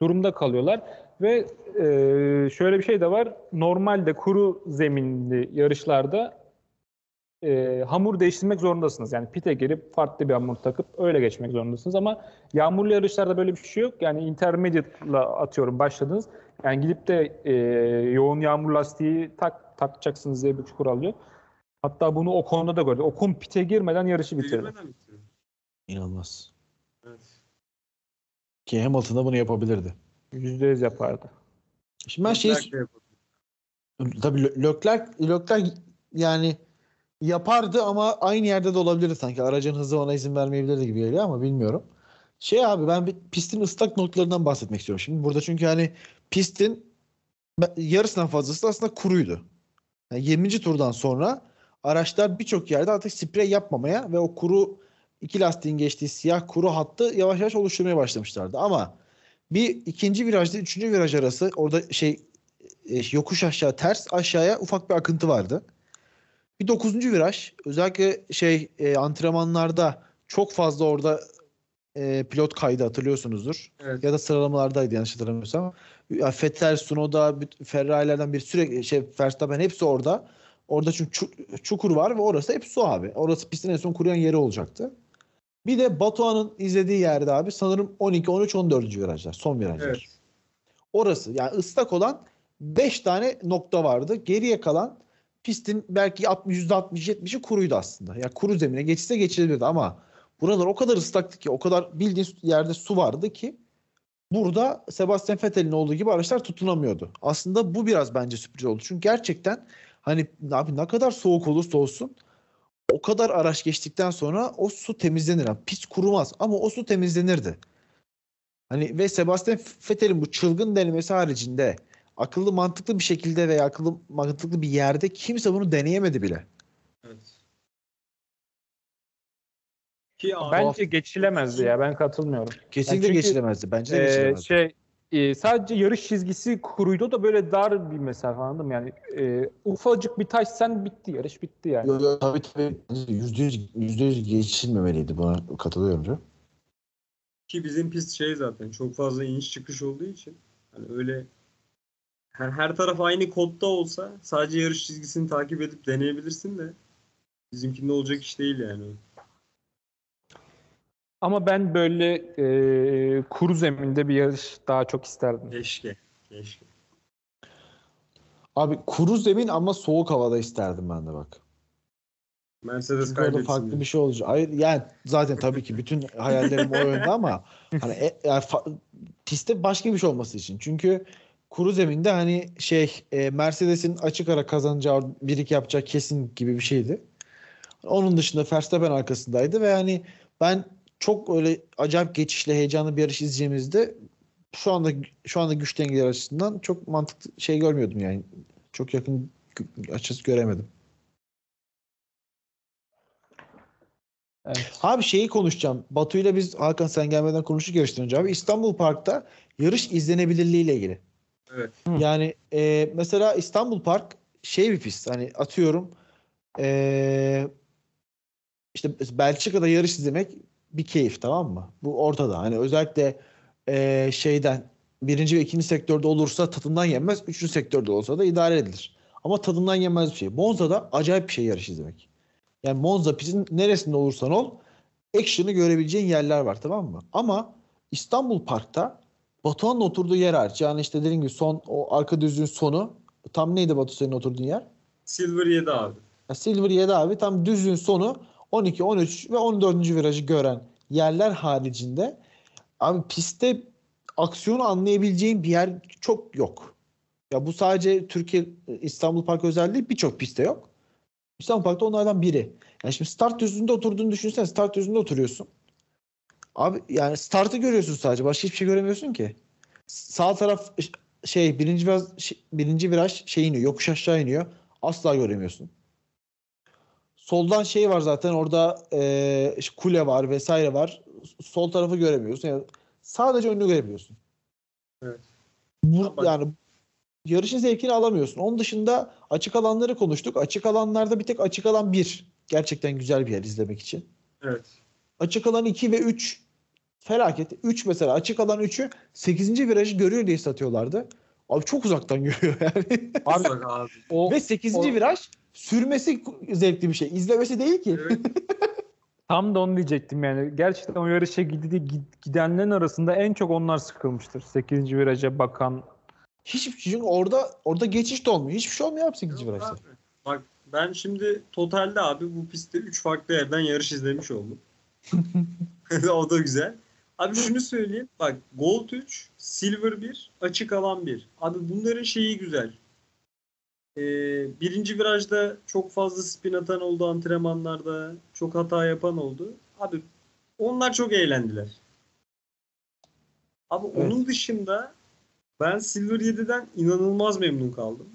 [SPEAKER 5] durumda kalıyorlar ve e, şöyle bir şey de var. Normalde kuru zeminli yarışlarda e, hamur değiştirmek zorundasınız. Yani pite girip farklı bir hamur takıp öyle geçmek zorundasınız ama yağmurlu yarışlarda böyle bir şey yok. Yani intermediate'la atıyorum başladınız. Yani gidip de e, yoğun yağmur lastiği tak takacaksınız diye bir kural yok. Hatta bunu o konuda da gördük. Okun pite girmeden yarışı bitirdi.
[SPEAKER 7] İnanılmaz.
[SPEAKER 6] Evet.
[SPEAKER 7] Ki Hamilton da bunu yapabilirdi.
[SPEAKER 5] %100 yapardı.
[SPEAKER 7] Şimdi ben şey tabii Leclerc, Leclerc yani yapardı ama aynı yerde de olabilirdi sanki. Aracın hızı ona izin vermeyebilirdi gibi geliyor ama bilmiyorum. Şey abi ben bir pistin ıslak noktalarından bahsetmek istiyorum şimdi. Burada çünkü hani pistin yarısından fazlası da aslında kuruydu. Yani 20. turdan sonra araçlar birçok yerde artık sprey yapmamaya ve o kuru iki lastiğin geçtiği siyah kuru hattı yavaş yavaş oluşturmaya başlamışlardı. Ama bir ikinci virajda üçüncü viraj arası orada şey e, yokuş aşağı ters aşağıya ufak bir akıntı vardı. Bir dokuzuncu viraj özellikle şey e, antrenmanlarda çok fazla orada e, pilot kaydı hatırlıyorsunuzdur.
[SPEAKER 6] Evet.
[SPEAKER 7] Ya da sıralamalardaydı yanlış hatırlamıyorsam. Ya Vettel, Tsunoda, bütün Ferrari'lerden bir sürekli şey Verstappen hepsi orada. Orada çünkü çu- çukur var ve orası hep su abi. Orası pistin en son kuruyan yeri olacaktı. Bir de Batuhan'ın izlediği yerde abi sanırım 12, 13, 14. virajlar. Son virajlar.
[SPEAKER 6] Evet.
[SPEAKER 7] Orası yani ıslak olan 5 tane nokta vardı. Geriye kalan pistin belki 60 %60-70'i kuruydu aslında. Yani kuru zemine geçse geçilebilirdi ama buralar o kadar ıslaktı ki o kadar bildiğin yerde su vardı ki burada Sebastian Vettel'in olduğu gibi araçlar tutunamıyordu. Aslında bu biraz bence sürpriz oldu. Çünkü gerçekten hani abi ne kadar soğuk olursa olsun o kadar araç geçtikten sonra o su temizlenir. Yani pis kurumaz ama o su temizlenirdi. Hani ve Sebastian Vettel'in bu çılgın denemesi haricinde akıllı mantıklı bir şekilde veya akıllı mantıklı bir yerde kimse bunu deneyemedi bile.
[SPEAKER 6] Evet. Ki
[SPEAKER 5] Bence geçilemezdi ya. Ben katılmıyorum.
[SPEAKER 7] Kesinlikle
[SPEAKER 5] çünkü,
[SPEAKER 7] geçilemezdi. Bence de
[SPEAKER 5] Ee,
[SPEAKER 7] geçilemezdi.
[SPEAKER 5] şey e, sadece yarış çizgisi kuruydu da böyle dar bir mesafe anladın mı? Yani e, ufacık bir taş sen bitti yarış bitti yani.
[SPEAKER 7] Yo, yo, tabii tabii yüzde yüz, yüzde yüz geçilmemeliydi buna katılıyorum. canım.
[SPEAKER 6] Ki bizim pist şey zaten çok fazla iniş çıkış olduğu için hani öyle her, her taraf aynı kodda olsa sadece yarış çizgisini takip edip deneyebilirsin de bizimkinde olacak iş değil yani.
[SPEAKER 5] Ama ben böyle e, kuru zeminde bir yarış daha çok isterdim.
[SPEAKER 6] Keşke. Keşke.
[SPEAKER 7] Abi kuru zemin ama soğuk havada isterdim ben de bak.
[SPEAKER 6] Mercedes
[SPEAKER 7] Çünkü orada
[SPEAKER 6] kaybetsin.
[SPEAKER 7] farklı
[SPEAKER 6] diye.
[SPEAKER 7] bir şey olacak. Hayır yani zaten tabii ki bütün hayallerim o yönde ama hani e, yani fa- pistte başka bir şey olması için. Çünkü kuru zeminde hani şey e, Mercedes'in açık ara kazanacağı bir iki yapacağı kesin gibi bir şeydi. Onun dışında Verstappen arkasındaydı ve hani ben çok öyle acayip geçişli heyecanlı bir yarış izleyeceğimizde şu anda şu anda güç dengeleri açısından çok mantıklı şey görmüyordum yani. Çok yakın açısı göremedim.
[SPEAKER 5] Evet.
[SPEAKER 7] Abi şeyi konuşacağım. Batu ile biz Hakan sen gelmeden konuştuk yarıştan önce abi. İstanbul Park'ta yarış izlenebilirliği ile ilgili.
[SPEAKER 6] Evet.
[SPEAKER 7] Yani e, mesela İstanbul Park şey bir pist. Hani atıyorum e, işte Belçika'da yarış izlemek bir keyif tamam mı? Bu ortada. Hani özellikle eee, şeyden birinci ve ikinci sektörde olursa tadından yenmez. Üçüncü sektörde olsa da idare edilir. Ama tadından yenmez bir şey. Monza'da acayip bir şey yarış izlemek. Yani Monza pistin neresinde olursan ol action'ı görebileceğin yerler var tamam mı? Ama İstanbul Park'ta Batuhan'ın oturduğu yer hariç. Yani işte dediğim gibi son o arka düzlüğün sonu tam neydi Batu senin oturduğun yer?
[SPEAKER 6] Silver 7 abi.
[SPEAKER 7] Ya Silver 7 abi tam düzlüğün sonu 12, 13 ve 14. virajı gören yerler haricinde abi pistte aksiyonu anlayabileceğin bir yer çok yok. Ya bu sadece Türkiye İstanbul Park özel değil birçok pistte yok. İstanbul Park'ta onlardan biri. Yani şimdi start düzlüğünde oturduğunu düşünsene start düzlüğünde oturuyorsun. Abi yani startı görüyorsun sadece. Başka hiçbir şey göremiyorsun ki. Sağ taraf şey birinci viraj, birinci viraj şey iniyor. Yokuş aşağı iniyor. Asla göremiyorsun. Soldan şey var zaten orada e, işte kule var vesaire var. Sol tarafı göremiyorsun. Yani sadece önünü görebiliyorsun.
[SPEAKER 6] Evet.
[SPEAKER 7] Bu,
[SPEAKER 6] Ama-
[SPEAKER 7] yani yarışın zevkini alamıyorsun. Onun dışında açık alanları konuştuk. Açık alanlarda bir tek açık alan 1 gerçekten güzel bir yer izlemek için.
[SPEAKER 6] Evet.
[SPEAKER 7] Açık alan 2 ve 3 felaket. 3 mesela açık alan 3'ü 8. virajı görüyor diye satıyorlardı. Abi çok uzaktan görüyor yani.
[SPEAKER 5] Abi
[SPEAKER 6] abi.
[SPEAKER 5] o
[SPEAKER 7] ve 8.
[SPEAKER 5] o-
[SPEAKER 7] viraj sürmesi zevkli bir şey. İzlemesi değil ki.
[SPEAKER 6] Evet.
[SPEAKER 5] tam da onu diyecektim yani. Gerçekten o yarışa gidi- gidenlerin arasında en çok onlar sıkılmıştır. 8. viraja bakan.
[SPEAKER 7] Hiçbir şey çünkü orada orada geçiş de olmuyor. Hiçbir şey olmuyor abi 8.
[SPEAKER 6] Yok
[SPEAKER 7] virajda.
[SPEAKER 6] abi. Bak ben şimdi totalde abi bu pistte 3 farklı yerden yarış izlemiş oldum. o da güzel. Abi şunu söyleyeyim. Bak Gold 3, Silver 1, açık alan 1. Abi bunların şeyi güzel. Ee, birinci virajda çok fazla spin atan oldu antrenmanlarda. Çok hata yapan oldu. Abi onlar çok eğlendiler. Abi
[SPEAKER 7] Evet.
[SPEAKER 6] onun dışında ben Silver 7'den inanılmaz memnun kaldım.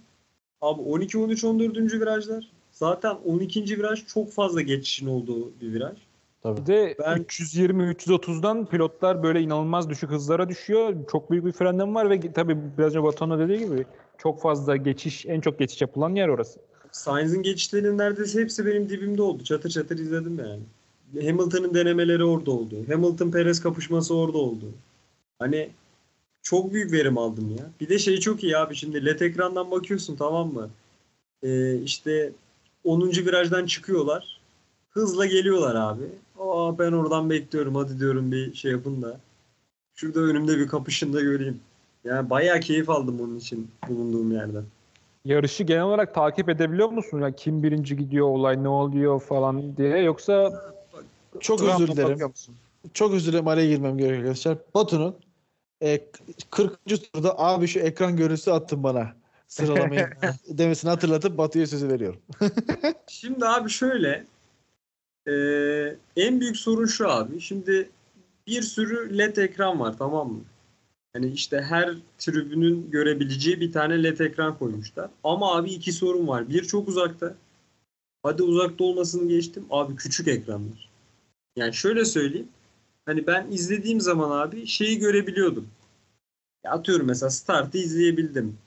[SPEAKER 6] Abi 12, 13, 14. virajlar. Zaten 12. viraj çok fazla geçişin olduğu bir viraj.
[SPEAKER 7] Tabii.
[SPEAKER 5] Bir de
[SPEAKER 6] Ben-
[SPEAKER 5] 320-330'dan pilotlar böyle inanılmaz düşük hızlara düşüyor. Çok büyük bir frenleme var ve tabii biraz önce Batuhan'a dediği gibi çok fazla geçiş, en çok geçiş yapılan yer orası.
[SPEAKER 6] Sainz'in geçişlerinin neredeyse hepsi benim dibimde oldu. Çatır çatır izledim yani. Hamilton'ın denemeleri orada oldu. Hamilton Perez kapışması orada oldu. Hani çok büyük verim aldım ya. Bir de şey çok iyi abi şimdi LED ekrandan bakıyorsun tamam mı? Ee, işte 10. virajdan çıkıyorlar. Hızla geliyorlar abi. Aa ben oradan bekliyorum hadi diyorum bir şey yapın da. Şurada önümde bir kapışın da göreyim. Yani bayağı keyif aldım onun için bulunduğum yerden.
[SPEAKER 5] Yarışı genel olarak takip edebiliyor musun? Ya kim birinci gidiyor, olay ne oluyor falan diye yoksa
[SPEAKER 7] Çok özür dilerim. Çok özür dilerim araya girmem gerekiyor arkadaşlar. Batu'nun e, 40. turda abi şu ekran görüntüsü attın bana sıralamayı demesini hatırlatıp Batu'ya sözü veriyorum.
[SPEAKER 6] Şimdi abi şöyle e, en büyük sorun şu abi. Şimdi bir sürü LED ekran var tamam mı? Hani işte her tribünün görebileceği bir tane LED ekran koymuşlar. Ama abi iki sorun var. Bir çok uzakta. Hadi uzakta olmasını geçtim. Abi küçük ekranlar. Yani şöyle söyleyeyim. Hani ben izlediğim zaman abi şeyi görebiliyordum. Ya atıyorum mesela startı izleyebildim.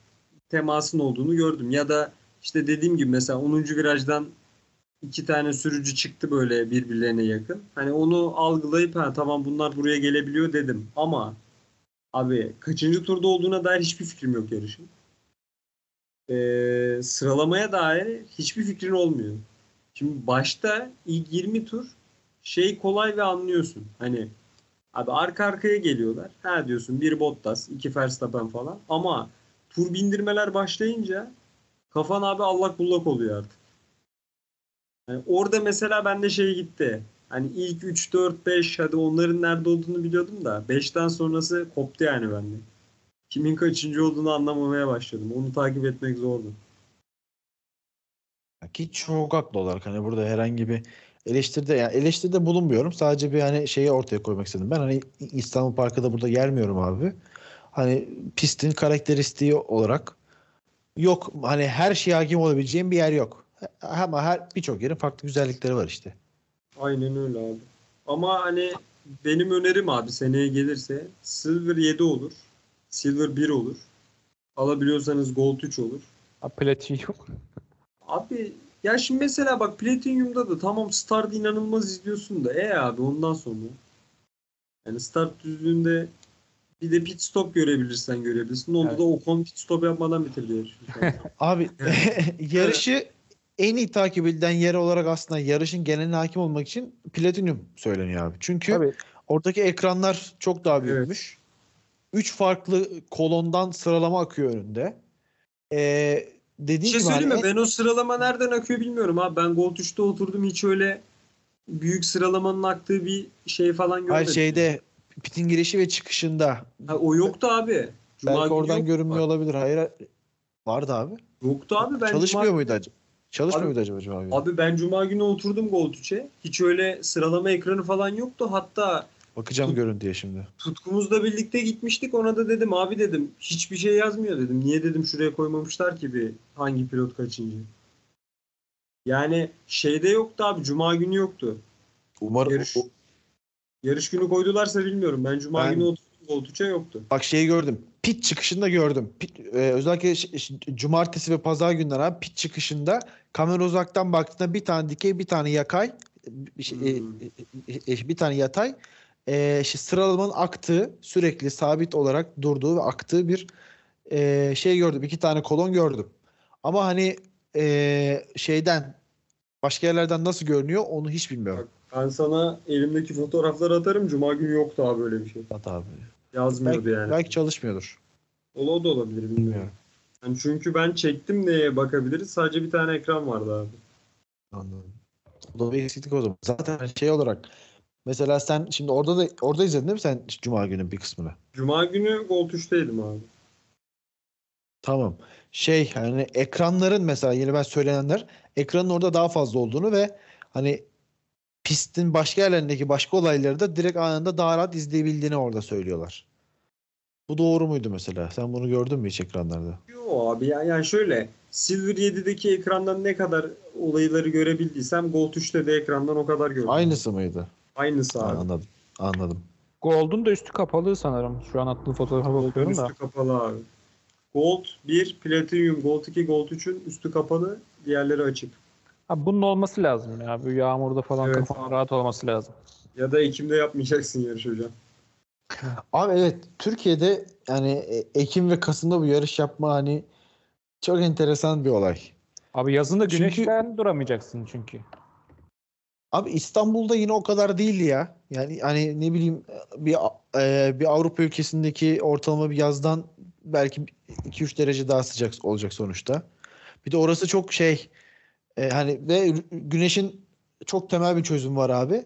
[SPEAKER 6] Temasın olduğunu gördüm. Ya da işte dediğim gibi mesela 10. virajdan iki tane sürücü çıktı böyle birbirlerine yakın. Hani onu algılayıp ha tamam bunlar buraya gelebiliyor dedim. Ama abi kaçıncı turda olduğuna dair hiçbir fikrim yok yarışın. Ee, sıralamaya dair hiçbir fikrin olmuyor. Şimdi başta ilk 20 tur şey kolay ve anlıyorsun. Hani abi arka arkaya geliyorlar. Ha diyorsun bir Bottas, iki Verstappen falan. Ama tur bindirmeler başlayınca kafan abi allak bullak oluyor artık. Yani orada mesela bende şey gitti. Hani ilk 3, 4, 5 hadi onların nerede olduğunu biliyordum da 5'ten sonrası koptu yani bende. Kimin kaçıncı olduğunu anlamamaya başladım. Onu takip etmek zordu.
[SPEAKER 7] Ki çok haklı olarak hani burada herhangi bir eleştiride yani eleştiride bulunmuyorum. Sadece bir hani şeyi ortaya koymak istedim. Ben hani İstanbul Parkı'da da burada gelmiyorum abi. Hani pistin karakteristiği olarak yok hani her şeye hakim olabileceğim bir yer yok. Ama her birçok yerin farklı güzellikleri var işte.
[SPEAKER 6] Aynen öyle abi. Ama hani benim önerim abi seneye gelirse Silver 7 olur. Silver 1 olur. Alabiliyorsanız Gold 3 olur.
[SPEAKER 5] Ha, platin yok.
[SPEAKER 6] Abi Ya şimdi mesela bak Platinum'da da tamam start inanılmaz izliyorsun da e abi ondan sonra yani start düzlüğünde bir de pit stop görebilirsen görebilirsin. Onda
[SPEAKER 5] Evet.
[SPEAKER 6] da Ocon pit stop yapmadan bitirdi yarışı.
[SPEAKER 7] Abi yarışı en iyi takip edilen yer olarak aslında yarışın geneline hakim olmak için Platinum söyleniyor abi. Çünkü
[SPEAKER 5] Tabii.
[SPEAKER 7] oradaki ekranlar çok daha
[SPEAKER 6] Evet.
[SPEAKER 7] büyükmüş. Üç farklı kolondan sıralama akıyor önünde. Ee, dediğim
[SPEAKER 6] şey
[SPEAKER 7] gibi hani
[SPEAKER 6] söyleyeyim mi?
[SPEAKER 7] en-
[SPEAKER 6] Ben o sıralama nereden akıyor bilmiyorum abi. Ben Gold 3'te oturdum hiç öyle büyük sıralamanın aktığı bir şey falan görmedim.
[SPEAKER 7] Hayır şeyde pitin girişi ve çıkışında.
[SPEAKER 6] Ha, o yoktu abi. Cuma
[SPEAKER 7] Belki oradan
[SPEAKER 6] yoktu.
[SPEAKER 7] görünmüyor olabilir. Hayır vardı abi.
[SPEAKER 6] Yoktu abi. Ben
[SPEAKER 7] Çalışmıyor
[SPEAKER 6] Cuma-
[SPEAKER 7] muydu acaba? Çalışmıyor
[SPEAKER 6] Abi-
[SPEAKER 7] acaba Cuma günü?
[SPEAKER 6] Abi ben Cuma günü oturdum Gold 3'e. Hiç öyle sıralama ekranı falan yoktu. Hatta
[SPEAKER 7] Bakacağım görüntüye şimdi.
[SPEAKER 6] tutkumuzla birlikte gitmiştik. Ona da dedim abi dedim hiçbir şey yazmıyor dedim. Niye dedim şuraya koymamışlar ki bir hangi pilot kaçıncı. Yani şeyde yoktu abi. Cuma günü yoktu.
[SPEAKER 7] Umarım
[SPEAKER 6] Yarış-
[SPEAKER 7] o-
[SPEAKER 6] Yarış günü koydularsa bilmiyorum. Ben Cuma
[SPEAKER 7] Ben-
[SPEAKER 6] günü oturdum 3'e yoktu.
[SPEAKER 7] Bak şeyi gördüm. Pit çıkışında gördüm. Pit, e, özellikle cumartesi ve pazar günleri abi pit çıkışında kamera uzaktan baktığında bir tane dikey bir tane yakay bir, şey- e,
[SPEAKER 6] Hmm.
[SPEAKER 7] e, e, bir tane yatay e, işte sıralamanın aktığı sürekli sabit olarak durduğu ve aktığı bir e, şey gördüm. İki tane kolon gördüm. Ama hani e, şeyden başka yerlerden nasıl görünüyor onu hiç bilmiyorum.
[SPEAKER 6] Ben sana elimdeki fotoğrafları atarım. Cuma günü yoktu abi böyle bir şey.
[SPEAKER 7] At abi.
[SPEAKER 6] Yazmıyordu
[SPEAKER 7] Belki,
[SPEAKER 6] yani.
[SPEAKER 7] belki çalışmıyordur.
[SPEAKER 6] Ola o da olabilir bilmiyorum.
[SPEAKER 7] Bilmiyorum.
[SPEAKER 6] Yani çünkü ben çektim neye bakabiliriz. Sadece bir tane ekran vardı abi.
[SPEAKER 7] Anladım. O da bir eksiklik o zaman. Zaten şey olarak mesela sen şimdi orada da orada izledin değil mi sen Cuma günü bir kısmını?
[SPEAKER 6] Cuma günü Gold 3'teydim abi.
[SPEAKER 7] Tamam. Şey hani ekranların mesela yine ben söylenenler ekranın orada daha fazla olduğunu ve hani pistin başka yerlerindeki başka olayları da direkt anında daha rahat izleyebildiğini orada söylüyorlar. Bu doğru muydu mesela? Sen bunu gördün mü hiç ekranlarda?
[SPEAKER 6] Yo abi ya yani şöyle Silver 7'deki ekrandan ne kadar olayları görebildiysem Gold 3'te de ekrandan o kadar gördüm.
[SPEAKER 7] Aynısı mıydı?
[SPEAKER 6] Aynısı
[SPEAKER 7] Ha,
[SPEAKER 6] abi.
[SPEAKER 7] anladım. Anladım.
[SPEAKER 5] Gold'un da üstü kapalı sanırım. Şu an attığın fotoğrafa bakıyorum da.
[SPEAKER 6] Üstü kapalı abi. Gold 1, Platinum, Gold 2, Gold 3'ün üstü kapalı, diğerleri açık.
[SPEAKER 5] Abi bunun olması lazım ya. Bu yağmurda falan
[SPEAKER 6] Evet.
[SPEAKER 5] kafan rahat olması lazım.
[SPEAKER 6] Ya da Ekim'de yapmayacaksın yarış hocam.
[SPEAKER 7] Abi evet Türkiye'de yani e, Ekim ve Kasım'da bu yarış yapma hani çok enteresan bir olay.
[SPEAKER 5] Abi yazın da
[SPEAKER 7] Çünkü-
[SPEAKER 5] güneşten duramayacaksın çünkü.
[SPEAKER 7] Abi İstanbul'da yine o kadar değildi ya. Yani hani ne bileyim bir e, bir Avrupa ülkesindeki ortalama bir yazdan belki 2-3 derece daha sıcak olacak sonuçta. Bir de orası çok şey e, hani ve güneşin çok temel bir çözüm var abi.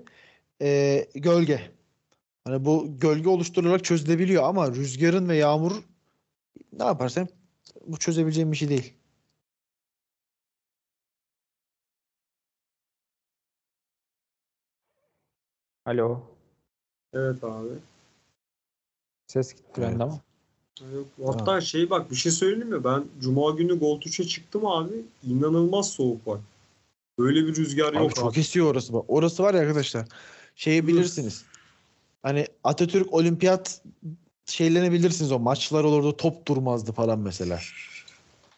[SPEAKER 7] E, gölge. Hani bu gölge oluşturularak çözülebiliyor ama rüzgarın ve yağmur ne yaparsan bu çözebileceğim bir şey değil.
[SPEAKER 5] Alo.
[SPEAKER 6] Evet abi.
[SPEAKER 5] Ses gitti
[SPEAKER 7] Evet.
[SPEAKER 5] bende ama.
[SPEAKER 6] Yok, hatta şey bak bir şey söyleyeyim mi? Ben Cuma günü Gold 3'e çıktım abi. İnanılmaz soğuk var. Böyle bir rüzgar
[SPEAKER 7] Abi
[SPEAKER 6] yok
[SPEAKER 7] çok
[SPEAKER 6] abi.
[SPEAKER 7] esiyor orası. bak. Orası var ya arkadaşlar. Şeyi bilirsiniz. Hani Atatürk Olimpiyat şeylerini bilirsiniz o maçlar olurdu top durmazdı falan mesela.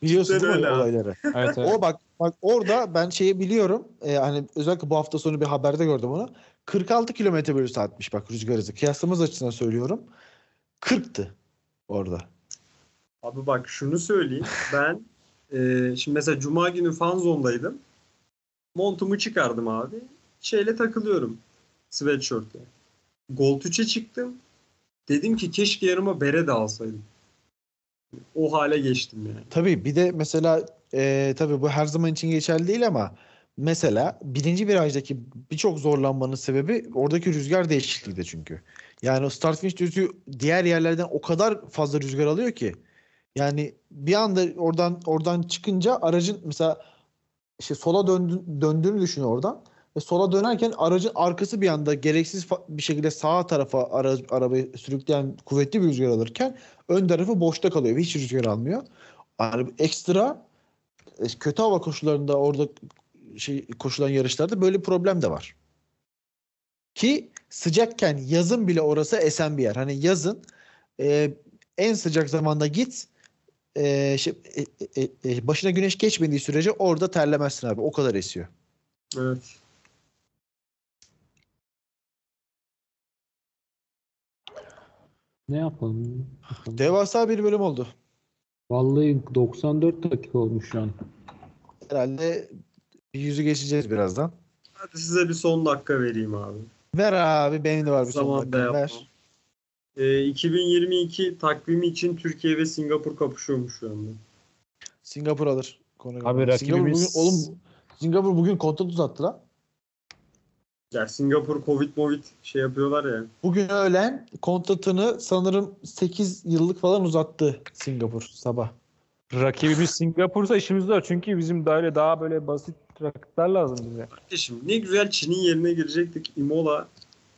[SPEAKER 7] Biliyorsunuz değil mi olayları?
[SPEAKER 5] Evet evet.
[SPEAKER 7] O bak bak orada ben şeyi biliyorum. Ee, hani özellikle bu hafta sonu bir haberde gördüm onu. 46 kilometre bölü saatmiş bak rüzgar hızı. Kıyaslamamız açısından söylüyorum. 40'tı orada.
[SPEAKER 6] Abi bak şunu söyleyeyim. Ben e, şimdi mesela Cuma günü fan zondaydım. Montumu çıkardım abi. Şeyle takılıyorum. Sweatshirt'le. Gold 3'e çıktım. Dedim ki keşke yanıma bere de alsaydım. O hale geçtim yani.
[SPEAKER 7] Tabii bir de mesela e, tabii bu her zaman için geçerli değil ama mesela birinci virajdaki birçok zorlanmanın sebebi oradaki rüzgar değişikliği de çünkü. Yani o start finish düzlüğü diğer yerlerden o kadar fazla rüzgar alıyor ki. Yani bir anda oradan oradan çıkınca aracın mesela işte sola döndü, döndüğünü düşün oradan. Ve sola dönerken aracın arkası bir anda gereksiz bir şekilde sağ tarafa ara, arabayı sürükleyen kuvvetli bir rüzgar alırken ön tarafı boşta kalıyor ve hiç rüzgar almıyor. Yani ekstra e, kötü hava koşullarında orada şey koşulan yarışlarda böyle bir problem de var. Ki sıcakken yazın bile orası esen bir yer. Hani yazın e, en sıcak zamanda git e, şey, e, e, e, başına güneş geçmediği sürece orada terlemezsin abi. O kadar esiyor.
[SPEAKER 6] Evet.
[SPEAKER 1] Ne yapalım?
[SPEAKER 7] Devasa bir bölüm oldu.
[SPEAKER 1] Vallahi 94 dakika olmuş şu an.
[SPEAKER 7] Herhalde bir yüzü geçeceğiz birazdan.
[SPEAKER 6] Hadi size bir son dakika vereyim abi.
[SPEAKER 7] Ver abi benim de var bir
[SPEAKER 6] Zaman da
[SPEAKER 7] ver.
[SPEAKER 6] Ee, 2022 takvimi için Türkiye ve Singapur kapışıyormuş şu anda.
[SPEAKER 7] Singapur alır. Konu
[SPEAKER 5] Abi
[SPEAKER 7] Singapur bugün,
[SPEAKER 5] rakibimiz-
[SPEAKER 7] oğlum Singapur bugün kontrat uzattı lan.
[SPEAKER 6] Ya Singapur Covid Movid şey yapıyorlar ya.
[SPEAKER 7] Bugün öğlen kontratını sanırım 8 yıllık falan uzattı Singapur sabah.
[SPEAKER 5] Rakibimiz Singapur'sa işimiz var. Çünkü bizim daha öyle daha böyle basit rakipler lazım bize.
[SPEAKER 6] Kardeşim ne güzel Çin'in yerine girecektik. Imola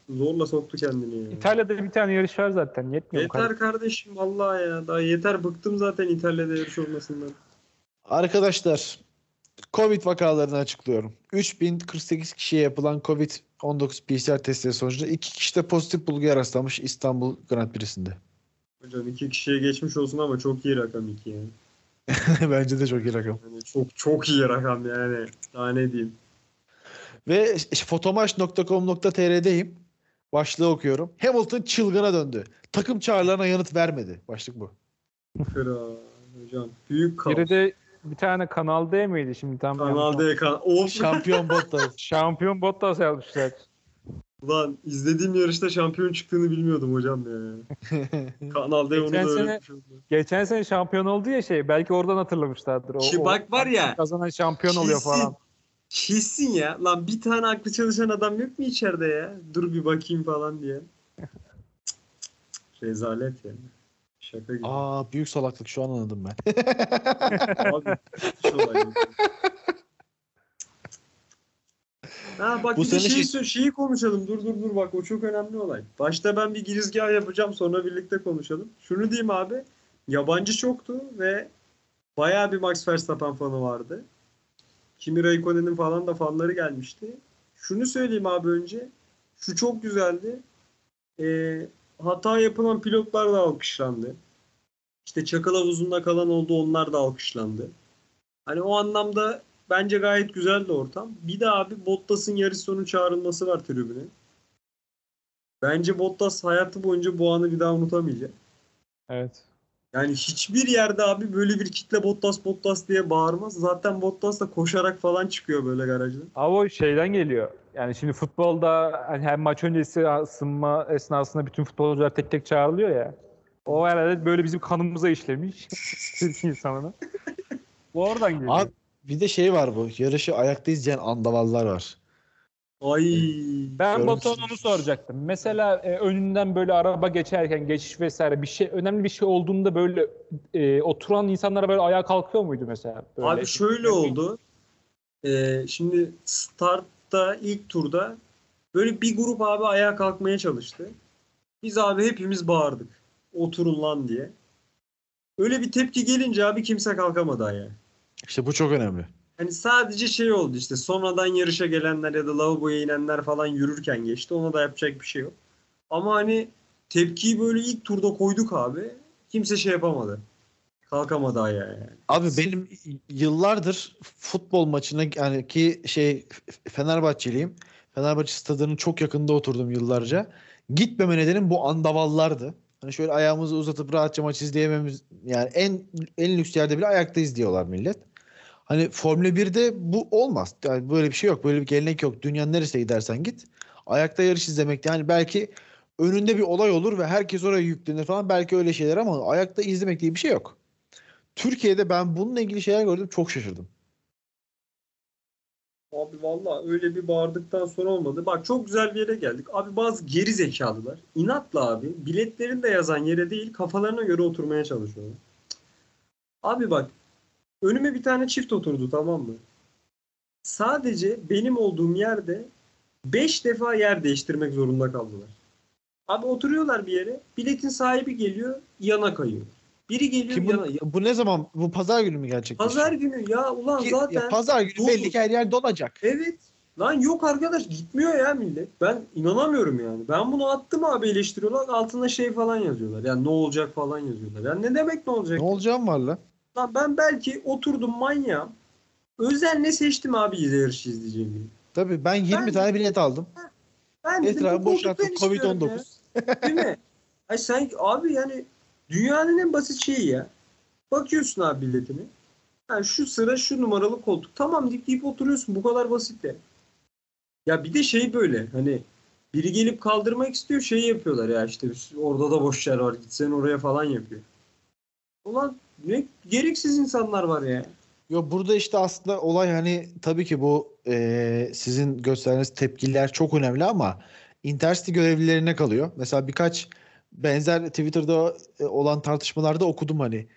[SPEAKER 6] zorla soktu kendini ya.
[SPEAKER 5] İtalya'da bir tane yarış var zaten. Yetmiyor?
[SPEAKER 6] Yeter kardeşim vallahi ya. Daha yeter bıktım zaten İtalya'da yarış olmasından.
[SPEAKER 7] Arkadaşlar Covid vakalarını açıklıyorum. 3048 kişiye yapılan Covid-19 PCR testleri sonucunda 2 kişi de pozitif bulguya rastlanmış İstanbul Grand Prix'sinde.
[SPEAKER 6] Hocam iki kişiye geçmiş olsun ama çok iyi rakam iki yani.
[SPEAKER 7] Bence de çok iyi rakam.
[SPEAKER 6] Yani çok çok iyi rakam yani. Daha ne diyeyim.
[SPEAKER 7] Ve işte fotomaç.com.tr'deyim. Başlığı okuyorum. Hamilton çılgına döndü. Takım çağrılarına yanıt vermedi. Başlık bu.
[SPEAKER 6] Kıra hocam. Büyük kaos.
[SPEAKER 5] Biri de bir tane Kanal D miydi şimdi tam
[SPEAKER 6] Kanal D kan. Of
[SPEAKER 7] Şampiyon Bottas.
[SPEAKER 5] Şampiyon Bottas yazmışlar.
[SPEAKER 6] Ulan izlediğim yarışta şampiyon çıktığını bilmiyordum hocam ya. Kanal D onu da
[SPEAKER 5] Geçen sene-. Geçen sene şampiyon oldu ya şey. Belki oradan hatırlamışlardır. O,
[SPEAKER 6] Ki bak var ya,
[SPEAKER 5] Kazanan şampiyon oluyor
[SPEAKER 6] kesin.
[SPEAKER 5] falan.
[SPEAKER 6] Kesin ya. Lan bir tane aklı çalışan adam yok mu içeride ya? Dur bir bakayım falan diye. Rezalet ya. Şaka gibi.
[SPEAKER 7] Aa büyük salaklık şu an anladım ben.
[SPEAKER 6] Abi. Ha bak
[SPEAKER 7] Bu
[SPEAKER 6] bir
[SPEAKER 7] sene
[SPEAKER 6] şeyi,
[SPEAKER 7] şey-
[SPEAKER 6] şeyi konuşalım. Dur dur dur bak o çok önemli olay. Başta ben bir girizgah yapacağım sonra birlikte konuşalım. Şunu diyeyim abi. Yabancı çoktu ve bayağı bir Max Verstappen fanı vardı. Kimi Raikkonen'in falan da fanları gelmişti. Şunu söyleyeyim abi önce. Şu çok güzeldi. Ee, hata yapılan pilotlar da alkışlandı. İşte çakal havuzunda kalan oldu onlar da alkışlandı. Hani o anlamda bence gayet güzeldi ortam. Bir de abi Bottas'ın yarış sonu çağrılması var tribüne. Bence Bottas hayatı boyunca bu anı bir daha unutamayacak.
[SPEAKER 5] Evet.
[SPEAKER 6] Yani hiçbir yerde abi böyle bir kitle Bottas Bottas diye bağırmaz. Zaten Bottas da koşarak falan çıkıyor böyle garajdan.
[SPEAKER 5] Ama o şeyden geliyor. Yani şimdi futbolda hani hem maç öncesi ısınma esnasında bütün futbolcular tek tek çağrılıyor ya. O herhalde böyle bizim kanımıza işlemiş. Türk insanına. Bu oradan geliyor.
[SPEAKER 7] Abi bir de şey var bu. Yarışı ayakta izleyen andavallar var.
[SPEAKER 6] Ay.
[SPEAKER 5] Ben
[SPEAKER 7] Görmüşsün.
[SPEAKER 5] Batuhan onu soracaktım. Mesela e, önünden böyle araba geçerken geçiş vesaire bir şey önemli bir şey olduğunda böyle e, oturan insanlara böyle ayağa kalkıyor muydu mesela? Böyle.
[SPEAKER 6] Abi şöyle oldu. Ee, şimdi startta ilk turda böyle bir grup abi ayağa kalkmaya çalıştı. Biz abi hepimiz bağırdık. Oturun lan diye. Öyle bir tepki gelince abi kimse kalkamadı ayağa.
[SPEAKER 7] İşte bu çok önemli.
[SPEAKER 6] Hani sadece şey oldu işte sonradan yarışa gelenler ya da lavaboya inenler falan yürürken geçti. Ona da yapacak bir şey yok. Ama hani tepkiyi böyle ilk turda koyduk abi. Kimse şey yapamadı. Kalkamadı ayağa yani.
[SPEAKER 7] Abi benim yıllardır futbol maçına yani ki şey Fenerbahçeliyim. Fenerbahçe stadının çok yakında oturdum yıllarca. Gitmeme nedenim bu andavallardı. Hani şöyle ayağımızı uzatıp rahatça maç izleyememiz yani en en lüks yerde bile ayakta izliyorlar millet. Hani Formula 1'de bu olmaz. Yani böyle bir şey yok. Böyle bir gelenek yok. Dünyanın neresine gidersen git. Ayakta yarış izlemek yani belki önünde bir olay olur ve herkes oraya yüklenir falan. Belki öyle şeyler ama ayakta izlemek diye bir şey yok. Türkiye'de ben bununla ilgili şeyler gördüm. Çok şaşırdım.
[SPEAKER 6] Abi valla öyle bir bağırdıktan sonra olmadı. Bak çok güzel bir yere geldik. Abi bazı geri zekalılar inatla abi biletlerinde yazan yere değil kafalarına göre oturmaya çalışıyorlar. Abi bak önüme bir tane çift oturdu tamam mı? Sadece benim olduğum yerde 5 defa yer değiştirmek zorunda kaldılar. Abi oturuyorlar bir yere. Biletin sahibi geliyor yana kayıyor. Biri geliyor
[SPEAKER 7] Ki bu,
[SPEAKER 6] yana. Ya,
[SPEAKER 7] bu ne zaman? Bu pazar günü mü gerçekleşti?
[SPEAKER 6] pazar günü ya ulan
[SPEAKER 7] Ki-
[SPEAKER 6] zaten.
[SPEAKER 7] ya pazar günü
[SPEAKER 6] dolu.
[SPEAKER 7] belli ki her yer dolacak.
[SPEAKER 6] Evet. Lan yok arkadaş gitmiyor ya millet. Ben inanamıyorum yani. Ben bunu attım abi eleştiriyorlar. Altına şey falan yazıyorlar. Yani ne olacak falan yazıyorlar. Yani ne demek ne olacak?
[SPEAKER 7] Ne olacağım var lan?
[SPEAKER 6] Lan ben belki oturdum manyağım. Özenle seçtim abi yarış izleyeceğimi.
[SPEAKER 7] Tabii ben 20
[SPEAKER 6] Ben-
[SPEAKER 7] tane bilet aldım.
[SPEAKER 6] Ben
[SPEAKER 7] Etrafı boşalttım.
[SPEAKER 6] ben istiyorum ya.
[SPEAKER 7] Covid-19.
[SPEAKER 6] Değil mi? Ay sen abi yani dünyanın en basit şeyi ya. Bakıyorsun abi biletini. Ha, şu sıra şu numaralı koltuk. Tamam deyip deyip oturuyorsun. Bu kadar basit de. Ya bir de şey böyle hani biri gelip kaldırmak istiyor şey yapıyorlar ya işte orada da boş yer var gitsen oraya falan yapıyor. Ulan ne gereksiz insanlar var ya.
[SPEAKER 7] Yo burada işte aslında olay hani tabii ki bu e, sizin gösterdiğiniz tepkiler çok önemli ama Intercity görevlilerine kalıyor. Mesela birkaç benzer Twitter'da e, olan tartışmalarda okudum hani.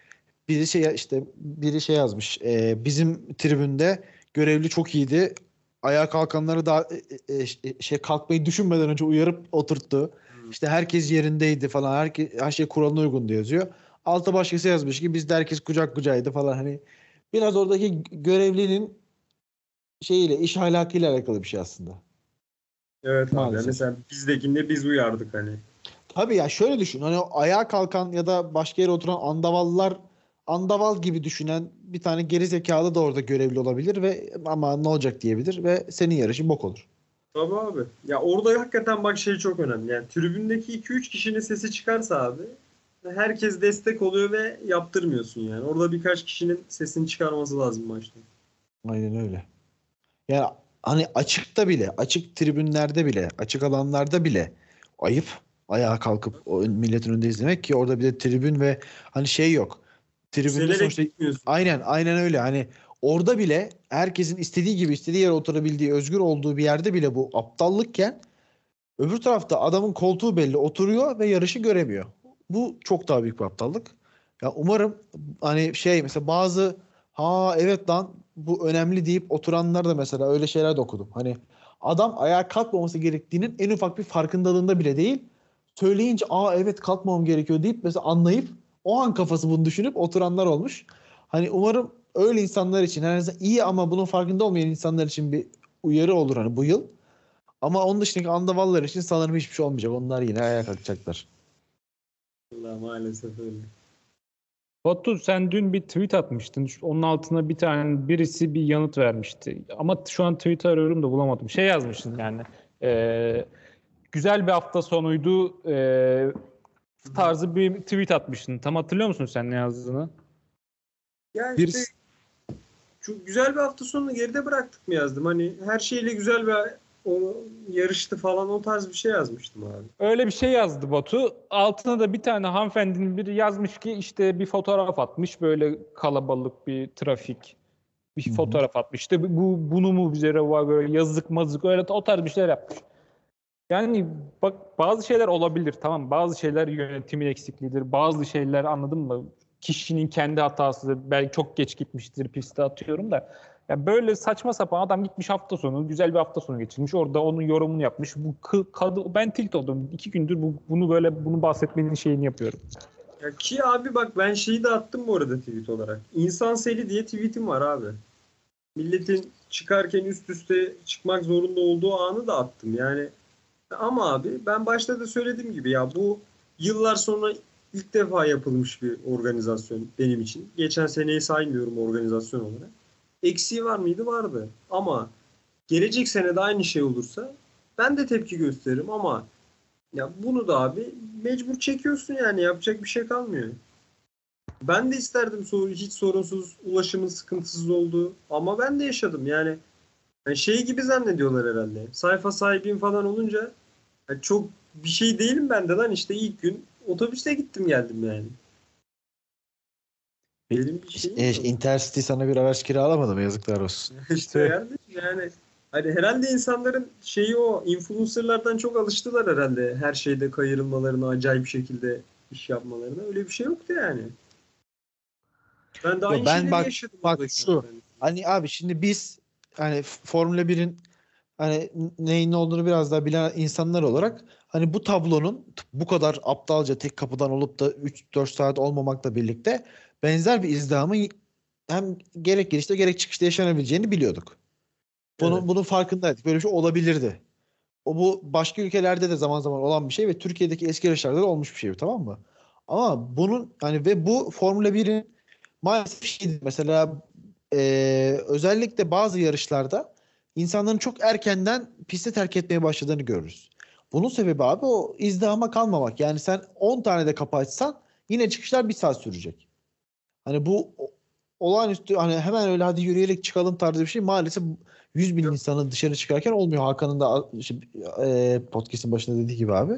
[SPEAKER 7] Biri şey işte biri şey yazmış. e, bizim tribünde görevli çok iyiydi. Ayağa kalkanları daha e, e, e, şey kalkmayı düşünmeden önce uyarıp oturttu. İşte herkes yerindeydi falan. Herkes, her şey kuralına uygundu yazıyor. Altta başkası yazmış ki bizde herkes kucak kucağıydı falan hani biraz oradaki görevlinin şeyiyle iş ahlakıyla alakalı bir şey aslında.
[SPEAKER 6] Evet abi
[SPEAKER 7] Maalesef.
[SPEAKER 6] mesela bizdekinde biz uyardık hani.
[SPEAKER 7] Tabii ya şöyle düşün. Hani ayağa kalkan ya da başka yere oturan andavallar andaval gibi düşünen bir tane geri zekalı da orada görevli olabilir ve ama ne olacak diyebilir ve senin yarışın bok olur.
[SPEAKER 6] Tabii abi. Ya orada hakikaten bak şey çok önemli. Yani tribündeki 2-3 kişinin sesi çıkarsa abi herkes destek oluyor ve yaptırmıyorsun yani. Orada birkaç kişinin sesini çıkarması lazım maçta.
[SPEAKER 7] Aynen öyle. Yani hani açıkta bile, açık tribünlerde bile, açık alanlarda bile ayıp ayağa kalkıp o milletin önünde izlemek ki orada bir de tribün ve hani şey yok. Tribünde sonuçta. Aynen aynen öyle. Hani orada bile herkesin istediği gibi istediği yere oturabildiği, özgür olduğu bir yerde bile bu aptallıkken öbür tarafta adamın koltuğu belli oturuyor ve yarışı göremiyor. Bu çok daha büyük bir aptallık. Ya umarım hani şey mesela bazı ha evet lan bu önemli deyip oturanlar da mesela öyle şeyler de okudum. Hani adam ayağa kalkmaması gerektiğinin en ufak bir farkındalığında bile değil. Söyleyince aa evet kalkmamam gerekiyor deyip mesela anlayıp o an kafası bunu düşünüp oturanlar olmuş. Hani umarım öyle insanlar için en azından iyi ama bunun farkında olmayan insanlar için bir uyarı olur hani bu yıl. Ama onun dışındaki andavallar için sanırım hiçbir şey olmayacak. Onlar yine ayağa kalkacaklar.
[SPEAKER 6] Allah maalesef öyle.
[SPEAKER 5] Batu sen dün bir tweet atmıştın. Onun altına bir tane birisi bir yanıt vermişti. Ama şu an tweet arıyorum da bulamadım. Şey yazmışsın yani. e, güzel bir hafta sonuydu e, tarzı bir tweet atmıştın. Tam hatırlıyor musun sen ne yazdığını?
[SPEAKER 6] Yani
[SPEAKER 7] Bir-
[SPEAKER 6] işte çok güzel bir hafta sonunu geride bıraktık mı yazdım. Hani her şeyle güzel bir o yarıştı falan o tarz bir şey yazmıştım abi.
[SPEAKER 5] Öyle bir şey yazdı Batu. Altına da bir tane hanımefendinin biri yazmış ki işte bir fotoğraf atmış. Böyle kalabalık bir trafik. Bir
[SPEAKER 7] Hı hı.
[SPEAKER 5] fotoğraf atmış. İşte bu bunu mu bize reva böyle yazık mazık öyle o tarz bir şeyler yapmış. Yani bak bazı şeyler olabilir tamam bazı şeyler yönetimin eksikliğidir. Bazı şeyler anladın mı? Kişinin kendi hatası belki çok geç gitmiştir piste atıyorum da. Ya böyle saçma sapan adam gitmiş hafta sonu güzel bir hafta sonu geçirmiş. Orada onun yorumunu yapmış. Bu kadı ben tilt oldum. iki gündür bu, bunu böyle bunu bahsetmenin şeyini yapıyorum.
[SPEAKER 6] Ya ki abi bak ben şeyi de attım bu arada tweet olarak. İnsan seli diye tweetim var abi. Milletin çıkarken üst üste çıkmak zorunda olduğu anı da attım. Yani ama abi ben başta da söylediğim gibi ya bu yıllar sonra ilk defa yapılmış bir organizasyon benim için. Geçen seneyi saymıyorum organizasyon olarak. Eksiği var mıydı? Vardı. Ama gelecek sene de aynı şey olursa ben de tepki gösteririm ama ya bunu da abi mecbur çekiyorsun yani yapacak bir şey kalmıyor. Ben de isterdim hiç sorunsuz ulaşımın sıkıntısız olduğu ama ben de yaşadım yani. şey gibi zannediyorlar herhalde. Sayfa sahibiyim falan olunca çok bir şey değilim ben de lan işte ilk gün otobüste gittim geldim yani. Benim bir şeyim
[SPEAKER 7] E. Intercity sana bir araç kiralamadı mı? Yazıklar olsun.
[SPEAKER 6] işte yani, yani hani herhalde insanların şeyi o influencerlardan çok alıştılar herhalde her şeyde kayırılmalarına acayip şekilde iş yapmalarına öyle bir şey yoktu yani. Ben de
[SPEAKER 7] Yo,
[SPEAKER 6] aynı
[SPEAKER 7] ben bak-
[SPEAKER 6] yaşadım.
[SPEAKER 7] bak şu,
[SPEAKER 6] yani.
[SPEAKER 7] Hani abi şimdi biz hani Formula 1'in hani neyin ne olduğunu biraz daha bilen insanlar olarak hani bu tablonun bu kadar aptalca tek kapıdan olup da 3-4 saat olmamakla birlikte benzer bir izdihamın hem gerek girişte gerek çıkışta yaşanabileceğini biliyorduk. Bunun,
[SPEAKER 6] Evet.
[SPEAKER 7] bunun farkındaydık. Böyle bir şey olabilirdi. O bu başka ülkelerde de zaman zaman olan bir şey ve Türkiye'deki eski yarışlarda da olmuş bir şey tamam mı? Ama bunun hani ve bu Formula 1'in maalesef şeydi mesela eee, özellikle bazı yarışlarda insanların çok erkenden pisti terk etmeye başladığını görürüz. Bunun sebebi abi o izdihama kalmamak. Yani sen 10 tane de kapı açsan yine çıkışlar bir saat sürecek. Hani bu olağanüstü hani hemen öyle hadi yürüyerek çıkalım tarzı bir şey maalesef 100 bin insanın dışarı çıkarken olmuyor. Hakan'ın da işte, e, podcast'in başında dediği gibi abi.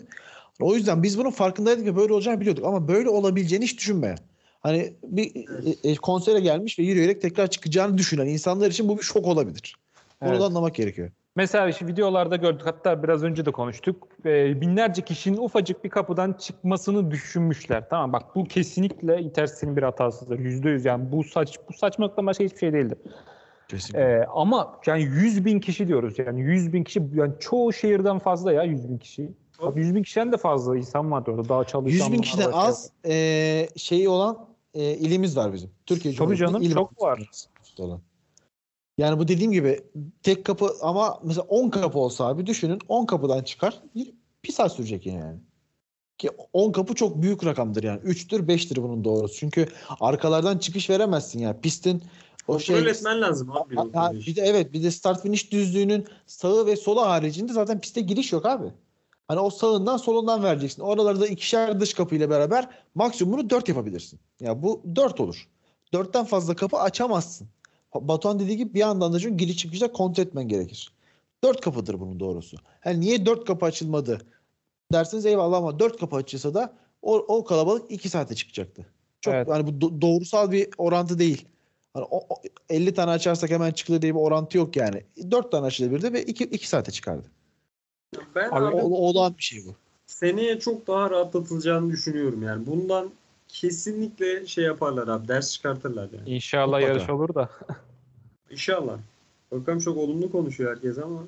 [SPEAKER 7] O yüzden biz bunun farkındaydık ve böyle olacağını biliyorduk ama böyle olabileceğini hiç düşünme. Hani bir e, e, konsere gelmiş ve yürüyerek tekrar çıkacağını düşünen insanlar için bu bir şok olabilir. Bunu
[SPEAKER 5] Evet.
[SPEAKER 7] da anlamak gerekiyor.
[SPEAKER 5] Mesela işte videolarda gördük hatta biraz önce de konuştuk. Ee, binlerce kişinin ufacık bir kapıdan çıkmasını düşünmüşler. Tamam bak bu kesinlikle Intercity'nin bir hatasıdır. Yüzde yüz yani bu saç bu saçmalıktan başka hiçbir şey değildir.
[SPEAKER 7] Kesinlikle.
[SPEAKER 5] Ee, ama yani 100 bin kişi diyoruz yani 100 bin kişi yani çoğu şehirden fazla ya 100 bin kişi. Abi 100 bin kişiden de fazla insan var orada daha çalışan.
[SPEAKER 7] 100 bin
[SPEAKER 5] var,
[SPEAKER 7] kişiden
[SPEAKER 5] şey
[SPEAKER 7] az e, şeyi olan e, ilimiz var bizim. Türkiye
[SPEAKER 5] Tabii canım,
[SPEAKER 7] il
[SPEAKER 5] çok var.
[SPEAKER 7] olan. Yani bu dediğim gibi tek kapı ama mesela 10 kapı olsa abi düşünün 10 kapıdan çıkar bir, bir saat sürecek yine yani. Ki 10 kapı çok büyük rakamdır yani. 3'tür 5'tir bunun doğrusu. Çünkü arkalardan çıkış veremezsin ya. Pistin o
[SPEAKER 6] Kontrol
[SPEAKER 7] şey
[SPEAKER 6] etmen lazım abi.
[SPEAKER 7] Ha, ha, bir de evet bir de start finish düzlüğünün sağı ve solu haricinde zaten piste giriş yok abi. Hani o sağından solundan vereceksin. Oralarda ikişer dış kapı ile beraber maksimumunu 4 yapabilirsin. Ya bu 4 olur. 4'ten fazla kapı açamazsın. Batuhan dediği gibi bir yandan da çünkü giriş çıkışta kontrol etmen gerekir. 4 kapıdır bunun doğrusu. Yani niye 4 kapı açılmadı derseniz eyvallah ama 4 kapı açılsa da o, o kalabalık 2 saate çıkacaktı. Çok
[SPEAKER 5] Evet.
[SPEAKER 7] hani bu do- doğrusal bir orantı değil. Hani o, o- 50 tane açarsak hemen çıkılır diye bir orantı yok yani. 4 tane açılabilirdi ve 2 2 saate çıkardı.
[SPEAKER 6] Ben
[SPEAKER 5] Abi,
[SPEAKER 6] abi,
[SPEAKER 7] O, olağan bir şey bu.
[SPEAKER 6] seneye çok daha rahatlatılacağını düşünüyorum yani. Bundan kesinlikle şey yaparlar abi. Ders çıkartırlar yani.
[SPEAKER 5] İnşallah
[SPEAKER 7] Mutlaka.
[SPEAKER 5] yarış olur da.
[SPEAKER 6] İnşallah. Bakalım çok olumlu konuşuyor herkes ama.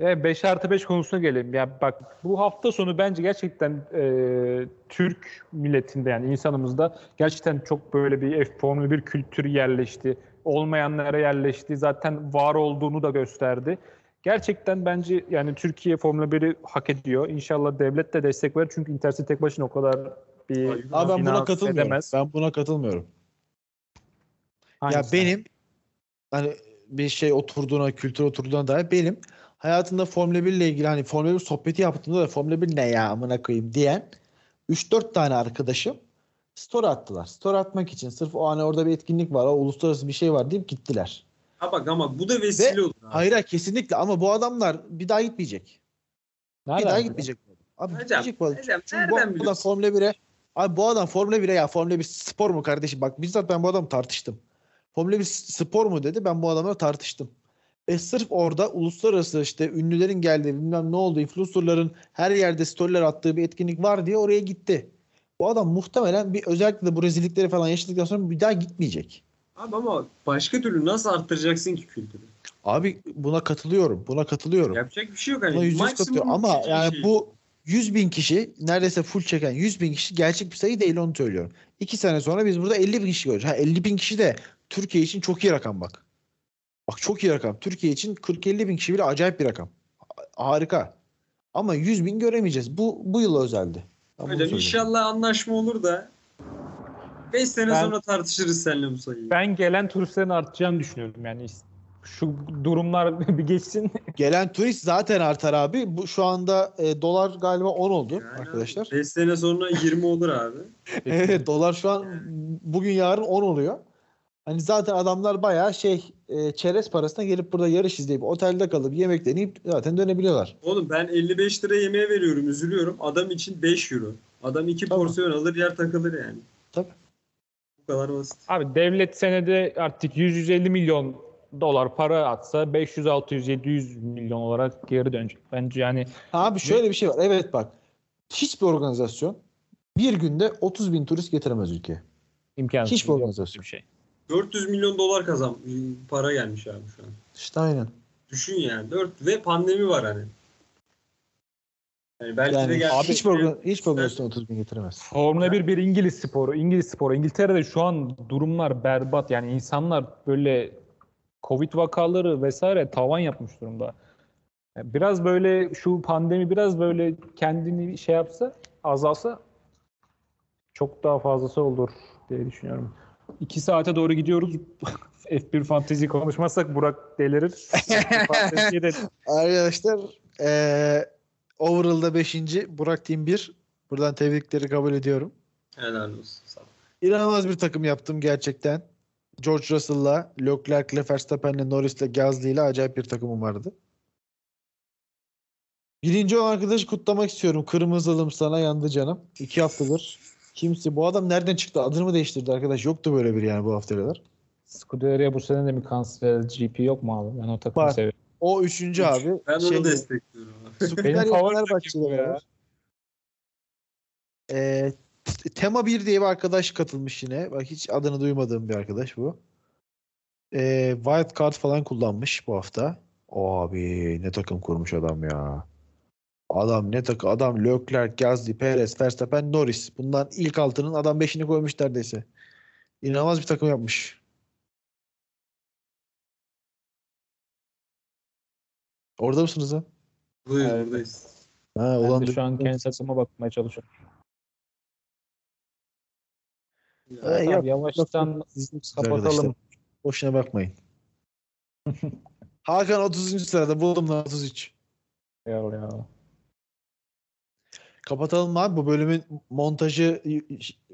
[SPEAKER 5] E, 5 artı 5 konusuna gelelim. Ya bak bu hafta sonu bence gerçekten e, Türk milletinde yani insanımızda gerçekten çok böyle bir F Formula 1 kültürü yerleşti. Olmayanlara yerleşti. Zaten var olduğunu da gösterdi. Gerçekten bence yani Türkiye Formula 1'i hak ediyor. İnşallah devlet de destek verir. Çünkü Intercity tek başına o kadar bir
[SPEAKER 6] Abi
[SPEAKER 7] ben buna katılmıyorum.
[SPEAKER 5] edemez.
[SPEAKER 7] Ben buna katılmıyorum. Ya
[SPEAKER 5] Hangisi?
[SPEAKER 7] benim hani bir şey oturduğuna, kültür oturduğuna dair benim hayatımda Formula 1 ile ilgili hani Formula 1 sohbeti yaptığımda da Formula 1 ne ya amına koyayım diyen 3-4 tane arkadaşım story attılar. Story atmak için sırf o hani orada bir etkinlik var, o uluslararası bir şey var deyip gittiler.
[SPEAKER 6] Ha bak ama bu da vesile olur. abi.
[SPEAKER 7] Hayır hayır, kesinlikle ama bu adamlar bir daha gitmeyecek. bir
[SPEAKER 5] Nereden
[SPEAKER 7] daha
[SPEAKER 5] biliyorsun?
[SPEAKER 7] gitmeyecek. bu. Abi
[SPEAKER 6] Hocam,
[SPEAKER 7] gitmeyecek bu adam.
[SPEAKER 6] hocam,
[SPEAKER 7] Çünkü bu adam
[SPEAKER 6] biliyorsun?
[SPEAKER 7] Formula 1'e Abi bu adam Formula 1'e ya Formula 1 spor mu kardeşim? Bak bizzat ben bu adamı tartıştım. Formula 1 spor mu dedi. Ben bu adamla tartıştım. E sırf orada uluslararası işte ünlülerin geldiği bilmem ne oldu influencerların her yerde storyler attığı bir etkinlik var diye oraya gitti. Bu adam muhtemelen bir özellikle de bu rezillikleri falan yaşadıktan sonra bir daha gitmeyecek.
[SPEAKER 6] Abi ama başka türlü nasıl arttıracaksın ki kültürü?
[SPEAKER 7] Abi buna katılıyorum. Buna katılıyorum.
[SPEAKER 6] Yapacak bir şey yok. Hani
[SPEAKER 7] Buna yüz katılıyorum. Ama yani
[SPEAKER 6] şey.
[SPEAKER 7] bu 100 bin kişi neredeyse full çeken 100 bin kişi gerçek bir sayı değil onu söylüyorum. İki sene sonra biz burada 50 bin kişi göreceğiz. Ha, 50 bin kişi de Türkiye için çok iyi rakam bak. Bak çok iyi rakam. Türkiye için 40-50 bin kişi bile acayip bir rakam. Ha- Harika. Ama 100 bin göremeyeceğiz. Bu bu yıl özeldi. Ben
[SPEAKER 6] Hocam inşallah anlaşma olur da 5 sene
[SPEAKER 5] Ben-
[SPEAKER 6] sonra tartışırız seninle bu sayıyı.
[SPEAKER 5] Ben gelen turistlerin artacağını düşünüyorum. Yani şu durumlar bir geçsin.
[SPEAKER 7] Gelen turist zaten artar abi. Bu şu anda e, dolar galiba 10 oldu
[SPEAKER 6] Yani
[SPEAKER 7] arkadaşlar.
[SPEAKER 6] 5 sene sonra 20 olur abi.
[SPEAKER 7] Evet dolar şu an bugün yarın 10 oluyor. Hani zaten adamlar bayağı şey e, çerez parasına gelip burada yarış izleyip otelde kalıp yemek deneyip zaten dönebiliyorlar.
[SPEAKER 6] Oğlum ben 55 lira yemeğe veriyorum üzülüyorum. Adam için 5 euro. Adam 2
[SPEAKER 7] Tabii.
[SPEAKER 6] porsiyon alır yer takılır yani.
[SPEAKER 7] Tabii.
[SPEAKER 6] Bu kadar basit.
[SPEAKER 5] Abi devlet senede artık 100-150 milyon dolar para atsa 500 600 700 milyon olarak geri dönecek. Bence yani
[SPEAKER 7] Abi şöyle bir şey var. Evet bak. Hiçbir organizasyon bir günde 30 bin turist getiremez ülkeye.
[SPEAKER 5] imkansız.
[SPEAKER 7] Hiçbir organizasyon.
[SPEAKER 5] bir şey.
[SPEAKER 6] 400 milyon dolar kazan para gelmiş abi şu an.
[SPEAKER 7] İşte aynen.
[SPEAKER 6] Düşün yani. 4 ve pandemi var hani. Yani belki de
[SPEAKER 7] Yani
[SPEAKER 6] gerçekten-
[SPEAKER 7] hiçbir, organ, hiçbir organizasyon 30 bin getiremez.
[SPEAKER 5] Formula 1 bir İngiliz sporu. İngiliz sporu. İngiltere'de şu an durumlar berbat. Yani insanlar böyle Covid vakaları vesaire tavan yapmış durumda. Biraz böyle şu pandemi biraz böyle kendini şey yapsa, azalsa çok daha fazlası olur diye düşünüyorum. İki saate doğru gidiyoruz. F1 Fantasy konuşmazsak Burak delirir. F1 Fantasy'ye de
[SPEAKER 7] Arkadaşlar eee overall'da 5. Burak Team 1. Buradan tebrikleri kabul ediyorum.
[SPEAKER 6] Helal olsun sana.
[SPEAKER 7] İnanılmaz bir takım yaptım gerçekten. George Russell'la, Leclerc'le, Verstappen'le, Norris'le, Gasly'yle acayip bir takımım vardı. Birinci olan arkadaşı kutlamak istiyorum. Kırmızılım sana yandı canım. İki haftadır. Kimse bu adam nereden çıktı? Adını mı değiştirdi arkadaş? Yoktu böyle bir yani bu haftalar.
[SPEAKER 5] Scuderia bu sene de mi kanser GP yok mu abi? Ben o takımı
[SPEAKER 7] Var.
[SPEAKER 5] seviyorum.
[SPEAKER 7] O üçüncü abi.
[SPEAKER 6] Ben onu
[SPEAKER 7] Şey-
[SPEAKER 6] destekliyorum. abi.
[SPEAKER 7] Süper
[SPEAKER 5] Benim favori
[SPEAKER 7] Fenerbahçe'de
[SPEAKER 5] ya.
[SPEAKER 7] Ee, Tema 1 diye bir arkadaş katılmış yine. Bak hiç adını duymadığım bir arkadaş bu. Ee, wild card falan kullanmış bu hafta. O abi ne takım kurmuş adam ya. Adam ne takım adam Leclerc, Gasly, Perez, Verstappen, Norris. Bundan ilk altının adam 5'ini koymuş neredeyse. İnanılmaz bir takım yapmış. Orada mısınız ha?
[SPEAKER 6] Buradayız buradayız.
[SPEAKER 7] Ha,
[SPEAKER 5] Ben
[SPEAKER 7] ulan
[SPEAKER 5] de şu an kendi takıma bakmaya çalışıyorum.
[SPEAKER 7] Ha,
[SPEAKER 5] Evet
[SPEAKER 7] yok,
[SPEAKER 5] yavaştan
[SPEAKER 7] Siz-
[SPEAKER 5] kapatalım.
[SPEAKER 7] Boşuna bakmayın. Hakan 30. sırada buldum lan 33.
[SPEAKER 5] Ya, ya.
[SPEAKER 7] Kapatalım abi bu bölümün montajı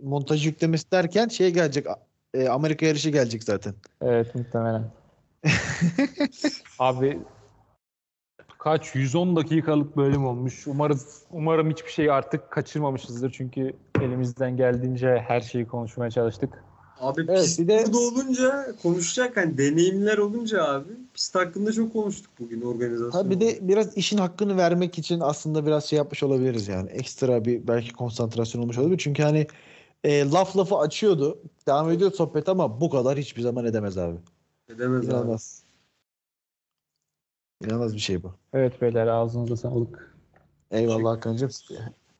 [SPEAKER 7] montajı yüklemesi derken şey gelecek e, Amerika yarışı gelecek zaten.
[SPEAKER 5] Evet muhtemelen. Abi kaç 110 dakikalık bölüm olmuş. Umarız umarım hiçbir şey artık kaçırmamışızdır çünkü elimizden geldiğince her şeyi konuşmaya çalıştık.
[SPEAKER 6] Abi
[SPEAKER 7] Evet,
[SPEAKER 6] pist
[SPEAKER 7] bir de-
[SPEAKER 6] burada olunca konuşacak hani deneyimler olunca abi pist hakkında çok konuştuk bugün organizasyon.
[SPEAKER 7] Ha bir de biraz işin hakkını vermek için aslında biraz şey yapmış olabiliriz yani. Ekstra bir belki konsantrasyon olmuş olabilir. Çünkü hani e, laf lafı açıyordu. Devam ediyor sohbet ama bu kadar hiçbir zaman edemez abi.
[SPEAKER 6] Edemez abi.
[SPEAKER 7] İnanılmaz. Bir şey bu.
[SPEAKER 5] Evet beyler ağzınıza sağlık.
[SPEAKER 7] Eyvallah Hakan'cığım.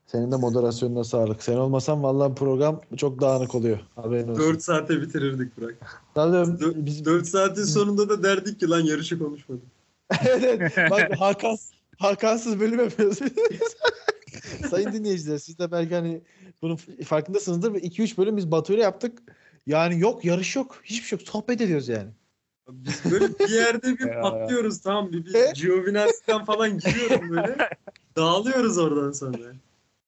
[SPEAKER 7] Senin de moderasyonuna sağlık. Sen olmasan vallahi program çok dağınık oluyor. Haberin olsun.
[SPEAKER 6] 4 saate bitirirdik Burak.
[SPEAKER 7] Tabii
[SPEAKER 6] Dö-
[SPEAKER 7] biz
[SPEAKER 6] 4 saatin sonunda da derdik ki lan yarışı konuşmadık.
[SPEAKER 7] evet. Bak Hakan Hakansız bölüm yapıyoruz. Sayın dinleyiciler siz de belki hani bunun farkındasınızdır. 2-3 bölüm biz Batu'yla yaptık. Yani yok yarış yok. Hiçbir şey yok. Sohbet ediyoruz yani.
[SPEAKER 6] Biz böyle bir yerde bir patlıyoruz tamam bir,
[SPEAKER 7] E?
[SPEAKER 6] bir Giovinazzi'den falan giriyorum böyle. Dağılıyoruz oradan sonra.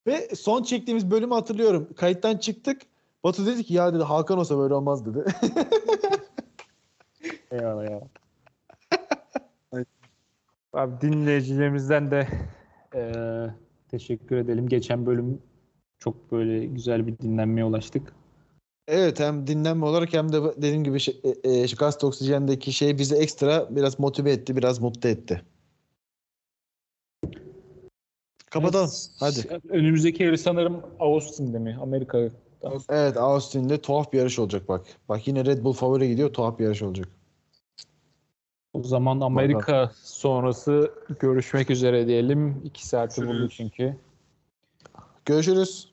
[SPEAKER 7] Ve son çektiğimiz bölümü hatırlıyorum. Kayıttan çıktık. Batu dedi ki ya dedi Hakan olsa böyle olmaz dedi.
[SPEAKER 5] Eyvallah ya. Abi dinleyicilerimizden de eee, teşekkür edelim. Geçen bölüm çok böyle güzel bir dinlenmeye ulaştık.
[SPEAKER 7] Evet hem dinlenme olarak hem de dediğim gibi şey, e, e, gaz oksijendeki şey bizi ekstra biraz motive etti, biraz mutlu etti. Kapatalım.
[SPEAKER 5] Evet.
[SPEAKER 7] Hadi.
[SPEAKER 5] Önümüzdeki yarış sanırım Austin'de mi? Amerika.
[SPEAKER 7] Evet Austin'de tuhaf bir yarış olacak bak. Bak yine Red Bull favori gidiyor. Tuhaf bir yarış olacak.
[SPEAKER 5] O zaman Amerika sonrası görüşmek üzere diyelim. İki saati buldu çünkü.
[SPEAKER 7] Görüşürüz.